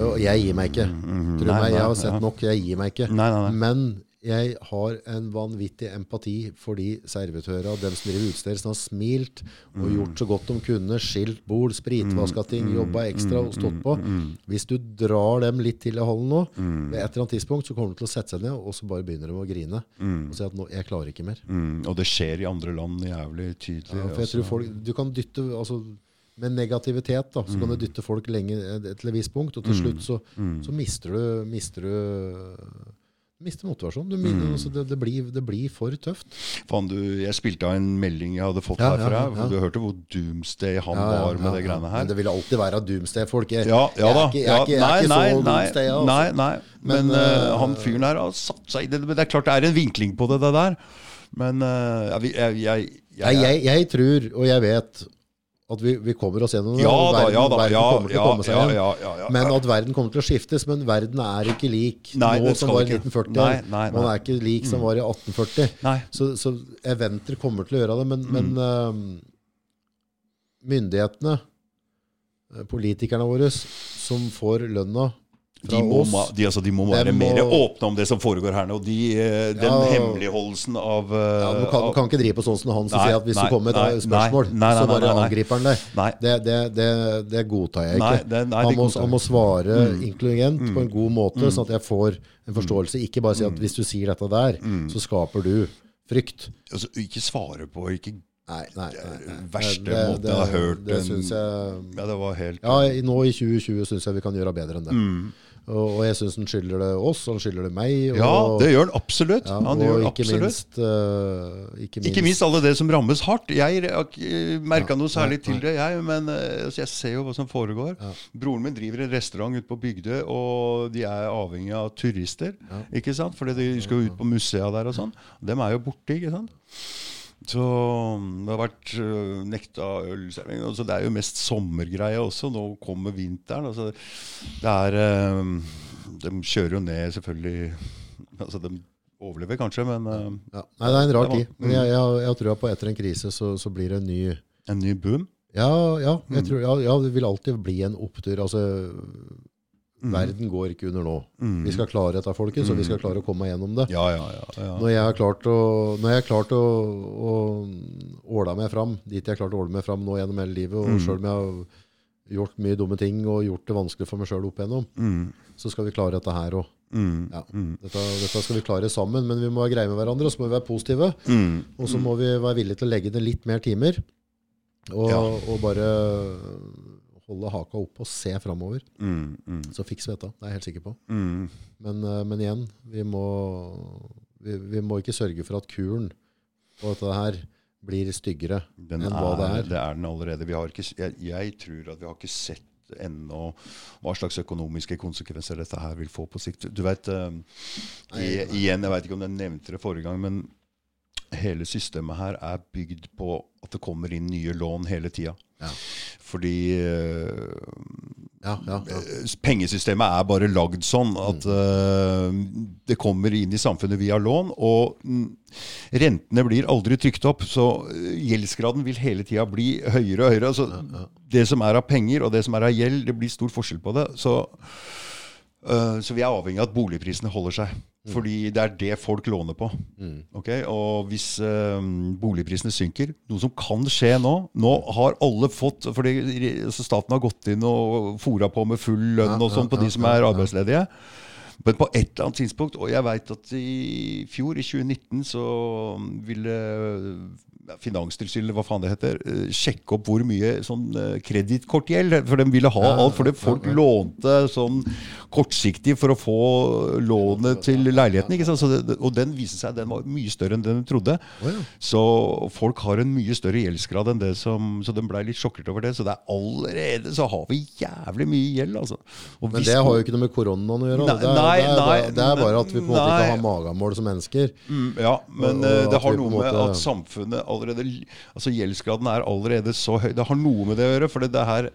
Og jeg gir meg ikke. Tro Nei, meg, jeg har sett nok. Jeg gir meg ikke. Nei, nei, nei. Men jeg har en vanvittig empati for de servitører, dem som driver utesteder, som har smilt og Mm. gjort så godt de kunne. Skilt bord, spritvaska ting, jobba ekstra og stått på. Mm. Hvis du drar dem litt til i hallen nå, ved et eller annet tidspunkt, så kommer de til å sette seg ned, og så bare begynner de å grine. Og si at nå, jeg klarer ikke mer. Mm. Og det skjer i andre land jævlig tydelig. Ja, for jeg tror folk, du kan dytte altså, Med negativitet da, så kan du dytte folk lenge til et visst punkt, og til slutt så, så mister du Mister du mister motivasjonen. Du, mm. altså, det, det, blir, det blir for tøft. Fan, du, jeg spilte av en melding jeg hadde fått Ja, herfra. ja, ja. Du hørte hvor doomsday han var med det greiene her. Men det vil alltid være doomsday-folk. Jeg, Ja, ja da. ikke, jeg er ikke, jeg er ikke nei, så nei, doomsday. Altså. Nei, nei. Men, Men, eh, han fyren her har satt seg i det. Men det er klart det er en vinkling på det, det der. Men uh, jeg, jeg, jeg tror, og jeg vet, at vi, vi kommer oss gjennom det. Ja og da, verden, ja da. verden Ja, kommer til ja, å komme seg ja, igjen. Men at verden kommer til å skiftes. Men verden er ikke lik Nei, nå som var i 1940. Nei, nei, Man er ikke lik som var i 1840. Nei. Så, så eventer kommer til å gjøre det. Men, Mm. men uh, myndighetene, eh, politikerne våre, som får lønna De må, de, altså, de må være må- mer åpne om det som foregår her nå. De, eh, den Ja. hemmeligholdelsen av eh, ja, Du kan, du kan ikke drive på sånn som han som sier at hvis nei, du kommer med et spørsmål, nei, nei, så bare angriper han deg. Det, det, det, det godtar jeg ikke. Det- han, må, han må svare intelligent på en god måte, sånn at jeg får en forståelse. Ikke bare si Mm. at hvis du sier dette der, så skaper du frykt. altså, Ikke svare på ikke Nei, nei, nei, verste Det- måte det- jeg har hørt Det en- syns jeg Ja, det var helt Ja, nå i 2020 syns jeg vi kan gjøre bedre enn det. Mm. Og, jeg syns han skylder det oss, han skylder det meg. Og, Ja, det gjør han absolutt. ja, han og ikke absolutt. minst, uh, ikke minst Ikke minst alle det som rammes hardt. Jeg har ikke merka noe særlig nei, til det, jeg. Men altså, jeg ser jo hva som foregår. Broren min driver en restaurant ute på Bygdøy, og de er avhengig av turister. Ikke sant? Fordi de skal ut på musea der og sånn. Dem er jo borte, ikke sant. Så mm, det har vært øh, nekta ølservering. Altså, det er jo mest sommergreie også. Nå kommer vinteren. Altså, det er øh, De kjører jo ned, selvfølgelig altså, De overlever kanskje, men Ja. Nei, det er en rar tid. Men jeg, jeg, jeg tror at på etter en krise så, så blir det en ny en ny boom. Ja, ja, Mm. jeg tror, ja, ja, det vil alltid bli en opptur. Altså, verden går ikke under nå. Mm. Vi skal klare dette, folkens, og vi skal klare å komme gjennom det. Ja, ja, ja. Når jeg har klart å, når jeg har klart å, å åla meg fram, dit jeg har klart å åle meg fram nå gjennom hele livet, og Mm. selv om jeg har gjort mye dumme ting og gjort det vanskelig for meg sjøl opp igjennom, Mm. så skal vi klare dette her òg. Mm. Ja. Mm. Dette, dette skal vi klare sammen, men vi må være greie med hverandre, og så må vi være positive. Mm. Og så må vi være villige til å legge ned litt mer timer. Og, Ja. og bare holde haka oppe og se framover. Mm. Mm. Så fikser vi dette. Det er jeg helt sikker på. Mm. Men, eh, men igjen, vi må, vi, vi må ikke sørge for at kuren på dette her blir styggere Den enn er, hva det er. det er den allerede. Vi har ikke, jeg, jeg tror at vi har ikke sett ennå hva slags økonomiske konsekvenser dette her vil få på sikt. Du vet, eh, i, igjen, Jeg vet ikke om jeg nevnte det forrige gang, men hele systemet her er bygd på at det kommer inn nye lån hele tida. Ja. Fordi eh, Ja, ja, ja. pengesystemet er bare lagd sånn at eh, det kommer inn i samfunnet via lån, og mm, rentene blir aldri trykt opp. Så eh, gjeldsgraden vil hele tida bli høyere og høyere. Altså, Det som er av penger, og det som er av gjeld, det blir stor forskjell på det. Så, eh, så vi er avhengig av at boligprisene holder seg. Fordi det er det folk låner på. Okay? Og hvis eh, boligprisene synker, noe som kan skje nå Nå har alle fått fordi altså Staten har gått inn og fora på med full lønn og sånn på de som er arbeidsledige. Men på et eller annet tidspunkt, og jeg veit at i fjor, i 2019, så ville Finanstilsynet, hva faen det heter, eh, sjekke opp hvor mye sånn eh, kredittkortgjeld For de ville ha alt, fordi folk lånte sånn kortsiktig for å få lånet til leiligheten. ikke sant? Så det, og den viste seg den var mye større enn den trodde. Så folk har en mye større gjeldsgrad enn det som Så de blei litt sjokkert over det. Så det er allerede så har vi jævlig mye gjeld, altså. Og Men det har jo ikke noe med koronaen å gjøre. Nei, da. Nei, det, er, nei, det er bare at vi på en måte nei. ikke har magamål som mennesker. Mm, ja, men Og- eh, og det har noe måte, med at samfunnet allerede Altså gjeldsgraden er allerede så høy. Det har noe med det å gjøre. For det her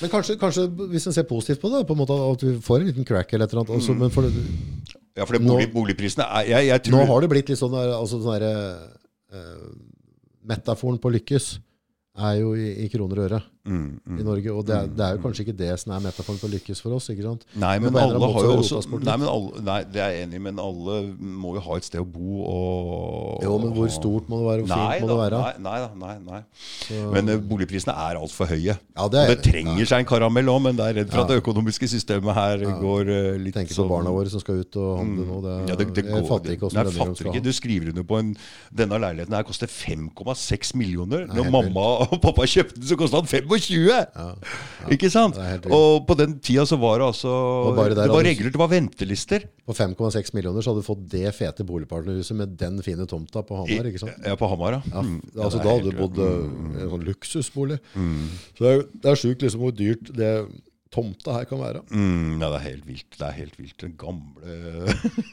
Men kanskje, kanskje hvis en ser positivt på det, på en måte at vi får en liten crack eller et eller annet. Altså, men for det, Ja, for det Nå- bolig, boligprisene er jeg, jeg nå har det blitt litt sånn der, altså sånn der, uh, Metaforen på lykkes er jo i, i kroner og øre Mm, mm, i mm. Norge. Og det er, mm, det er, jo mm. kanskje ikke det som er metaforen på lykkes for oss. ikke sant? Nei, men, men alle har jo også, nei, alle, nei, det er jeg enig i, men alle må jo ha et sted å bo. Og, jo, men hvor stort må det være, Hvor fint nei, må da, det være? Nei, nei, nei, nei. Men eh, boligprisene er altfor høye. Ja, det er, det trenger ja. seg en karamell òg, men det er redd for ja. at det økonomiske systemet her går uh, litt Tenker på sånn- barna våre som skal ut og handle nå. Det, ja, det, det går, jeg fatter ikke åssen lønninger skal ha. Du skriver under på en Denne leiligheten her koster 5,6 millioner. Når mamma og pappa kjøpte den, så kosta den 5,5 20! Ja, ja, ikke sant? Og på den tida så var det altså der, Det var regler, det var ventelister. På 5,6 millioner så hadde du fått det fete boligpartnerhuset med den fine tomta på Hamar. ikke sant? Ja, på Hamar, ja. Mm. altså Da hadde du bodd eh, i mm. en sånn luksusbolig. Mm. Så det er, det sjukt liksom hvor dyrt det tomta her kan være. Mm, ja, det er helt vilt. Det er helt vilt. Den gamle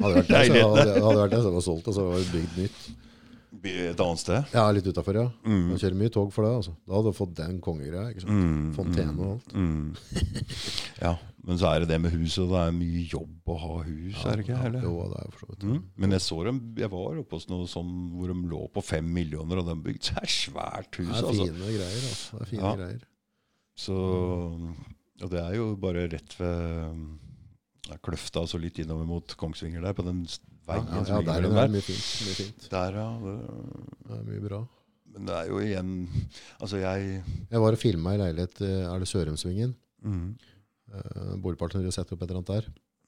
Hadde det, hadde, vært det, som var solgt og så var det bygd nytt et annet sted. Ja, litt utafor, ja. Mm. Man kjører mye tog for det. altså. Da hadde du fått den kongegreia. ikke sant? Fontene og alt. Mm. Ja, men så er det det med huset. det er mye jobb å ha hus, er det ikke? Ja, Eller? jo, det er for så vidt. Mm. Men jeg så dem, jeg var oppe hos noe sånn hvor de lå på fem millioner, og de bygde seg svært hus. Det er altså. fine greier. altså. Det er fine Ja. greier. Så, og det er jo bare rett ved ja, Kløfta, altså litt innover mot Kongsvinger der, på den s- Ja, ja, ja, der er det mye fint. Mye fint. Der, ja. Det, Det er mye bra. men det er jo igjen Altså, jeg Jeg var og filma i leilighet eh, Er det Sørumsvingen? mm, Uh, Boligpartnere setter opp et eller annet der.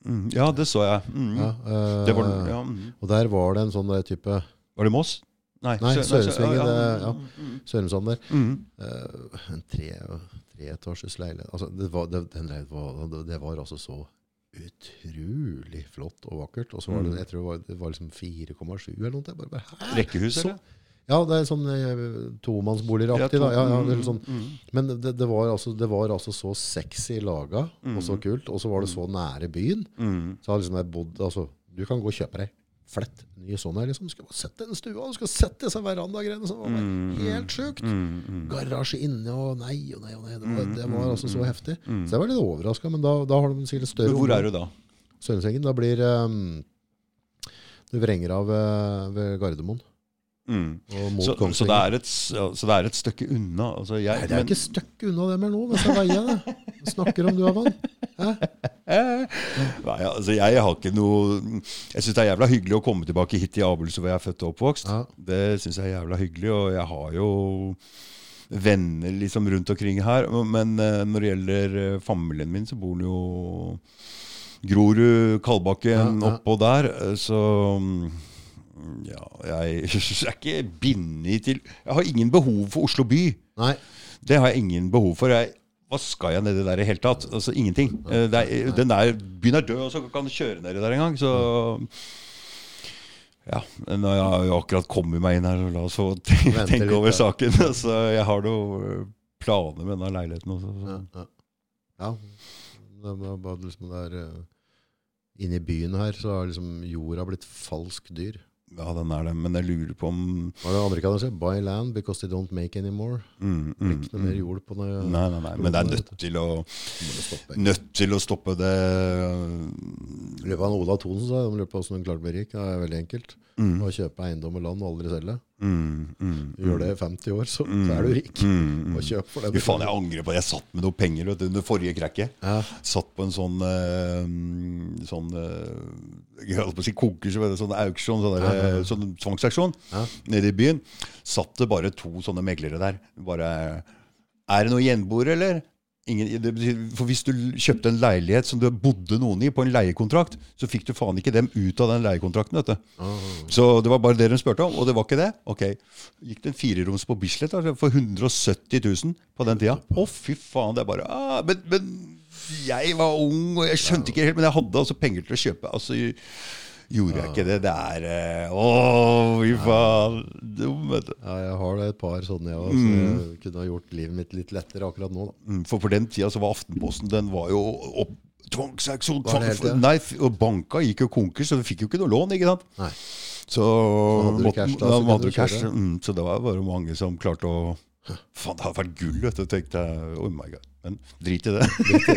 mm, Ja, det så jeg. Mm. Ja, uh, Det var, ja, mm. Og der var det en sånn der type var det Moss? Nei, Nei Sørumsvingen, Ja, ja. Mm, Sørumsand der. mm. Eh, en tre, treetasjes leilighet. Altså, det, var, det, var, det var altså så utrolig flott og vakkert. Og så var det, Mm. jeg tror det var, det var liksom 4,7 eller noe. Jeg bare, bare? Rekkehus, Så- eller? Ja, det er sånn eh, Ja, da. Ja, ja, det er sånn. mm, Men det, det, var altså, det var altså så sexy laga og så kult. Og så var det så nære byen. mm. Så har liksom jeg bodd altså, Du kan gå og kjøpe deg flett ny sånn her. liksom. Du skal sette den stua, du skal sette disse verandagreiene. som var Mm, helt sjukt. Mm, mm. Garasje inne og nei og nei og nei. Det var, det var altså så heftig. mm. Så jeg var litt overraska, men da, da har de sikkert større hvor er du da? Sørensengen. Da blir um, Du vrenger av ved, ved Gardermoen Mm. Så, så, det et, så det er et stykke unna. Altså jeg, Nei, det er men- ikke støkk unna det mer nå, mens jeg veier det. snakker om du? Eh, Nei, altså jeg har ikke noe Jeg syns det er jævla hyggelig å komme tilbake hit til Abelse, hvor jeg er født og oppvokst. Ja. Det syns jeg er jævla hyggelig, og jeg har jo venner liksom rundt omkring her. Men eh, når det gjelder eh, familien min, så bor den jo Grorud, Kalbakken, Ja, ja. oppå der. eh, Så mm, ja, jeg er ikke bindet til Jeg har ingen behov for Oslo by. Nei. Det har jeg ingen behov for. Jeg, hva skal jeg nedi der i hele tatt? Altså Ingenting. Eh, Det er, den der byen er død, og så kan du kjøre nedi der en gang. Så ja, nå har jeg jo akkurat kommet meg inn her, så la oss få tenke, litt, over ja. saken. Så jeg har noen planer med denne leiligheten også. Ja, Så. ja. ja. Det var bare liksom det er eh, Inne i byen her så har liksom jorda blitt falsk dyr. Ja, den er det. Men jeg lurer på om Hva er det amerikanerne sier? Buy land because they don't make any more. mm, mm, ikke noe mer mm. jord på det. Nei, nei, nei. Men det er nødt til å, nødt til å stoppe det. Løpet av Ola Thonsen sa de lurte på hvordan hun klarte å bli rik. Det er veldig enkelt. Mm, Å kjøpe eiendom og land og aldri selge. mm, mm, gjør det i 50 år, så, så er du rik. Mm, mm. Og kjøp for det. Fy faen, jeg angrer på det. Jeg satt med noe penger vet du, under forrige krekket. Ja, Satt på en sånn eh, Sånn eh, Jeg holdt på å si konkurs, sånn auksjon, sånn, der, Ja, ja, ja. sånn tvangsauksjon Ja. nede i byen. Satt det bare to sånne meglere der. Bare Er det noe gjenboere, eller? Ingen, betyr, for hvis du kjøpte en leilighet som du bodde noen i på en leiekontrakt, så fikk du faen ikke dem ut av den leiekontrakten. vet du. Ah, Så det var bare det de spurte om, og det var ikke det. Ok, Gikk det en fireroms på Bislett altså, for 170 000 på den tida? Å, fy faen. Det er bare ah, men, men jeg var ung, og jeg skjønte ikke helt, men jeg hadde altså penger til å kjøpe. Altså, gjorde jeg ikke det? Det er eh, Å, fy faen. Dum, vet du. ja, jeg har det et par sånne, jeg òg. Så jeg kunne ha gjort livet mitt litt lettere akkurat nå. Da. Mm, For på den tida så var Aftenposten Den var jo opp Tvangsauksjon det det? Nei, og banka gikk jo konkurs, så du fikk jo ikke noe lån. ikke sant? Nei. Så måtte- cash da, så du cash. Mm, så det var bare mange som klarte å Faen, det hadde vært gull, vet du. tenkte jeg. Oh my god. Men drit i det.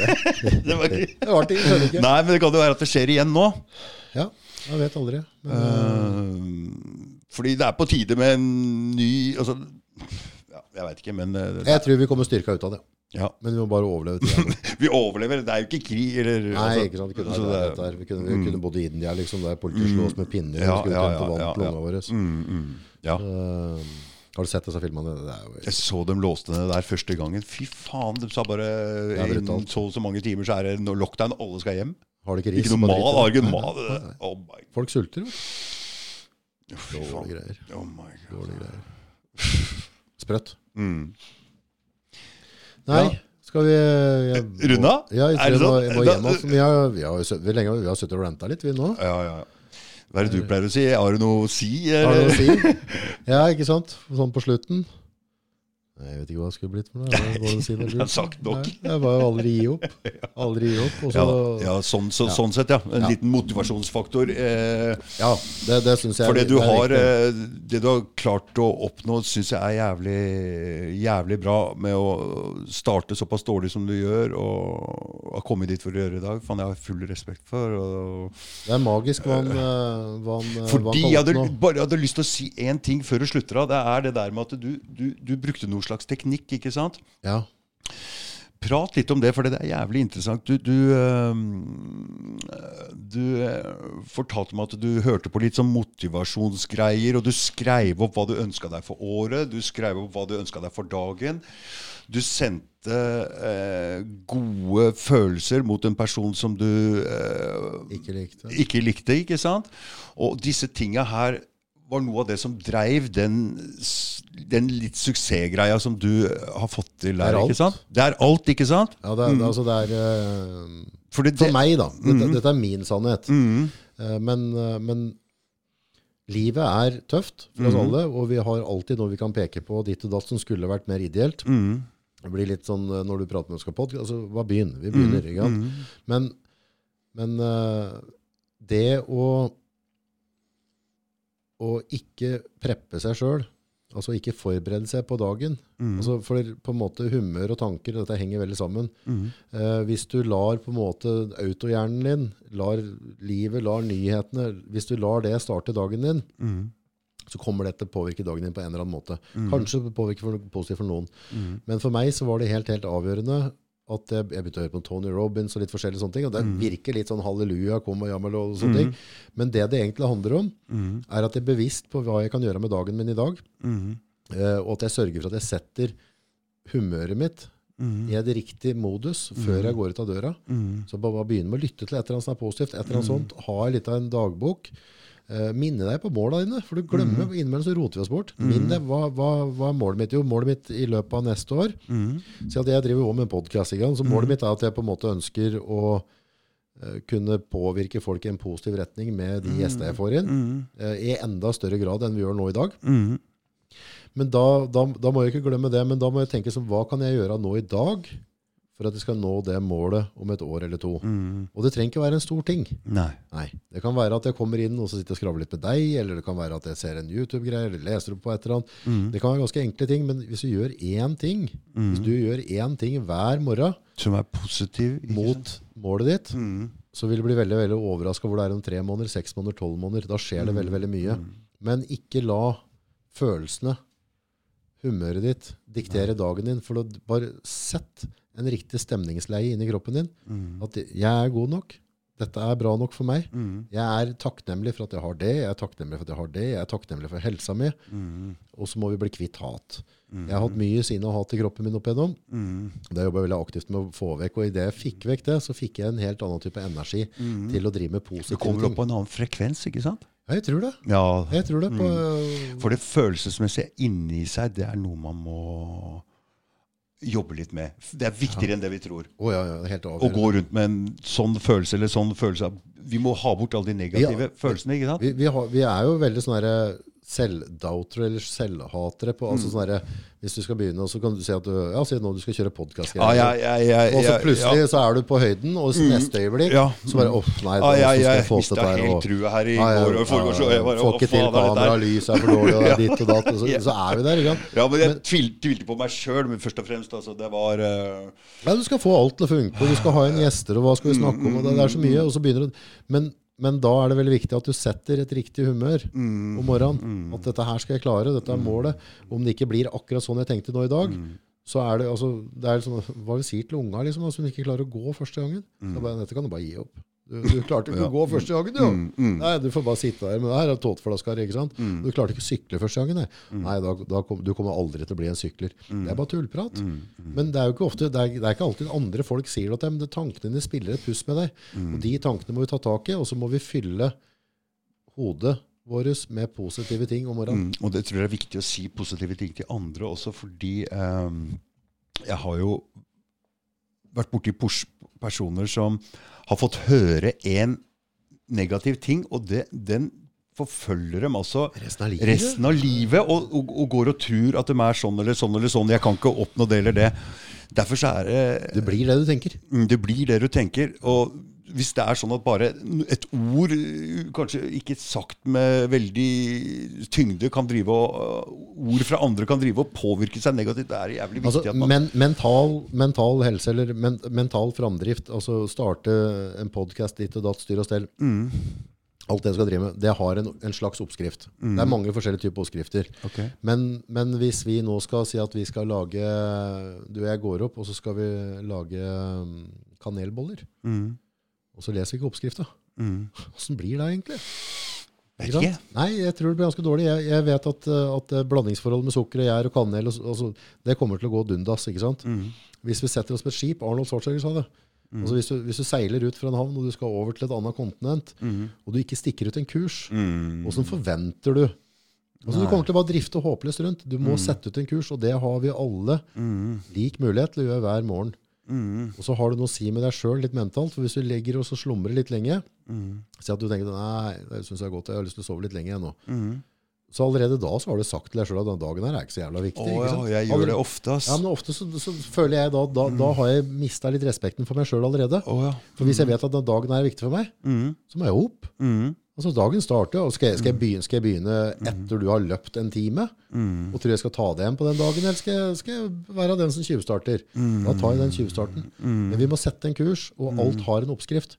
det var ikke Det var ikke. Nei, men det kan jo være at det skjer igjen nå. Ja, jeg vet aldri. Men, eh, fordi det er på tide med en ny altså, ja, Jeg veit ikke, men eh, jeg tror vi kommer styrka ut av det. ja, Men vi må bare overleve. Vi overlever. Det er jo ikke krig. Eller, Nei, altså, ikke sant. Det kunne, så vært det- dette vi kunne, vi kunne bodd i India, liksom, der politiet slo oss med pinner. Ja, vi skulle ja, ja, vann ja, til ja. våre. Mm, mm, ja. Eh, har du sett disse filmene? Det er jo Jeg så dem låste ned der første gangen. Fy faen, de sa bare innen så og så mange timer så er det no lockdown, alle skal hjem. Har de ikke ris? Ikke noe mat. Har ikke mat. Oh my, Folk sulter, fy Dårlige greier. Oh my god. Dårlige greier. Sprøtt. Mm. Nei, Ja. skal vi jeg, må- Runde av? Ja, jeg tror det jeg må, sånn? jeg må Da- hjem. Altså. Vi har, vi har, vi lenge, vi har sittet og ranta litt, vi nå. Ja, ja, ja. Hva er det du pleier å si? Har du noe å si? Har du noe å si? Ja, ikke sant? Sånn på slutten. Jeg vet ikke hva det skulle blitt for noe. Jeg, si det Jeg sagt nok. Nei, Jeg var jo aldri gi opp. Aldri gi opp. Så, Ja, ja sånn, så, Ja. sånn sett, ja. En liten motivasjonsfaktor. Eh, ja, det, det syns jeg For det du, har, eh, det du har klart å oppnå, syns jeg er jævlig, jævlig bra med å starte såpass dårlig som du gjør, og har kommet dit for å gjøre i dag. Faen, jeg har full respekt for. Og Det er magisk hva han, eh, hva han, eh, hva fordi han jeg hadde, oppnå. bare hadde lyst til å si én ting før du slutter av. Det er det der med at du, du, du brukte noe slags teknikk, ikke sant? Ja. Prat litt om det, for det er jævlig interessant. Du, du, øhm, du øh, fortalte meg at du hørte på litt sånn motivasjonsgreier, og du skrev opp hva du ønska deg for året, du skrev opp hva du ønska deg for dagen. Du sendte øh, gode følelser mot en person som du øh, Ikke likte. ikke likte, ikke sant? Og disse tinga her var noe av det som dreiv den, den litt suksessgreia som du har fått til Det er der. alt. ikke sant? Det er alt, ikke sant? Ja, det er, altså det er eh, For det, For meg, da. Dette, dette er min sannhet. Mm. Eh, Men, eh, men livet er tøft for oss Mhm. alle, og vi har alltid noe vi kan peke på ditt og datt som skulle vært mer ideelt. Mhm. Det blir litt sånn når du prater med oss på podkast altså hva begynner? Vi begynner, ikke sant? Men, men det å å ikke preppe seg sjøl, altså ikke forberede seg på dagen. Altså for på en måte humør og tanker, dette henger veldig sammen. Eh, hvis du lar på en måte autohjernen din, lar livet, lar nyhetene, hvis du lar det starte dagen din, så kommer det til å påvirke dagen din på en eller annen måte. Kanskje påvirke for, positivt for noen. Men for meg så var det helt, helt avgjørende at jeg, jeg begynte å høre på Tony Robbins og litt forskjellige sånne ting, og det virker litt sånn halleluja, kom og jammer og sånne ting. Men det det egentlig handler om, er at jeg er bevisst på hva jeg kan gjøre med dagen min i dag, eh, og at jeg sørger for at jeg setter humøret mitt i et riktig modus før jeg går ut av døra. Så bare, bare begynne med å lytte til et eller annet som er positivt, et eller annet sånt, ha litt av en dagbok, minne deg på måla dine, for du glemmer innimellom så roter vi oss bort. Minn deg, hva, hva, hva er målet mitt? Jo, målet mitt i løpet av neste år Så at Jeg driver jo med podkast, så målet mitt er at jeg på en måte ønsker å uh, kunne påvirke folk i en positiv retning med de gjestene jeg får inn, uh, i enda større grad enn vi gjør nå i dag. Men da, da, da må jeg ikke glemme det, men da må jeg tenke som, hva kan jeg gjøre nå i dag for at de skal nå det målet om et år eller to? Og det trenger ikke være en stor ting. Nei. Nei, Det kan være at jeg kommer inn og så sitter og skravler litt med deg, eller det kan være at jeg ser en YouTube-greie, eller leser på et eller annet. Det kan være ganske enkle ting, men hvis du gjør én ting, hvis du gjør én ting hver morgen Som er positiv. mot målet ditt, så vil du bli veldig veldig overraska hvor det er om tre måneder, seks måneder, tolv måneder. Da skjer det veldig veldig mye. Men ikke la følelsene, humøret ditt, diktere dagen din. For bare sett en riktig stemningsleie inni kroppen din. At jeg er god nok. Dette er bra nok for meg. Jeg er takknemlig for at jeg har det. Jeg er takknemlig for at jeg har det. Jeg er takknemlig for helsa mi. Og så må vi bli kvitt hat. Jeg har hatt mye sinne og hat i kroppen min opp igjennom. Det jobber jeg veldig aktivt med å få vekk. Og idet jeg fikk vekk det, så fikk jeg en helt annen type energi til å drive med positive ting. Du kommer opp på en annen frekvens, ikke sant? Jeg tror det. Ja. Jeg tror det. På, For det følelsesmessige inni seg, det er noe man må jobbe litt med. Det er viktigere enn det vi tror. Å ja, ja, helt Å gå rundt med en sånn følelse eller sånn følelse av- Vi må ha bort alle de negative Ja. følelsene, ikke sant? Vi, vi, har, vi er jo veldig sånn selvdoutere eller selvhatere. På, Mm. altså sånne her, hvis du skal begynne, så kan du si at du, ja, si nå du skal kjøre podkast. Ja, ja, ja, ja, og så plutselig ja. så er du på høyden, og mm, neste øyeblikk Ja. så bare Å, nei, Ja, jeg, jeg jeg få til mista dette her? helt trua her i Ja, ja, går og i Får hva ikke til er kamera, lys er for dårlig, og er ditt og datt. Og så, så er vi der. Ikke? Ja, men jeg tvilte, på meg sjøl, men først og fremst. Altså, det var uh... Ja, du skal få alt til å funke, og du skal ha inn gjester, og hva skal vi snakke om? og Det, det er så mye, og så begynner du men, men da er det veldig viktig at du setter et riktig humør om morgenen. At dette her skal jeg klare, dette er målet. Om det ikke blir akkurat sånn jeg tenkte nå i dag, så er det altså det er sånn, Hva vi sier til unga liksom, altså, som ikke klarer å gå første gangen? Så bare, dette kan du bare gi opp. Du, du klarte ikke å gå første gangen, du. Nei, du får bare sitte der. Men her er tåteflaska her, ikke sant? Du klarte ikke å sykle første gangen. Nei, nei da, da kom, du kommer aldri til å bli en sykler. Det er bare tullprat. Men det er jo ikke ofte, det er, det er ikke alltid andre folk sier det til deg, men tankene dine spiller et puss med deg. Og de tankene må vi ta tak i, og så må vi fylle hodet vårt med positive ting om morgenen. Mm, og det tror jeg er viktig å si positive ting til andre også, fordi ehm, jeg har jo vært borti pers- personer som har fått høre en negativ ting, og det, den forfølger dem altså Resten av livet. resten av livet, og, og, og går og tror at de er sånn eller sånn eller sånn. Jeg kan ikke oppnå det eller det. Derfor så er det Det blir det du tenker. Mm, Det blir det du tenker. Og hvis det er sånn at bare et ord, kanskje ikke sagt med veldig tyngde, kan drive og uh, ord fra andre kan drive og påvirke seg negativt, det er jævlig viktig Altså, man men, mental, mental helse, eller men, mental framdrift, altså starte en podkast ditt og datt, styr og stell. Mm. Alt det du skal drive med, det har en, en slags oppskrift. Det er mange forskjellige typer oppskrifter. Okay. Men, men hvis vi nå skal si at vi skal lage Du og jeg går opp, og så skal vi lage um, kanelboller. Mm. Og så leser jeg ikke oppskrifta. Mm. Blir det egentlig? Ikke sant? Nei, jeg tror det blir ganske dårlig. Jeg, jeg vet at, uh, at uh, blandingsforholdet med sukker og gjær og kanel og, så- altså, det kommer til å gå dundas. ikke sant? Mm. Hvis vi setter oss på et skip, Arnold Schwarzenegger sa det. Altså hvis, du, hvis du seiler ut fra en havn og du skal over til et annet kontinent, og du ikke stikker ut en kurs, Mm. åssen forventer du? Altså, du kommer til å bare drifte håpløst rundt. Du må sette ut en kurs, og det har vi alle Mm. lik mulighet til å gjøre hver morgen. Mm. Og så har du noe å si med deg sjøl litt mentalt. For hvis du legger og så slumrer litt lenge, Mm. si at du tenker nei, det syns jeg er godt, jeg har lyst til å sove litt lenge jeg nå. Mm. Så allerede da så har du sagt til deg sjøl at den dagen her er ikke så jævla viktig. Å ikke ja, jeg gjør det ofte, ass. Ja, men ofte så, så føler jeg da da, da har jeg mista litt respekten for meg sjøl allerede. Å ja. For hvis jeg vet at den dagen her er viktig for meg, Mm. så må jeg opp. Mm. Altså Dagen starter, og skal jeg, skal, jeg begynne, skal jeg begynne etter du har løpt en time? Mm. Og tror jeg skal ta det igjen på den dagen, eller skal jeg, skal jeg være den som tjuvstarter? Da tar jeg den tjuvstarten. Men vi må sette en kurs, og alt har en oppskrift.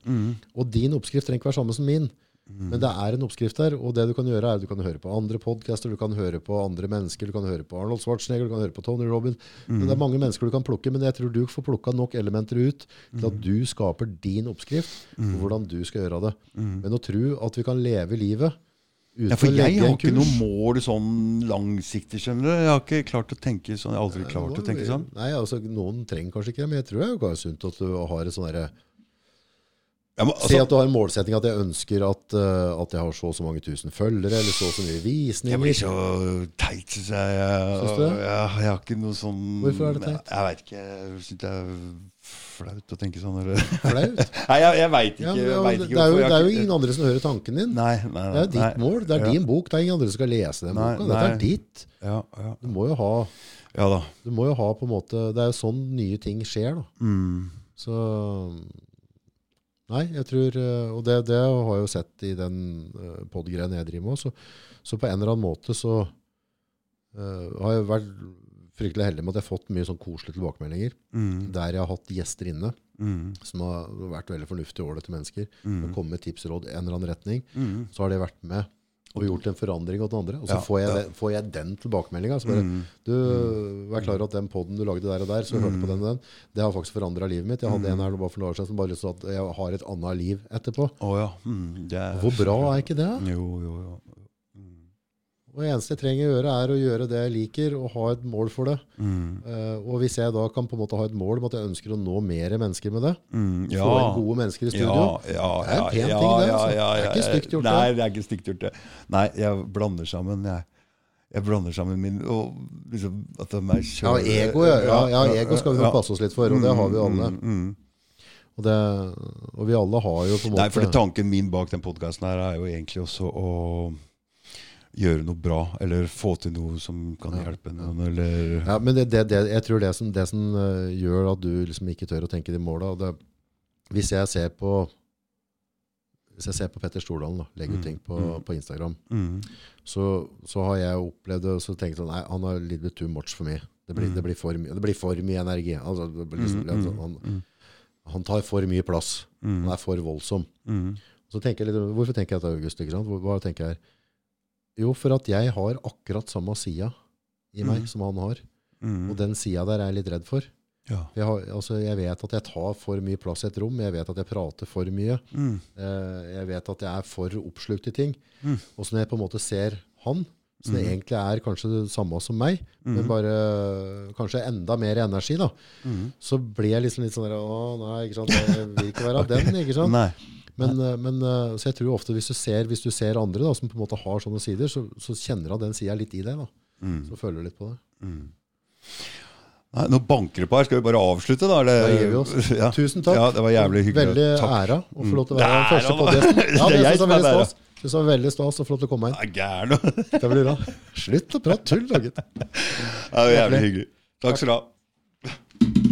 Og din oppskrift trenger ikke være samme som min. Men det er en oppskrift der, og det du kan gjøre er at du kan høre på andre podcaster, du kan høre på andre mennesker, du kan høre på Arnold Schwarzenegger, du kan høre på Tony Robin. Men det er mange mennesker du kan plukke, men jeg tror du får plukka nok elementer ut til at du skaper din oppskrift på hvordan du skal gjøre det. Men å tro at vi kan leve livet Ja, for jeg har ikke noe mål sånn langsiktig, skjønner du. Jeg har ikke klart å tenke sånn. Jeg har aldri klart å tenke sånn. Nei, altså Noen trenger kanskje ikke det, men jeg tror det er jo sunt at du har et sånn derre Ja, men, Si altså, at du har en målsetting at jeg ønsker at, uh, at jeg har så og så mange tusen følgere, eller så og så mye visninger. jeg blir så teit, syns jeg. Jeg, Syns du det? jeg. Jeg har ikke noe sånn Hvorfor er det teit? Jeg, jeg veit ikke. Jeg syns det er flaut å tenke sånn. Eller? Flaut? Nei, jeg, jeg veit ikke. Ja, jeg ja, vet det, ikke er jo, det er jo ingen andre som hører tanken din. Nei, nei, nei, Det er jo ditt mål. Det er Ja. din bok. Det er ingen andre som skal lese den boka. Dette er ditt. Ja, ja. Du må jo ha, ja da. du må jo ha på en måte Det er jo sånn nye ting skjer. da. Mm. Så Nei, jeg tror eh, Og det, det har jeg jo sett i den uh, pod-greien jeg driver med. Så, så på en eller annen måte så uh, har jeg vært fryktelig heldig med at jeg har fått mye sånn koselige tilbakemeldinger. Mm. Der jeg har hatt gjester inne Mm. som har vært veldig fornuftige og ålreite mennesker. Mm. Og kommet med tips og råd i en eller annen retning. Mm. Så har det vært med og gjort en forandring av den andre. Og så Ja, får, jeg, ja. får jeg den tilbakemeldinga. Mm. Du, vær klar at den poden du lagde der og der, så hørte på den og den, det har faktisk forandra livet mitt. Jeg hadde en her bare for noen år siden som bare til at jeg har et annet liv etterpå. Å ja. Mm. Det er Hvor bra er ikke det? Jo, jo, jo. Og det eneste jeg trenger å gjøre, er å gjøre det jeg liker, og ha et mål for det. Mm. Uh, og hvis jeg da kan på en måte ha et mål om at jeg ønsker å nå mer mennesker med det, Mm. få inn gode mennesker i studio Ja, ja, Det er en pen ja, ting, det, ja, altså. ja, Det er ikke stygt gjort, Nei, det. er ikke stygt gjort, det. Nei, jeg blander sammen, jeg. Jeg blander sammen min og liksom at det er Ja, kjøl... ego, ja, ja, ja, ego skal vi nok passe oss litt for, og det har vi alle. Mm, mm, mm. Og, det, og vi alle har jo på en måte Nei, for det, tanken min bak den podkasten her er jo egentlig også å gjøre noe bra, eller få til noe som kan hjelpe noen, eller Ja, men det, det, det, jeg tror det som, det som eh, gjør at du liksom ikke tør å tenke de måla Hvis jeg ser på Hvis jeg ser på Petter Stordalen, da, legger ut Mm, ting på, mm. på Instagram, mm, så, så har jeg opplevd det og så tenkt sånn Nei, han har litt blitt too much for meg. Det blir, Mm. det blir, for, mye, det blir for mye energi. Altså, liksom, altså, han, han tar for mye plass. Han er for voldsom. Så tenker jeg litt, Hvorfor tenker jeg dette, August? Hva tenker jeg her? Jo, for at jeg har akkurat samme sida i meg Mm. som han har. mm. Og den sida der er jeg litt redd for. Ja. Jeg, har, altså, jeg vet at jeg tar for mye plass i et rom. Jeg vet at jeg prater for mye. Mm, Eh, jeg vet at jeg er for oppslukt i ting. Mm. Og så når jeg på en måte ser han, så Mm. egentlig er kanskje det samme som meg, men mm, bare kanskje enda mer energi, da, mm. så blir jeg liksom litt sånn der, Å, nei, ikke sant? Jeg vil ikke være av den, ikke sant? Nei. Men, eh, men eh, så jeg tror ofte hvis du ser, hvis du ser andre da, som på en måte har sånne sider, så, så kjenner han den sida litt i deg. da. Mm. Så føler du litt på det. Mm. Nei, nå banker det på her. Skal vi bare avslutte, da? Det, Da gir vi oss. Ja. Tusen takk. Ja, det var jævlig hyggelig. Veldig Takk. æra å få lov til å være den første på Det Ja, er det jeg som er æra. Synes det var veldig stas å få lov til å komme inn. Gæren. Det blir bra. Slutt å prate tull, da, gutt. Ja, det var jævlig hyggelig. Takk skal du ha.